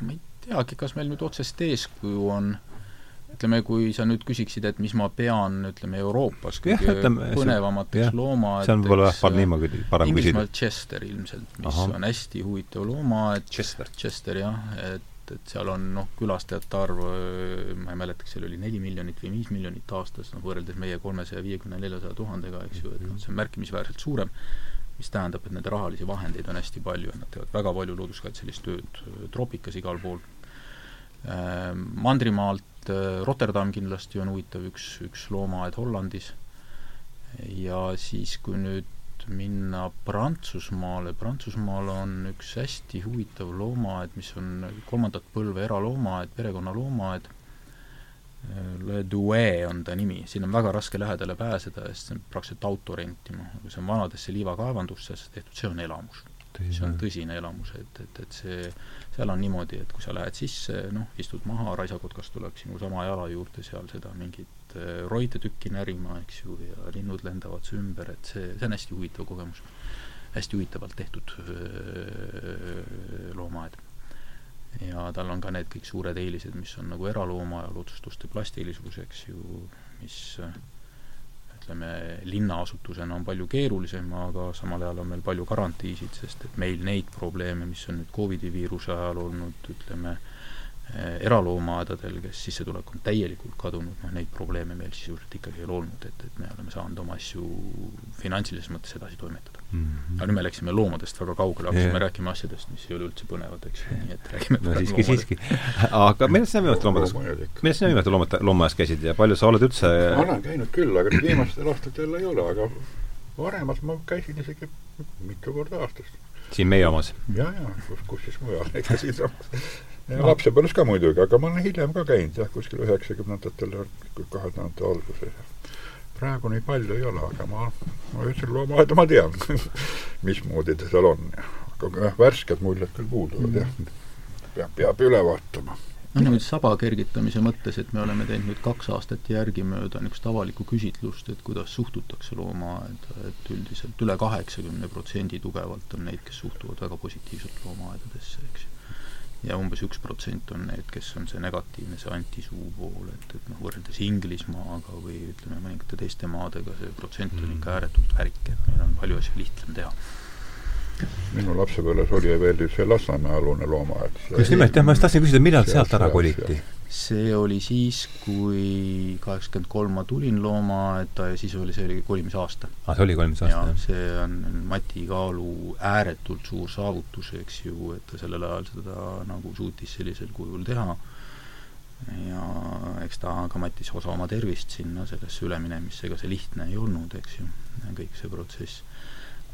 ma ei teagi, kas meil nüüd otsest eeskuju on, ütleme, kui sa nüüd küsiksid, et mis ma pean, ütleme, Euroopas kõige põnevamateks loomaedadeks see on võib-olla parem küsida. Inglismaal Chester ilmselt, mis Aha. on hästi huvitav loomaaed. Chester. Chester jah, et et, et seal on noh, külastajate arv, ma ei mäleta, kas seal oli neli miljonit või viis miljonit aastas, noh võrreldes meie kolmesaja viiekümne, neljasaja tuhandega, eks ju, et noh, see on märkimisväärselt suurem, mis tähendab, et nende rahalisi vahendeid on hästi palju ja nad teevad väga palju looduskaitselist tööd troopikas igal pool. Mandrimaalt Rotterdam kindlasti on huvitav üks, üks loomaaed Hollandis ja siis, kui nüüd minna Prantsusmaale, Prantsusmaal on üks hästi huvitav loomaaed, mis on kolmandat põlve eraloomaaed, perekonnaloomaaed, Le Douai on ta nimi, sinna on väga raske lähedale pääseda, sest see on praktiliselt auto rentima, aga see on vanadesse liivakaevandustesse tehtud, see on elamus. see on tõsine elamus, et, et, et see, seal on niimoodi, et kui sa lähed sisse, noh, istud maha, raisakotkas tuleb sinu sama jala juurde seal seda mingit roide tükki närima, eks ju, ja linnud lendavad su ümber, et see, see on hästi huvitav kogemus. hästi huvitavalt tehtud äh, loomaaed. ja tal on ka need kõik suured eelised, mis on nagu eralooma ja loodustuste plastilisus, eks ju, mis ütleme, linnaasutusena on palju keerulisem, aga samal ajal on meil palju garantiisid, sest et meil neid probleeme, mis on nüüd Covidi viiruse ajal olnud, ütleme, Eh, eraloomaaedadel, kes sissetulek on täielikult kadunud, noh neid probleeme meil sisuliselt ikkagi ei ole olnud, et, et me oleme saanud oma asju finantsilises mõttes edasi toimetada mm. -hmm. aga nüüd me läksime loomadest väga kaugele, hakkasime yeah. rääkima asjadest, mis ei ole üldse põnevad, eks ju, nii et räägime no siiski, siiski. aga millest sina viimastel loomadest, millest sina viimastel loomad, loomaaias käisid ja palju sa oled üldse ma olen käinud küll, aga viimastel aastatel ei ole, aga varemalt ma käisin isegi mitu korda aastas. siin meie omas? ja, ja, kus, kus siis mujal, ikka siinsamas no. lapsepõlves ka muidugi, aga ma olen hiljem ka käinud jah, kuskil üheksakümnendatel ja kahe tuhande alguses. praegu nii palju ei ole, aga ma, ma ütlesin, loomaaeda ma tean mismoodi ta seal on. aga jah, värsked muljed küll puuduvad mm. jah. peab, peab üle vaatama no nüüd saba kergitamise mõttes, et me oleme teinud nüüd kaks aastat järgimööda niisugust avalikku küsitlust, et kuidas suhtutakse loomaaeda, et üldiselt üle kaheksakümne protsendi tugevalt on neid, kes suhtuvad väga positiivselt loomaaedadesse, eks ju ja umbes üks protsent on need, kes on see negatiivne, see antisuu pool, et, et noh, võrreldes Inglismaaga või ütleme, mõningate teiste maadega see protsent on ikka ääretult värik, et meil on palju asju lihtsam teha minu lapsepõlves oli veel see Lasnamäe alune loomaaed. just nimelt, jah, ma just tahtsin küsida, millal sealt ära koliti? See oli siis, kui kaheksakümmend kolm ma tulin loomaaeda ja siis oli, see oli kolimisaasta. aa, ah, see oli kolimisaasta, jah? see on Mati Kaalu ääretult suur saavutus, eks ju, et ta sellel ajal seda nagu suutis sellisel kujul teha ja eks ta ka mattis osa oma tervist sinna sellesse üleminemisse, ega see lihtne ei olnud, eks ju, kõik see protsess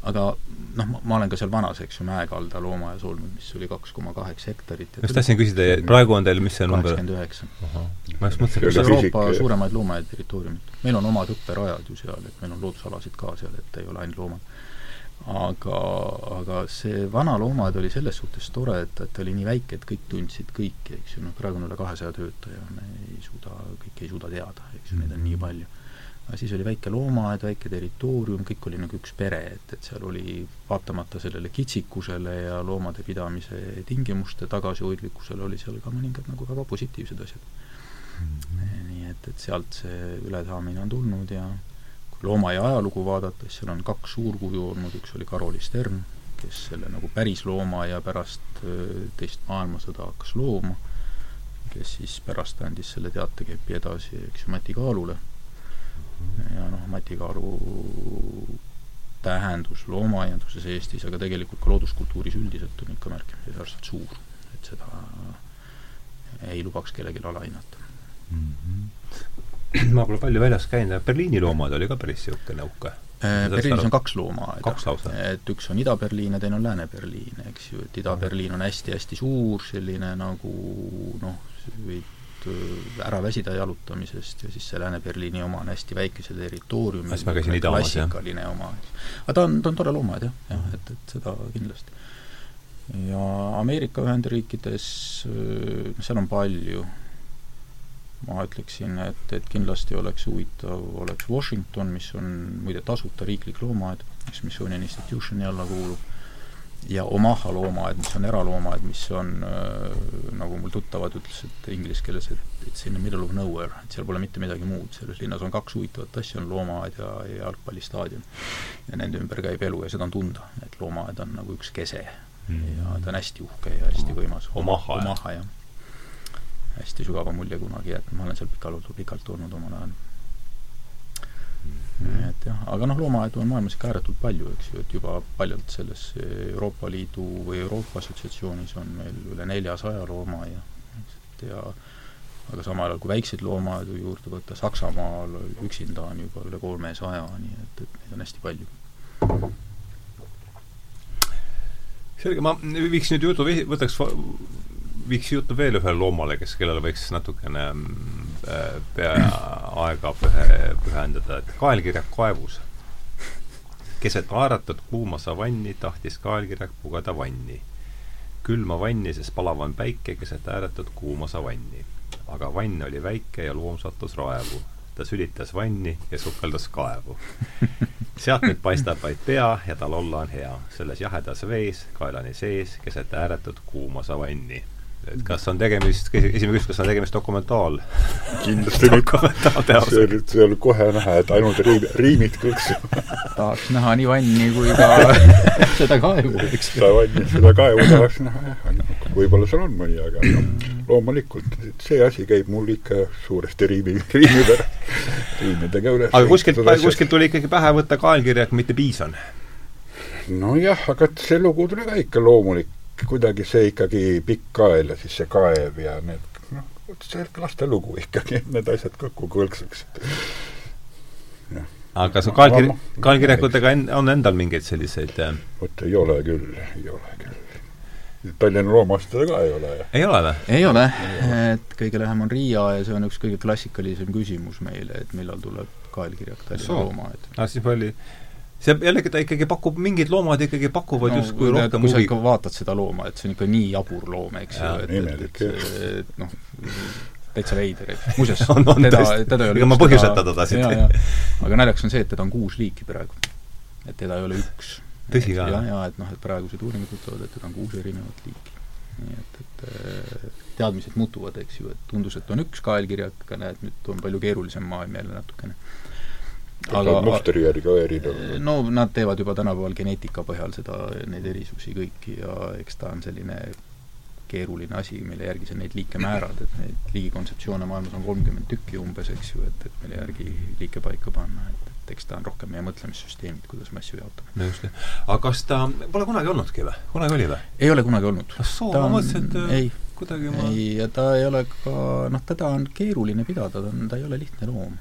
aga noh, ma olen ka seal vanas, eks ju, Mäekalda loomaajas olnud, mis oli kaks koma kaheksa hektarit. just tahtsin küsida, praegu on teil, mis see number? kaheksakümmend üheksa. ma just mõtlesin, see Euroopa suuremaid loomaaia territooriumid. meil on omad õpperajad ju seal, et meil on loodusalasid ka seal, et ei ole ainult loomad. aga, aga see vana loomaaed oli selles suhtes tore, et, et ta oli nii väike, et kõik tundsid kõiki, eks ju, noh praegu on üle kahesaja töötaja, me ei suuda, kõiki ei suuda teada, eks ju, neid on nii palju aga siis oli väike loomaaed, väike territoorium, kõik oli nagu üks pere, et, et seal oli vaatamata sellele kitsikusele ja loomade pidamise tingimuste tagasihoidlikkusele, oli seal ka mõningad nagu väga positiivsed asjad mm. -hmm. nii et, et sealt see ülesaamine on tulnud ja kui loomaaia ajalugu vaadata, siis seal on kaks suurkuju olnud, üks oli Karoli Stern, kes selle nagu päris loomaaia pärast teist maailmasõda hakkas looma, kes siis pärast andis selle teatekepi edasi, eks ju, Mati Kaalule ja noh, Mati Kaalu tähendus loomaaianduses Eestis, aga tegelikult ka looduskultuuris üldiselt on ikka märkimisväärselt suur, et seda ei lubaks kellelgi alahinnata mm. -hmm. ma pole palju väljas käinud, Berliini loomad oli ka päris niisugune uhke äh, Berliinis on kaks loomaaeda. et üks on Ida-Berliin ja teine on Lääne-Berliin, eks ju, et Ida-Berliin on hästi-hästi suur, selline nagu noh, võib ära väsida jalutamisest ja siis see Lääne-Berliini oma on hästi väikese territooriumi jah? klassikaline oma. aga ta on, ta on tore loomaaed jah, jah, et, et seda kindlasti. ja Ameerika Ühendriikides, äh, seal on palju, ma ütleksin, et, et kindlasti oleks huvitav, oleks Washington, mis on muide tasuta riiklik loomaaed, Smithsonian Institutioni alla kuulub ja Omaha loomaaed, mis on eraloomaaed, mis on äh, nagu mul tuttavad ütlesid inglise keeles, et it's in the middle of nowhere, et seal pole mitte midagi muud, selles linnas on kaks huvitavat asja, on loomaaed ja, ja jalgpallistaadion. ja nende ümber käib elu ja seda on tunda, et loomaaed on nagu üks kese mm. ja ta on hästi uhke ja hästi võimas. Omaha, Omaha, jah. hästi sügava mulje kunagi jätnud, ma olen seal pikalt, pikalt olnud omal ajal Mm. et jah, aga noh, loomaaedu on maailmas ikka ääretult palju, eks ju, et juba paljalt selles Euroopa Liidu või Euroopa Assotsiatsioonis on meil üle neljasaja loomaaia, et ja aga samal ajal, kui väikseid loomaaedu juurde võtta, Saksamaal üksinda on juba üle kolmesaja, nii et, et neid on hästi palju. selge, ma viiks nüüd jutu, võtaks viiks jutu veel ühele loomale, kes, kellele võiks natukene äh, pea aega pühe, pühendada, et kaelkirjak kaevus. keset haaratud kuuma savanni tahtis kaelkirjak pugeda vanni. külma vanni, sest palav on päike keset ääretut kuuma savanni. aga vann oli väike ja loom sattus raevu. ta sülitas vanni ja sukeldas kaevu. sealt nüüd paistab vaid pea ja tal olla on hea, selles jahedas vees, kaelani sees, keset ääretut kuuma savanni et kas on tegemist, esimene küsimus, kas on tegemist dokumentaal? kindlasti mitte. see oli, see oli kohe näha, et ainult riim, riimid kõlksid tahaks näha nii vanni kui ka seda kaevu, eks. seda vanni, seda kaevu tahaks näha jah, võib-olla seal on mõni, aga noh, loomulikult, see asi käib mul ikka suuresti riimi, riimi pärast, riimidega üles. aga kuskilt, kuskilt tuli ikkagi pähe võtta kaelkirjak, mitte piisan? nojah, aga see lugu tuli ka ikka loomulik kuidagi see ikkagi pikk kael ja siis see kaev ja need noh, see lastelugu ikkagi, need asjad kokku kõlkseksid. aga kas kaelkir-, kaelkirjakutega on endal mingeid selliseid äh, vot ei ole küll, ei ole küll. Tallinna loomaasjadega ka ei ole. ei ole või? ei ole, et kõige lähem on Riia ja see on üks kõige klassikalisem küsimus meile, et millal tuleb kaelkirjak Tallinna loomaaed. aa, siis oli see jällegi, ta ikkagi pakub, mingid loomad ikkagi pakuvad no, justkui rohkem huvi. kui sa ikka vaatad seda looma, et see on ikka nii jabur loom, eks ju, et, et, et, et noh, täitsa veider, et muuseas teda, teda ei ole ega ma põhjuseta teda siit. aga naljakas on see, et teda on kuus liiki praegu. et teda ei ole üks. tõsi ka? jah, ja et noh, et praegused uuringud ütlevad, et teda on kuus erinevat liiki. nii et, et äh, teadmised muutuvad, eks ju, et tundus, et on üks kaelkirjak, aga näed, nüüd on palju keerulisem maailm jälle natukene. Aga mustri järgi ka erinev? no nad teevad juba tänapäeval geneetika põhjal seda, neid erisusi kõiki ja eks ta on selline keeruline asi, mille järgi sa neid liike määrad, et neid liigikontseptsioone maailmas on kolmkümmend tükki umbes, eks ju, et, et mille järgi liike paika panna, et et eks ta on rohkem meie mõtlemissüsteemid, kuidas me asju jaotame. no just, aga kas ta pole kunagi olnudki või? kunagi oli või? ei ole kunagi olnud. ah soo, ma mõtlesin, et ei, kuidagi ma ei, ja ta ei ole ka, noh, teda on keeruline pidada, ta on, ta ei ole lihtne loom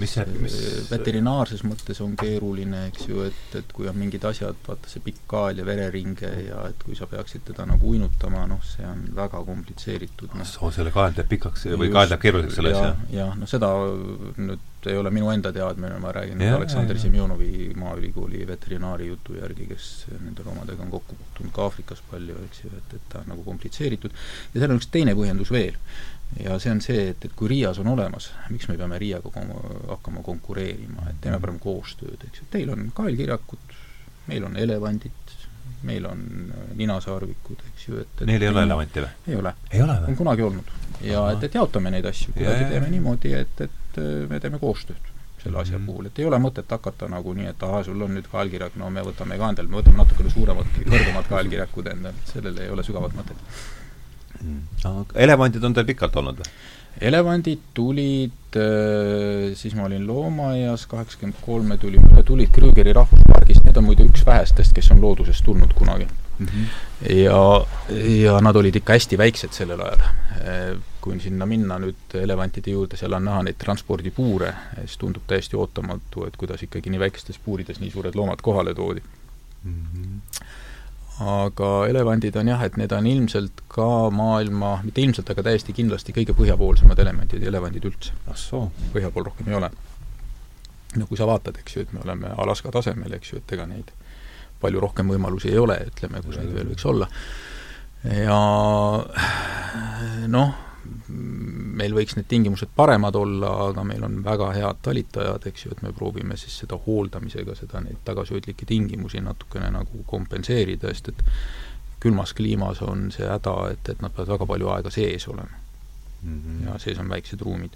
mis see, mis veterinaarses mõttes on keeruline, eks ju, et, et kui on mingid asjad, vaata see pikk kaal ja vereringe ja et kui sa peaksid teda nagu uinutama, noh, see on väga komplitseeritud no.. soo, selle kael teeb pikaks või kael teeb keeruliseks selle asja? jah, noh seda nüüd ei ole minu enda teadmine, ma räägin ja, Aleksandr Semjonovi Maaülikooli veterinaari jutu järgi, kes nende loomadega on kokku puutunud ka Aafrikas palju, eks ju, et, et ta on nagu komplitseeritud. ja seal on üks teine põhjendus veel ja see on see, et, et kui Riias on olemas, miks me peame Riiaga hakkama konkureerima, et teeme parem koostööd, eks ju, teil on kaelkirjakud, meil on elevandid, meil on äh, ninasaarvikud, eks ju, et, et Neil ei ole elevanti või? ei ole. ei ole või? on kunagi olnud. ja et, et jaotame neid asju, kuidagi teeme niimoodi, et, et äh, me teeme koostööd selle asja mm -hmm. puhul, et ei ole mõtet hakata nagu nii, et ahah, sul on nüüd kaelkirjak, no me võtame ka endale, me võtame natukene suuremad, kõrgemad kaelkirjakud endale, sellel ei ole sügavat mõtet aga elevandid on teil pikalt olnud või? elevandid tulid, äh, siis ma olin loomaaias, kaheksakümmend kolme tuli, tulid Krügeri rahvuspargist, need on muide üks vähestest, kes on loodusest tulnud kunagi mm. -hmm. ja, ja nad olid ikka hästi väiksed sellel ajal. Äh, kui sinna minna nüüd elevantide juurde, seal on näha neid transpordipuure, siis tundub täiesti ootamatu, et kuidas ikkagi nii väikestes puurides nii suured loomad kohale toodi mm. -hmm aga elevandid on jah, et need on ilmselt ka maailma, mitte ilmselt, aga täiesti kindlasti kõige põhjapoolsemad elemendid, elevandid üldse. ah soo. põhja pool rohkem ei ole. no kui sa vaatad, eks ju, et me oleme Alaska tasemel, eks ju, et ega neid palju rohkem võimalusi ei ole, ütleme, kus neid veel võiks olla. ja noh, meil võiks need tingimused paremad olla, aga meil on väga head talitajad, eks ju, et me proovime siis seda hooldamisega, seda, neid tagasihoidlikke tingimusi natukene nagu kompenseerida, sest et külmas kliimas on see häda, et, et nad peavad väga palju aega sees olema mm. -hmm. ja sees on väiksed ruumid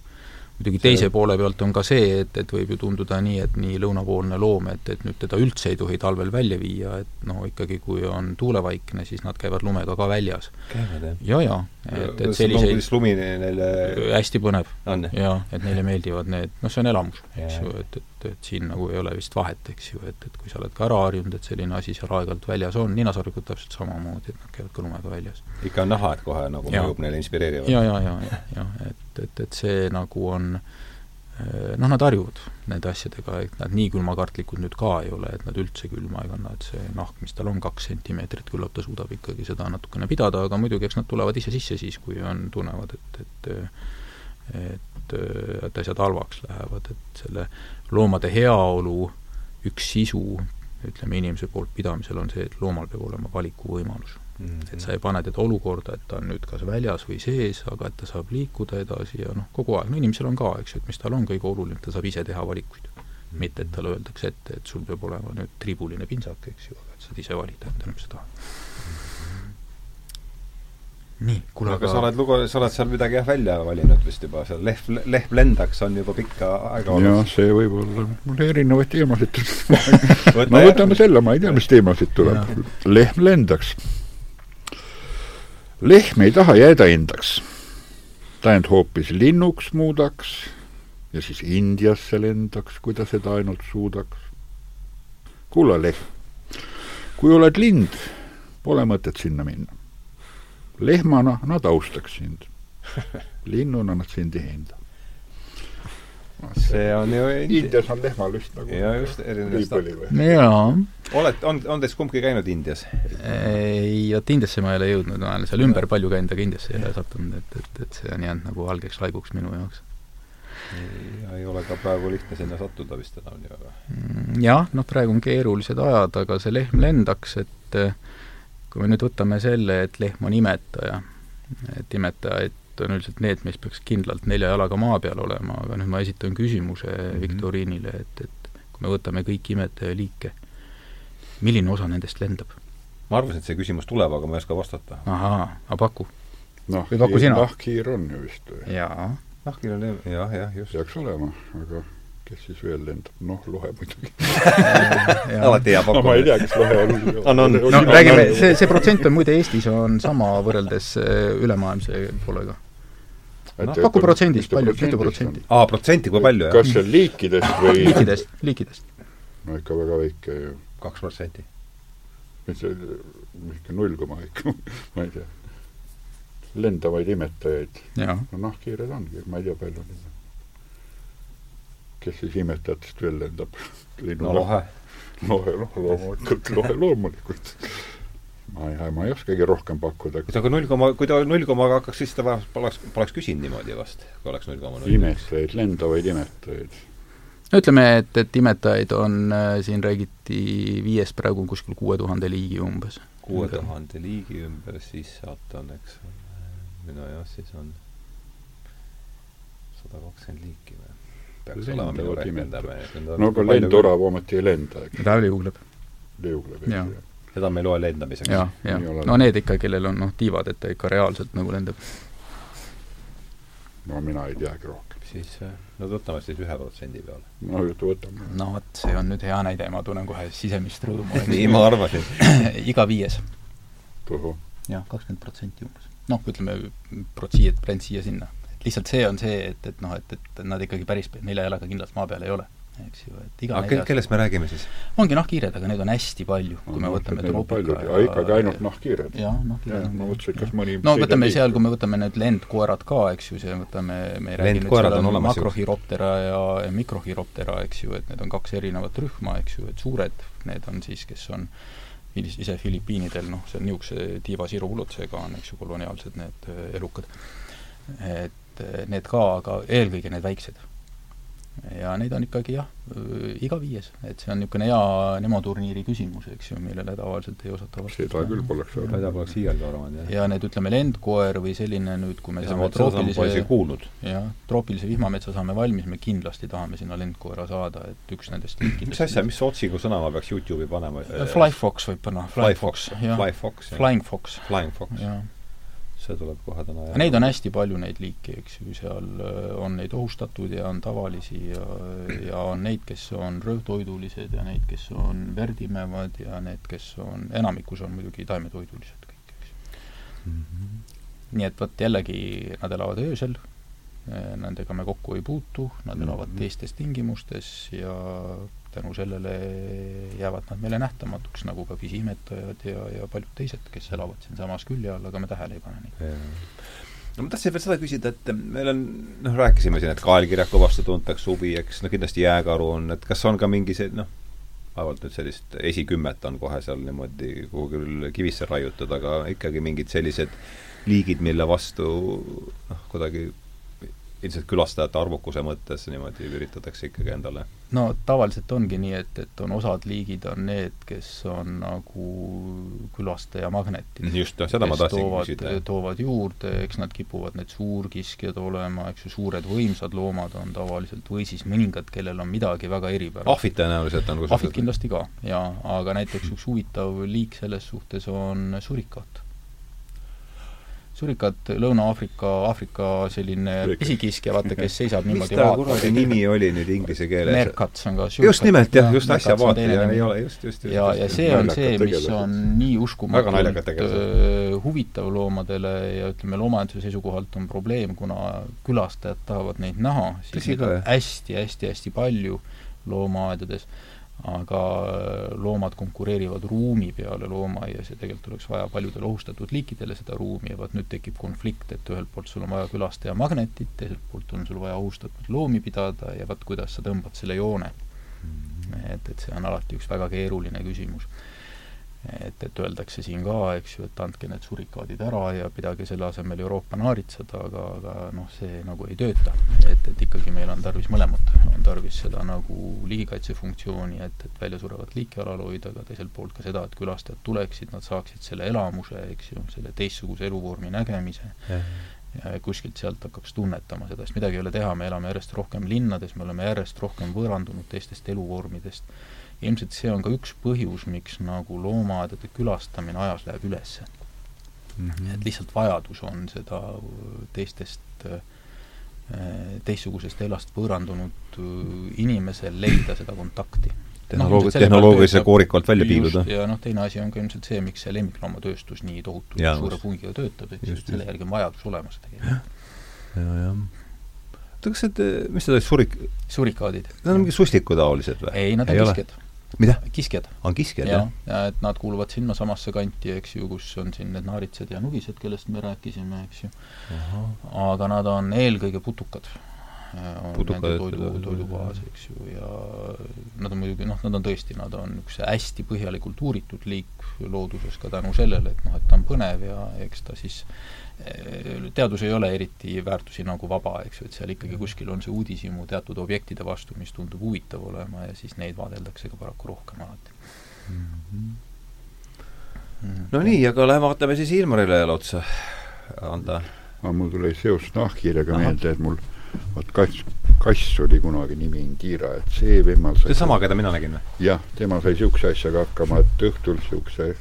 muidugi teise poole pealt on ka see, et, et võib ju tunduda nii, et nii lõunapoolne loom, et, et nüüd teda üldse ei tohi talvel välja viia, et no ikkagi, kui on tuulevaikne, siis nad käivad lumega ka väljas. käivad, jah? ja, ja, et, et selliseid lumi neile hästi põnev. jaa, et neile meeldivad need, noh, see on elamus, eks ju, et, et, et siin nagu ei ole vist vahet, eks ju, et, et kui sa oled ka ära harjunud, et selline asi seal aeg-ajalt väljas on, ninasarvikud täpselt samamoodi, et nad käivad ka lumega väljas. ikka on näha, et kohe nagu mõjub neile inspireerivalt? ja, ja, ja, ja, ja, et et, et, et see nagu on eh, noh, nad harjuvad nende asjadega, et nad nii külmakartlikud nüüd ka ei ole, et nad üldse külma ei kanna, et see nahk, mis tal on, kaks sentimeetrit, küllap ta suudab ikkagi seda natukene pidada, aga muidugi eks nad tulevad ise sisse siis, kui on, tunnevad, et, et et, et asjad halvaks lähevad, et selle loomade heaolu üks sisu, ütleme, inimese poolt pidamisel on see, et loomal peab olema valikuvõimalus Mm -hmm. et sa ei pane teda olukorda, et ta on nüüd kas väljas või sees, aga et ta saab liikuda edasi ja noh, kogu aeg, no inimesel on ka, eks ju, et mis tal on kõige olulisem, ta saab ise teha valikuid mm. -hmm. mitte, et talle öeldakse ette, et sul peab olema nüüd triibuline pintsak, eks ju, aga et saad ise valida endale, mis sa tahad. Nii, kuule aga sa oled lugu, sa oled seal midagi jah välja valinud vist juba, seal lehm, lehm lendaks on juba pikka aega olnud. jah, see võib olla, mul erinevaid teemasid ma võtame selle, ma ei tea, mis teemasid tuleb. lehm lendaks lehm ei taha jääda endaks. ta end hoopis linnuks muudaks ja siis Indiasse lendaks, kui ta seda ainult suudaks. kuule, lehm, kui oled lind, pole mõtet sinna minna. Lehmana nad austaks sind, linnuna nad sind ei hinda see on ju Indias on lehmal just nagu ja just erinev jaa. oled, on, on teist kumbki käinud Indias? ei, vot Indiasse ma ei ole jõudnud, ma olen seal ümber palju käinud, aga Indiasse ei ole sattunud, et, et, et see on jäänud nagu valgeks laiguks minu jaoks. ja ei ole ka praegu lihtne sinna sattuda vist enam nii väga? Mm, jah, noh, praegu on keerulised ajad, aga see lehm lendaks, et kui me nüüd võtame selle, et lehm on imetaja, et imetajaid on üldiselt need, mis peaks kindlalt nelja jalaga maa peal olema, aga nüüd ma esitan küsimuse mm -hmm. viktoriinile, et, et kui me võtame kõik imetajaliike, milline osa nendest lendab? ma arvasin, et see küsimus tuleb, aga ma ei oska vastata. ahaa, aga paku. noh, Või paku sina? nahkhiir on ju vist või? jaa. nahkhiir on jah, jah, just. peaks olema, aga kes siis veel lendab, noh, lohe muidugi. alati hea no ma ei pakkumine. tea, kas lohe on On, on. no räägime, see, see protsent on muide Eestis on sama võrreldes äh, ülemaailmse poolega. noh, paku protsendist, palju, mitu protsenti? aa, protsenti, kui palju, jah? kas see on liikidest või liikidest, liikidest. no ikka väga väike ju. kaks protsenti. mis see, ikka null koma ikka, ma ei tea. lendavaid imetajaid, no nahkhiired ongi, ma ei tea, palju neid on. Kes siis imetajatest veel lendab? no lohe. lohe, noh, loomulikult, lohe loomulikult. ma ei, ma ei oskagi rohkem pakkuda. kui ta null koma, kui ta null komaga hakkaks, siis ta poleks, poleks, poleks küsinud niimoodi vast, kui oleks null koma null. imetajaid, lendavaid imetajaid. no ütleme, et, et imetajaid on äh, siin räägiti viiest praegu kuskil kuue tuhande liigi umbes. kuue tuhande liigi ümber, siis sealt on, eks ole, minu jah, siis on sada kakskümmend liiki või? Peaks olema minu imetajad. no aga lendorav ometi ei lenda, eks. ta liugleb. liugleb, eks ju. seda me ei loe lendamiseks. jah, jah. No need ikka, kellel on noh, tiivad, et ta ikka reaalselt nagu lendab. no mina ei teagi rohkem. siis, äh, no võtame siis ühe protsendi peale. no võtame. no vot, see on nüüd hea näide, ma tunnen kohe sisemist rõõmu nii ma arvasin. iga viies. jah, kakskümmend protsenti umbes. noh, ütleme protsi, et brand siia-sinna. Lihtsalt see on see, et, et noh, et, et nad ikkagi päris nelja jalaga kindlalt maa peal ei ole, eks ju, et iga aga ke- kellest me räägime siis? ongi nahkhiired, aga neid on hästi palju, kui me võtame troopika ja ikkagi ainult nahkhiired. jah, nahkhiired ma mõtlesin, kas mõni no võtame seal, kui me võtame need lendkoerad ka, eks ju, see võtame, me ei räägi nüüd seal on on makrohiroptera ja, mikrohiroptera, eks ju, et need on kaks erinevat rühma, eks ju, et suured, need on siis, kes on ise Filipiinidel, noh, see on niisuguse tiivasiru ulutusega on, eks ju, koloniaalsed need äh, elukad. et äh, need ka, aga eelkõige need väiksed. ja neid on ikkagi jah, iga viies, et see on niisugune hea nemoturniiri küsimus, eks ju, millele tavaliselt ei osata vastata. seda küll poleks öelnud. tea, poleks iialgi arvanud, jah. ja need, ütleme, lendkoer või selline nüüd, kui me ja saame seda troopilise kuulnud. jah, troopilise vihmametsa saame valmis, me kindlasti tahame sinna lendkoera saada, et üks nendest liikidest mis asja, mis otsigu sõna ma peaks Youtube'i panema? Fly Fox võib panna, Fly Fox, jah. Fly Fox, jah. Flying Fox, Flying Fox. jah. See tuleb kohe täna aga neid on hästi palju, neid liike, eks ju, seal äh, on neid ohustatud ja on tavalisi ja, ja on neid, kes on rõõvtoidulised ja neid, kes on verdimevad ja need, kes on, enamikus on muidugi taimetoidulised kõik, eks ju. Mhm. nii et vot jällegi, nad elavad öösel, nendega me kokku ei puutu, nad elavad teistes tingimustes ja tänu sellele jäävad nad meile nähtamatuks, nagu ka pisiimetajad ja, ja paljud teised, kes elavad siinsamas külje all, aga me tähele ei pane neid. no ma tahtsin veel seda küsida, et meil on, noh, rääkisime siin, et kaelkirjad kõvasti tuntakse huvi, eks, no kindlasti jääkaru on, et kas on ka mingi see, noh, vaevalt nüüd sellist esikümmet on kohe seal niimoodi kuhugil kivisse raiutud, aga ikkagi mingid sellised liigid, mille vastu noh, kuidagi ilmselt külastajate arvukuse mõttes niimoodi üritatakse ikkagi endale no tavaliselt ongi nii, et, et on osad liigid on need, kes on nagu külastaja magnetid. just, noh, seda ma toovad, küsida. toovad juurde, eks nad kipuvad need suurkiskjad olema, eks ju, suured võimsad loomad on tavaliselt, või siis mõningad, kellel on midagi väga eripärast. ahvid tõenäoliselt on ahvid kindlasti ka, jaa, aga näiteks üks huvitav liik selles suhtes on surikaat. Surikad Lõuna-Aafrika, Aafrika selline pisikiskja, vaata, kes seisab mis niimoodi ta kuradi nimi oli nüüd inglise keeles? Merkats on ka just nimelt jah, just äsja vaatasin ja ei ole, just, just, just. ja, ja see on see, mis on nii uskumatult öö, huvitav loomadele ja ütleme, loomaaeduse seisukohalt on probleem, kuna külastajad tahavad neid näha, siis neid on hästi-hästi-hästi palju loomaaedades, aga öö, loomad konkureerivad ruumi peale loomaaias ja tegelikult oleks vaja paljudele ohustatud liikidele seda ruumi ja vot nüüd tekib konflikt, et ühelt poolt sul on vaja külastaja magnetit, teiselt poolt on sul vaja ohustatud loomi pidada ja vot kuidas sa tõmbad selle joone et, et see on alati üks väga keeruline küsimus. Et, et öeldakse siin ka, eks ju, et andke need surikaadid ära ja pidage selle asemel Euroopa naaritsada, aga, aga noh, see nagu ei tööta. et, et ikkagi meil on tarvis mõlemat, on tarvis seda nagu liigikaitsefunktsiooni, et, et väljasurevat liiki alal hoida, aga teiselt poolt ka seda, et külastajad tuleksid, nad saaksid selle elamuse, eks ju, selle teistsuguse eluvormi nägemise. Ja kuskilt sealt hakkaks tunnetama seda, sest midagi ei ole teha, me elame järjest rohkem linnades, me oleme järjest rohkem võõrandunud teistest eluvormidest ilmselt see on ka üks põhjus, miks nagu loomaaedade külastamine ajas läheb üles mm. -hmm. et lihtsalt vajadus on seda teistest äh, teistsugusest elast võõrandunud inimesel leida seda kontakti tehnoloog- no,, tehnoloogilise kooriku alt välja piiluda. ja noh, teine asi on ka ilmselt see, miks see lemmikloomatööstus nii tohutult ja, suure pungiga töötab, et selle järgi on vajadus olemas tegelikult. ja, ja, ja oota, kas need, mis need olid, surik-? surikaadid. Need on mingid sustikutaolised või? ei, nad on kiskjad. mida? kiskjad. on kiskjad, jah? ja et nad kuuluvad sinnasamasse kanti, eks ju, kus on siin need naaritsad ja nugised, kellest me rääkisime, eks ju. aga nad on eelkõige putukad on Putuka nende toidu, toidubaas, eks ju, ja nad on muidugi noh, nad on tõesti, nad on niisuguse hästi põhjalikult uuritud liik looduses ka tänu sellele, et noh, et ta on põnev ja eks ta siis eh, teadus ei ole eriti väärtusi nagu vaba, eks ju, et seal ikkagi kuskil on see uudishimu teatud objektide vastu, mis tundub huvitav olema ja siis neid vaadeldakse ka paraku rohkem alati mm. -hmm. Mm, no nii, aga lähme vaatame siis Ilmarile jälle otsa, Anda. aga mul tuli seos nahkhiirega meelde, et mul vot kass, kass oli kunagi nimi Indira, et see vemmal sai seesama, keda mina nägin või? jah, tema sai niisuguse asjaga hakkama, et õhtul niisuguse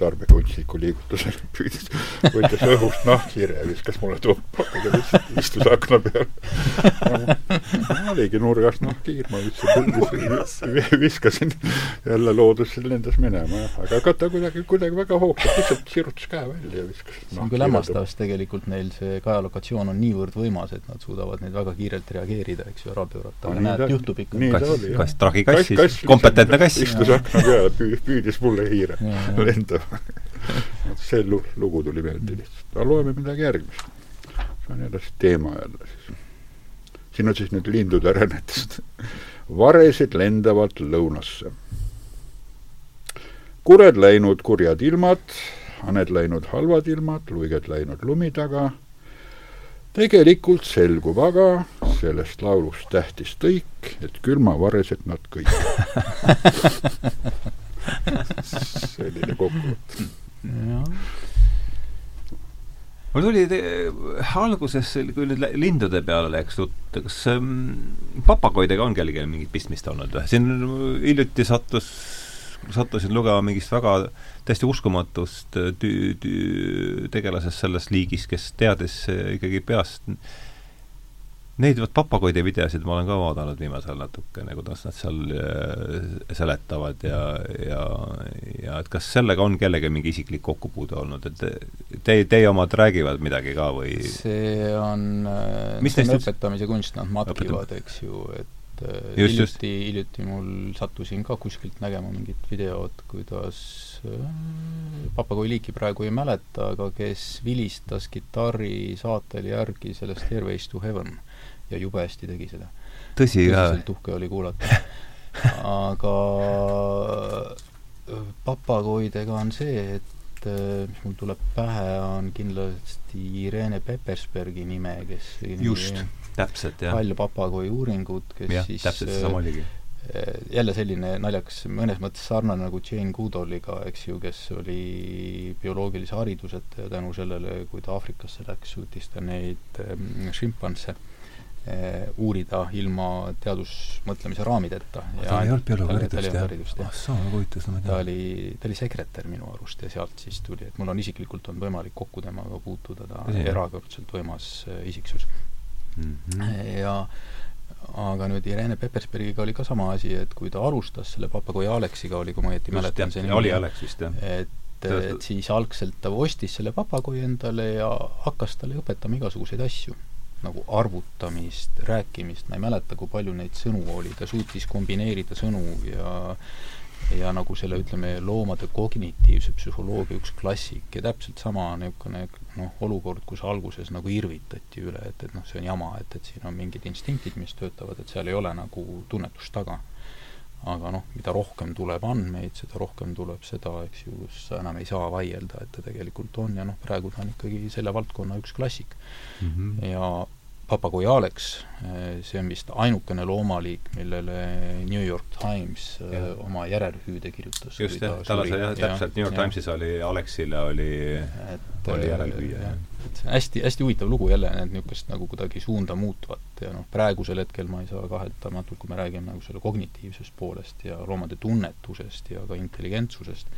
tarbekunstniku liigutusel püüdis, võttis õhust nahkhiire ja viskas mulle tuppa, kui ta lihtsalt istus akna peal no,. oligi nurgas nahkhiir, ma lihtsalt viskasin, jälle loodus lendas minema, jah. aga ega ta kuidagi, kuidagi väga hoogsalt, lihtsalt sirutas käe välja ja viskas see on küll hämmastav, sest tegelikult neil see kajalokatsioon on niivõrd võimas, et nad suudavad neid väga kiirelt reageerida, eks ju, ära pöörata, aga näed, juhtub ikka. kass, kass, tragikass siis, kompetentne kass. istus akna peale, püüdis mulle hiire lendama see lugu tuli meelde lihtsalt. aga loeme midagi järgmist. see on jälle teema jälle siis. siin on siis nüüd lindude rännetest. varesed lendavad lõunasse. kured läinud kurjad ilmad, haned läinud halvad ilmad, luiged läinud lumi taga. tegelikult selgub aga sellest laulust tähtis tõik, et külmavaresed nad kõik selline kokkuvõte. mul tuli alguses, kui nüüd lindude peale läks jutt, kas ähm, papagoidega on kellelgi mingit pistmist olnud või? siin hiljuti sattus, sattusin lugema mingist väga täiesti uskumatust tü-, tü-, tegelasest selles liigis, kes teadis ikkagi peast Neid vot papagoide videosid ma olen ka vaadanud viimasel natukene, kuidas nad seal äh, seletavad ja, ja, ja et kas sellega on kellelgi mingi isiklik kokkupuude olnud, et teie, teie omad räägivad midagi ka või? see on, äh, see on õpetamise kunst, nad matkivad, eks ju, et äh, just, hiljuti, hiljuti mul sattusin ka kuskilt nägema mingit videot, kuidas papagoiliiki praegu ei mäleta, aga kes vilistas kitarri saatel järgi sellest Airways to Heaven ja jube hästi tegi seda. tõsi, jaa. tõsiselt uhke oli kuulata. aga äh, papagoidega on see, et äh, mis mul tuleb pähe, on kindlasti Irene Peppersbergi nime, kes just, täpselt, jah. palju papagoi uuringud, kes ja, siis täpselt seesama oligi jälle selline naljakas, mõnes mõttes sarnane nagu Jane Goodalliga, eks ju, kes oli bioloogilise hariduseta ja tänu sellele, kui ta Aafrikasse läks, suutis ta neid ähm, šimpanse Eh, uurida ilma teadusmõtlemise raamideta. ta ei olnud bioloogiharidust, jah? ah soo, väga huvitav, seda ma ei tea. ta oli, ta oli sekretär minu arust ja sealt siis tuli, et mul on isiklikult olnud võimalik kokku temaga puutuda, ta on erakordselt võimas eh, isiksus mm. -hmm. ja aga nüüd Irene Peppersbergiga oli ka sama asi, et kui ta alustas selle papagoi Aleksiga, oli, kui ma õieti mäletan, see nimi oli Alex vist, jah. et et siis algselt ta ostis selle papagoi endale ja hakkas talle õpetama igasuguseid asju nagu arvutamist, rääkimist, ma ei mäleta, kui palju neid sõnu oli, ta suutis kombineerida sõnu ja ja nagu selle, ütleme, loomade kognitiivse psühholoogia üks klassik ja täpselt sama niisugune noh, olukord, kus alguses nagu irvitati üle, et, et noh, see on jama, et, et siin on mingid instinktid, mis töötavad, et seal ei ole nagu tunnetust taga aga noh, mida rohkem tuleb andmeid, seda rohkem tuleb seda, eks ju, kus enam ei saa vaielda, et ta tegelikult on ja noh, praegu ta on ikkagi selle valdkonna üks klassik mm. -hmm. ja papagoi Alex, see on vist ainukene loomaliik, millele New York Times ja. oma järelhüüde kirjutas. just jah, tal on see jah, täpselt, New York ja. Timesis oli Alexile oli, oli järelhüüa. et hästi, hästi huvitav lugu jälle, need niisugust nagu kuidagi suunda muutvat ja noh, praegusel hetkel ma ei saa kaheldamatult, kui me räägime nagu selle kognitiivsest poolest ja loomade tunnetusest ja ka intelligentsusest,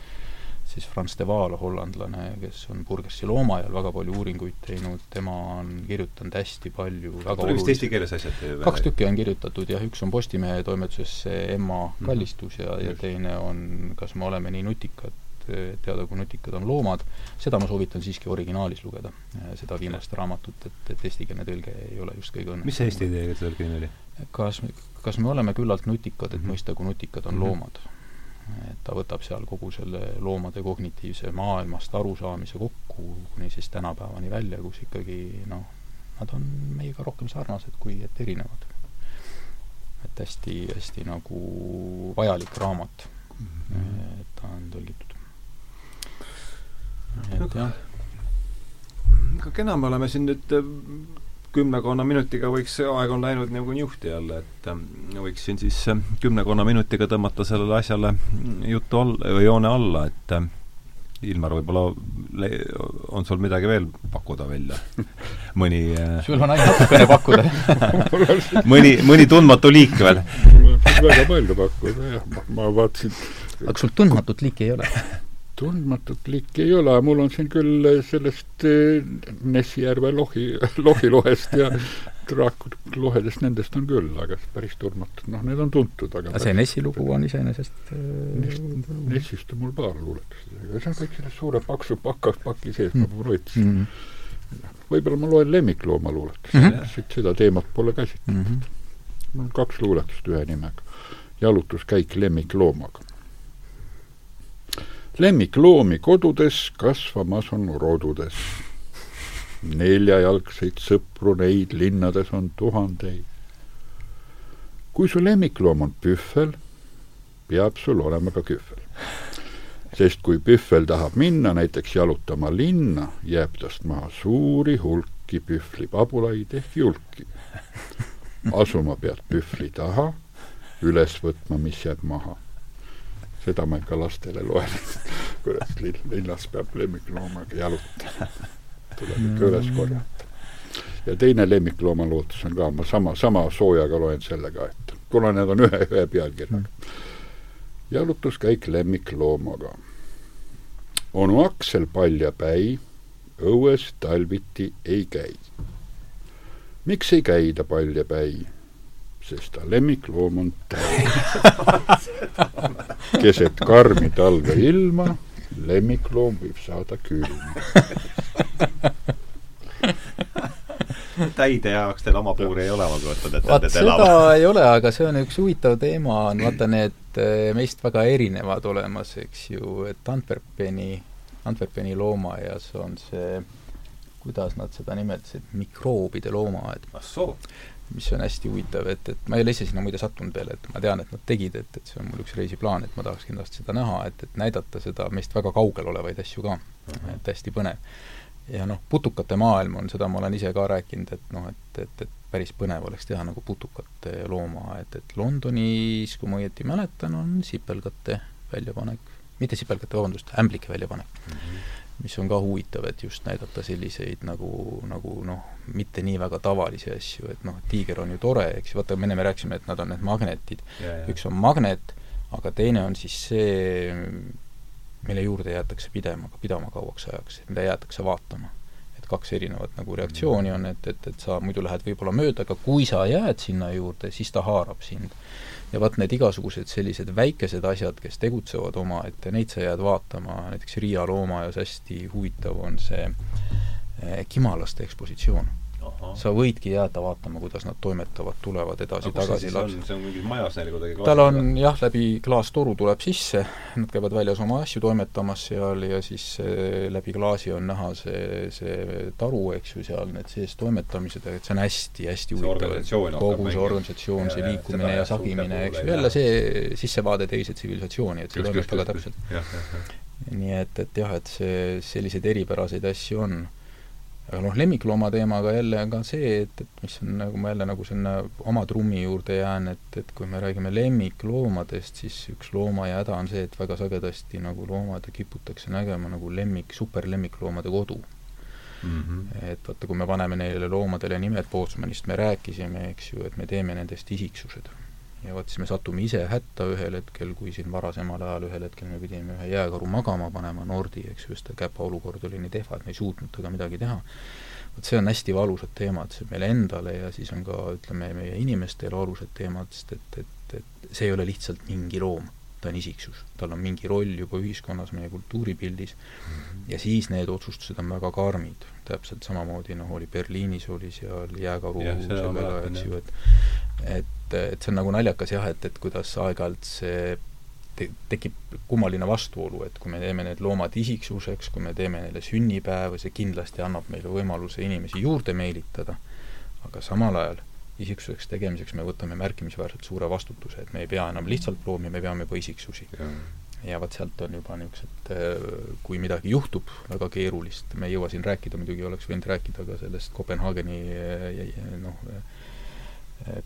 siis Franz de Waal, hollandlane, kes on Burgersi loomaaia väga palju uuringuid teinud, tema on kirjutanud hästi palju väga olulisi vist eesti keeles asjad? kaks tükki on kirjutatud jah, üks on Postimehe toimetuses see Emma mhm. kallistus ja, ja teine on Kas me oleme nii nutikad, teada, kui nutikad on loomad, seda ma soovitan siiski originaalis lugeda, seda viimast raamatut, et, et eestikeelne tõlge ei ole just kõige õnnestunum. mis see eesti tõlge nimi oli? kas, kas me oleme küllalt nutikad, et -hmm. mõista, kui nutikad on mm -hmm. loomad et ta võtab seal kogu selle loomade kognitiivse maailmast arusaamise kokku kuni siis tänapäevani välja, kus ikkagi noh, nad on meiega rohkem sarnased kui et erinevad. et hästi, hästi nagu vajalik raamat mm, -hmm. et ta on tõlgitud. et jah. aga kena, me oleme siin nüüd kümnekonna minutiga võiks, aeg on läinud nagu niuhti jälle, et äh, võiksin siis äh, kümnekonna minutiga tõmmata sellele asjale jutu all, või joone alla, et äh, Ilmar, võib-olla on sul midagi veel pakkuda välja? mõni sul on ainult natukene pakkuda mõni, mõni tundmatu liik veel? väga palju pakkuda, jah, ma vaatasin aga sul tundmatut liiki ei ole tundmatut liiki ei ole, mul on siin küll sellest eh, Nessijärve lohi, lohilohest ja draaklohedest, nendest on küll, aga päris tundmatud, noh, need on tuntud, aga see Nessi lugu on iseenesest Ness, Nessist on mul paar luuletust, aga see on kõik selles suure paksu paka, paki sees mm., ma võtsin mm. -hmm. võib-olla ma loen lemmikloomaluuletust mm, -hmm. siit seda teemat pole käsitletud mm. -hmm. mul on kaks luuletust ühe nimega. jalutuskäik lemmikloomaga lemmikloomi kodudes kasvamas on rodudes. neljajalgseid sõpru neid linnades on tuhandeid. kui su lemmikloom on pühvel, peab sul olema ka kühvel. sest kui pühvel tahab minna näiteks jalutama linna, jääb tast maha suuri hulki pühvlipabulaid ehk julki. asuma pead pühvli taha, üles võtma, mis jääb maha seda ma ikka lastele loen kuidas linnas peab lemmikloomaga jalutama. tuleb ikka üles mm. korjata. ja teine lemmikloomalootus on ka, ma sama, sama soojaga loen selle ka ette. kuna need on ühe, ühe pealkirjaga. jalutuskäik lemmikloomaga. onu Aksel paljapäi õues talviti ei käi. miks ei käi ta paljapäi? Sest ta lemmikloom on täis. keset karmi talve ilma lemmikloom võib saada külma täide jaoks teil oma puuri ei ole, ma kujutan ette. vaat seda elama. ei ole, aga see on üks huvitav teema, on vaata need eh, meist väga erinevad olemas, eks ju, et Antwerpeni, Antwerpeni loomaaias on see kuidas nad seda nimetasid, mikroobide loomaaed. Mis on hästi huvitav, et, et ma ei ole ise sinna muide sattunud veel, et ma tean, et nad tegid, et, et see on mul üks reisiplaan, et ma tahaks kindlasti seda näha, et, et näidata seda meist väga kaugel olevaid asju ka et hästi põnev. ja noh, putukate maailm on, seda ma olen ise ka rääkinud, et noh, et, et, et päris põnev oleks teha nagu putukate looma, et, et Londonis, kui ma õieti mäletan, on sipelgate väljapanek, mitte sipelgate, vabandust, ämblike väljapanek mm. -hmm mis on ka huvitav, et just näidata selliseid nagu, nagu noh, mitte nii väga tavalisi asju, et noh, tiiger on ju tore, eks ju, vaata, enne me rääkisime, et nad on need magnetid. üks on magnet, aga teine on siis see, mille juurde jäetakse pidema, pidama kauaks ajaks, mida jäetakse vaatama. et kaks erinevat nagu reaktsiooni on, et, et, et sa muidu lähed võib-olla mööda, aga kui sa jääd sinna juurde, siis ta haarab sind ja vaat need igasugused sellised väikesed asjad, kes tegutsevad omaette, neid sa jääd vaatama, näiteks Riia loomaajas hästi huvitav on see eh, kimalaste ekspositsioon sa võidki jääda vaatama, kuidas nad toimetavad, tulevad edasi-tagasi see on? Mingis majas neil kuidagi tal on jah, läbi klaastoru tuleb sisse, nad käivad väljas oma asju toimetamas seal ja siis äh, läbi klaasi on näha see, see taru, eks ju, seal need sees toimetamised, et see on hästi-hästi huvitav, kogu see organisatsioon, see liikumine ja, ja sagimine, eks ju, jälle see sissevaade teise tsivilisatsiooni, et see toimub väga täpselt. nii et, et jah, et see, selliseid eripäraseid asju on aga noh, lemmiklooma teemaga jälle on ka see, et, et mis on nagu ma jälle nagu sinna oma trummi juurde jään, et, et kui me räägime lemmikloomadest, siis üks looma ja häda on see, et väga sagedasti nagu loomad kiputakse nägema nagu lemmik, superlemmikloomade kodu mm. -hmm. et vaata, kui me paneme neile loomadele nimed Bootsmanist me rääkisime, eks ju, et me teeme nendest isiksused ja vot siis me satume ise hätta ühel hetkel, kui siin varasemal ajal ühel hetkel me pidime ühe jääkaru magama panema, Nordi, eks ju, sest ta käpa olukord oli nii tehva, et me ei suutnud temaga midagi teha. vot see on hästi valusad teemad, see meile endale ja siis on ka, ütleme, meie inimestele valusad teemad, sest et, et, et see ei ole lihtsalt mingi loom, ta on isiksus, tal on mingi roll juba ühiskonnas, meie kultuuripildis mm, -hmm. ja siis need otsustused on väga karmid. täpselt samamoodi noh, oli Berliinis oli seal jääkaru sellega, eks ju, et et, et see on nagu naljakas jah, et, et kuidas aeg-ajalt see te-, tekib kummaline vastuolu, et kui me teeme need loomad isiksuseks, kui me teeme neile sünnipäeva, see kindlasti annab meile võimaluse inimesi juurde meelitada, aga samal ajal isiksuseks tegemiseks me võtame märkimisväärselt suure vastutuse, et me ei pea enam lihtsalt loomi, me peame juba isiksusi. ja vot sealt on juba niisugused, kui midagi juhtub väga keerulist, me ei jõua siin rääkida, muidugi oleks võinud rääkida ka sellest Kopenhaageni noh,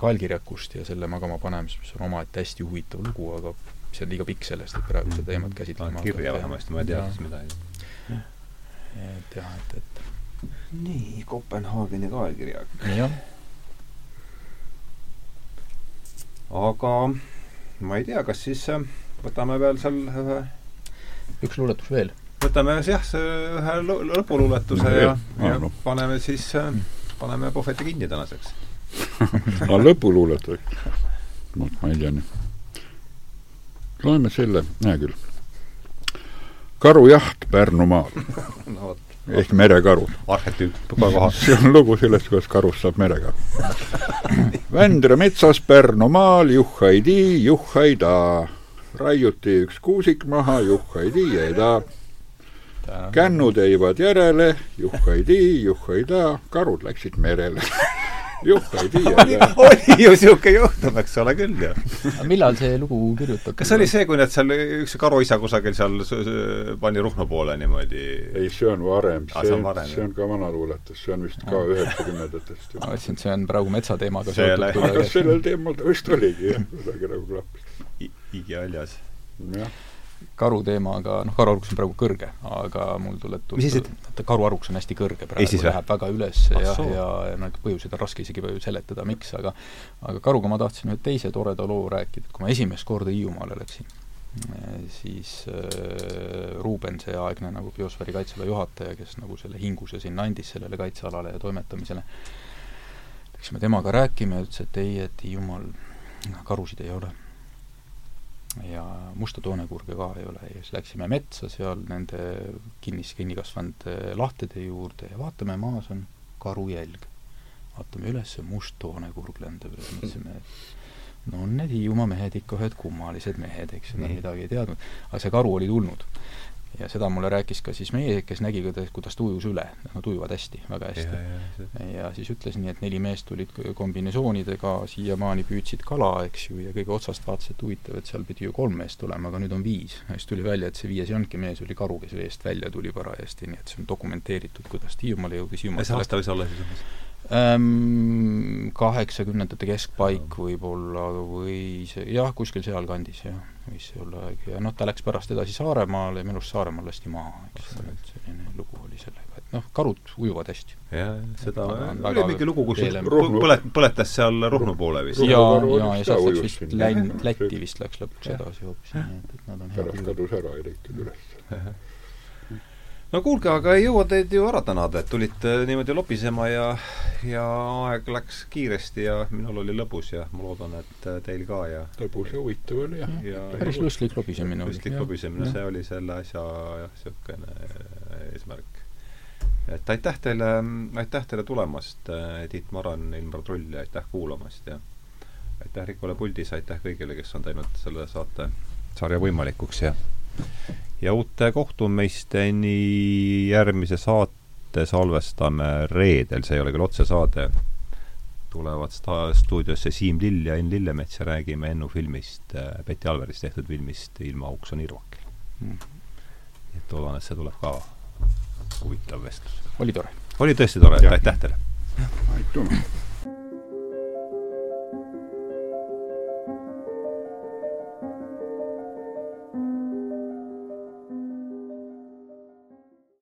kaelkirjakust ja selle magama panemist, mis on omaette hästi huvitav lugu, aga see on liiga pikk sellest, et praegu seda teemat käsitlema kirja vähemasti, ma ei tea siis midagi. et jah, et, et nii, Kopenhaageni kaelkirjak. jah. Aga ma ei tea, kas siis äh, võtame veel seal ühe üks luuletus veel. võtame jah, see ühe lõpuluuletuse ja, ja, ja paneme siis, äh, paneme puhveti kinni tänaseks aga lõpuluulet või? noh, ma ei tea nüüd. loeme selle, hea küll. karujaht Pärnumaal no, ehk merekaru. arhetüüp kohas. see on lugu sellest, kuidas karust saab merekaru. Vändra metsas Pärnumaal juhhaidi, juhhaida. raiuti üks kuusik maha, juhhaidi jäi ta. kännud jäivad järele, juhhaidi, juhhaida, karud läksid merele juhtu ei tea. oli ju niisugune juhtum, eks ole küll ju. millal see lugu kirjutati? kas see oli see, kui nad seal, üks karuisa kusagil seal pani Ruhnu poole niimoodi? ei, see on varem, see, see, on, see on ka vana luuletus, see on vist ka üheksakümnendatest. ma mõtlesin, et see on praegu metsateemaga seotud. aga sellel teemal ta vist oligi jah, kuidagi nagu klappis. igihaljas. jah karuteemaga, noh, karuaruks on praegu kõrge, aga mul tuleb et karuaruks on hästi kõrge praegu, läheb väga üles ah, ja, ja, ja noh, põhjuseid on raske isegi seletada, miks, aga aga karuga ma tahtsin ühe teise toreda loo rääkida, et kui ma esimest korda Hiiumaale läksin, siis äh, Ruuben, see aegne nagu biosfääri kaitseala juhataja, kes nagu selle hinguse sinna andis, sellele kaitsealale ja toimetamisele, läksime temaga rääkima ja ütles, et ei, et Hiiumaal karusid ei ole ja musta toonekurge ka ei ole ja siis läksime metsa seal nende kinnis, kinni kasvanud eh, lahtede juurde ja vaatame, maas on karujälg. vaatame üles, must toonekurg lendab ja mõtlesime, et no on need Hiiumaa mehed ikka ühed kummalised mehed, eks ju, nad midagi ei teadnud. aga see karu oli tulnud ja seda mulle rääkis ka siis meie, kes nägi, kuidas ta ujus üle, nad ujuvad hästi, väga hästi. Ja, ja siis ütles nii, et neli meest tulid kombinesoonidega, siiamaani püüdsid kala, eks ju, ja kõige otsast vaatas, et huvitav, et seal pidi ju kolm meest tulema, aga nüüd on viis. ja siis tuli välja, et see viies ei olnudki mees, oli karu, kes eest välja tuli parajasti, nii et see on dokumenteeritud, kuidas ta Hiiumaale jõudis. mis aasta võis olla siis umbes? Ehm, kaheksakümnendate keskpaik võib-olla või see, jah, kuskil sealkandis, jah, võis see olla, ja noh, ta läks pärast edasi Saaremaale ja minu arust Saaremaal lasti maha, eks ole, et selline lugu oli sellega, et noh, karud ujuvad hästi. jah, seda oli mingi lugu, kus põlet-, põletas seal Ruhnu poole vist. ja, ja, ja sealt läks vist Län-, Lätti vist läks lõpuks edasi hoopis, nii et, et nad on pärast kadus ära, ei leitud üles no kuulge, aga ei jõua teid ju ära tänada, et tulite niimoodi lobisema ja ja aeg läks kiiresti ja minul oli lõbus ja ma loodan, et teil ka ja lõbus ja huvitav oli jah ja, ja. päris lustlik lobisemine oli. lustlik lobisemine, see oli selle asja jah, niisugune eesmärk. et aitäh teile, aitäh teile tulemast, Tiit Maran, Ilmar Trull ja aitäh kuulamast ja aitäh Rikole puldis, aitäh kõigile, kes on teinud selle saate sarja võimalikuks ja ja uute kohtumisteni järgmise saate salvestame reedel, see ei ole küll otsesaade, tulevad sta-, stuudiosse Siim Lill ja Enn Lillemets ja räägime Ennu filmist, äh, Betty Alveris tehtud filmist Ilma Ukson Irvakil mm.. et loodan, et see tuleb ka huvitav vestlus. oli tore. oli tõesti tore, aitäh teile! aitüma!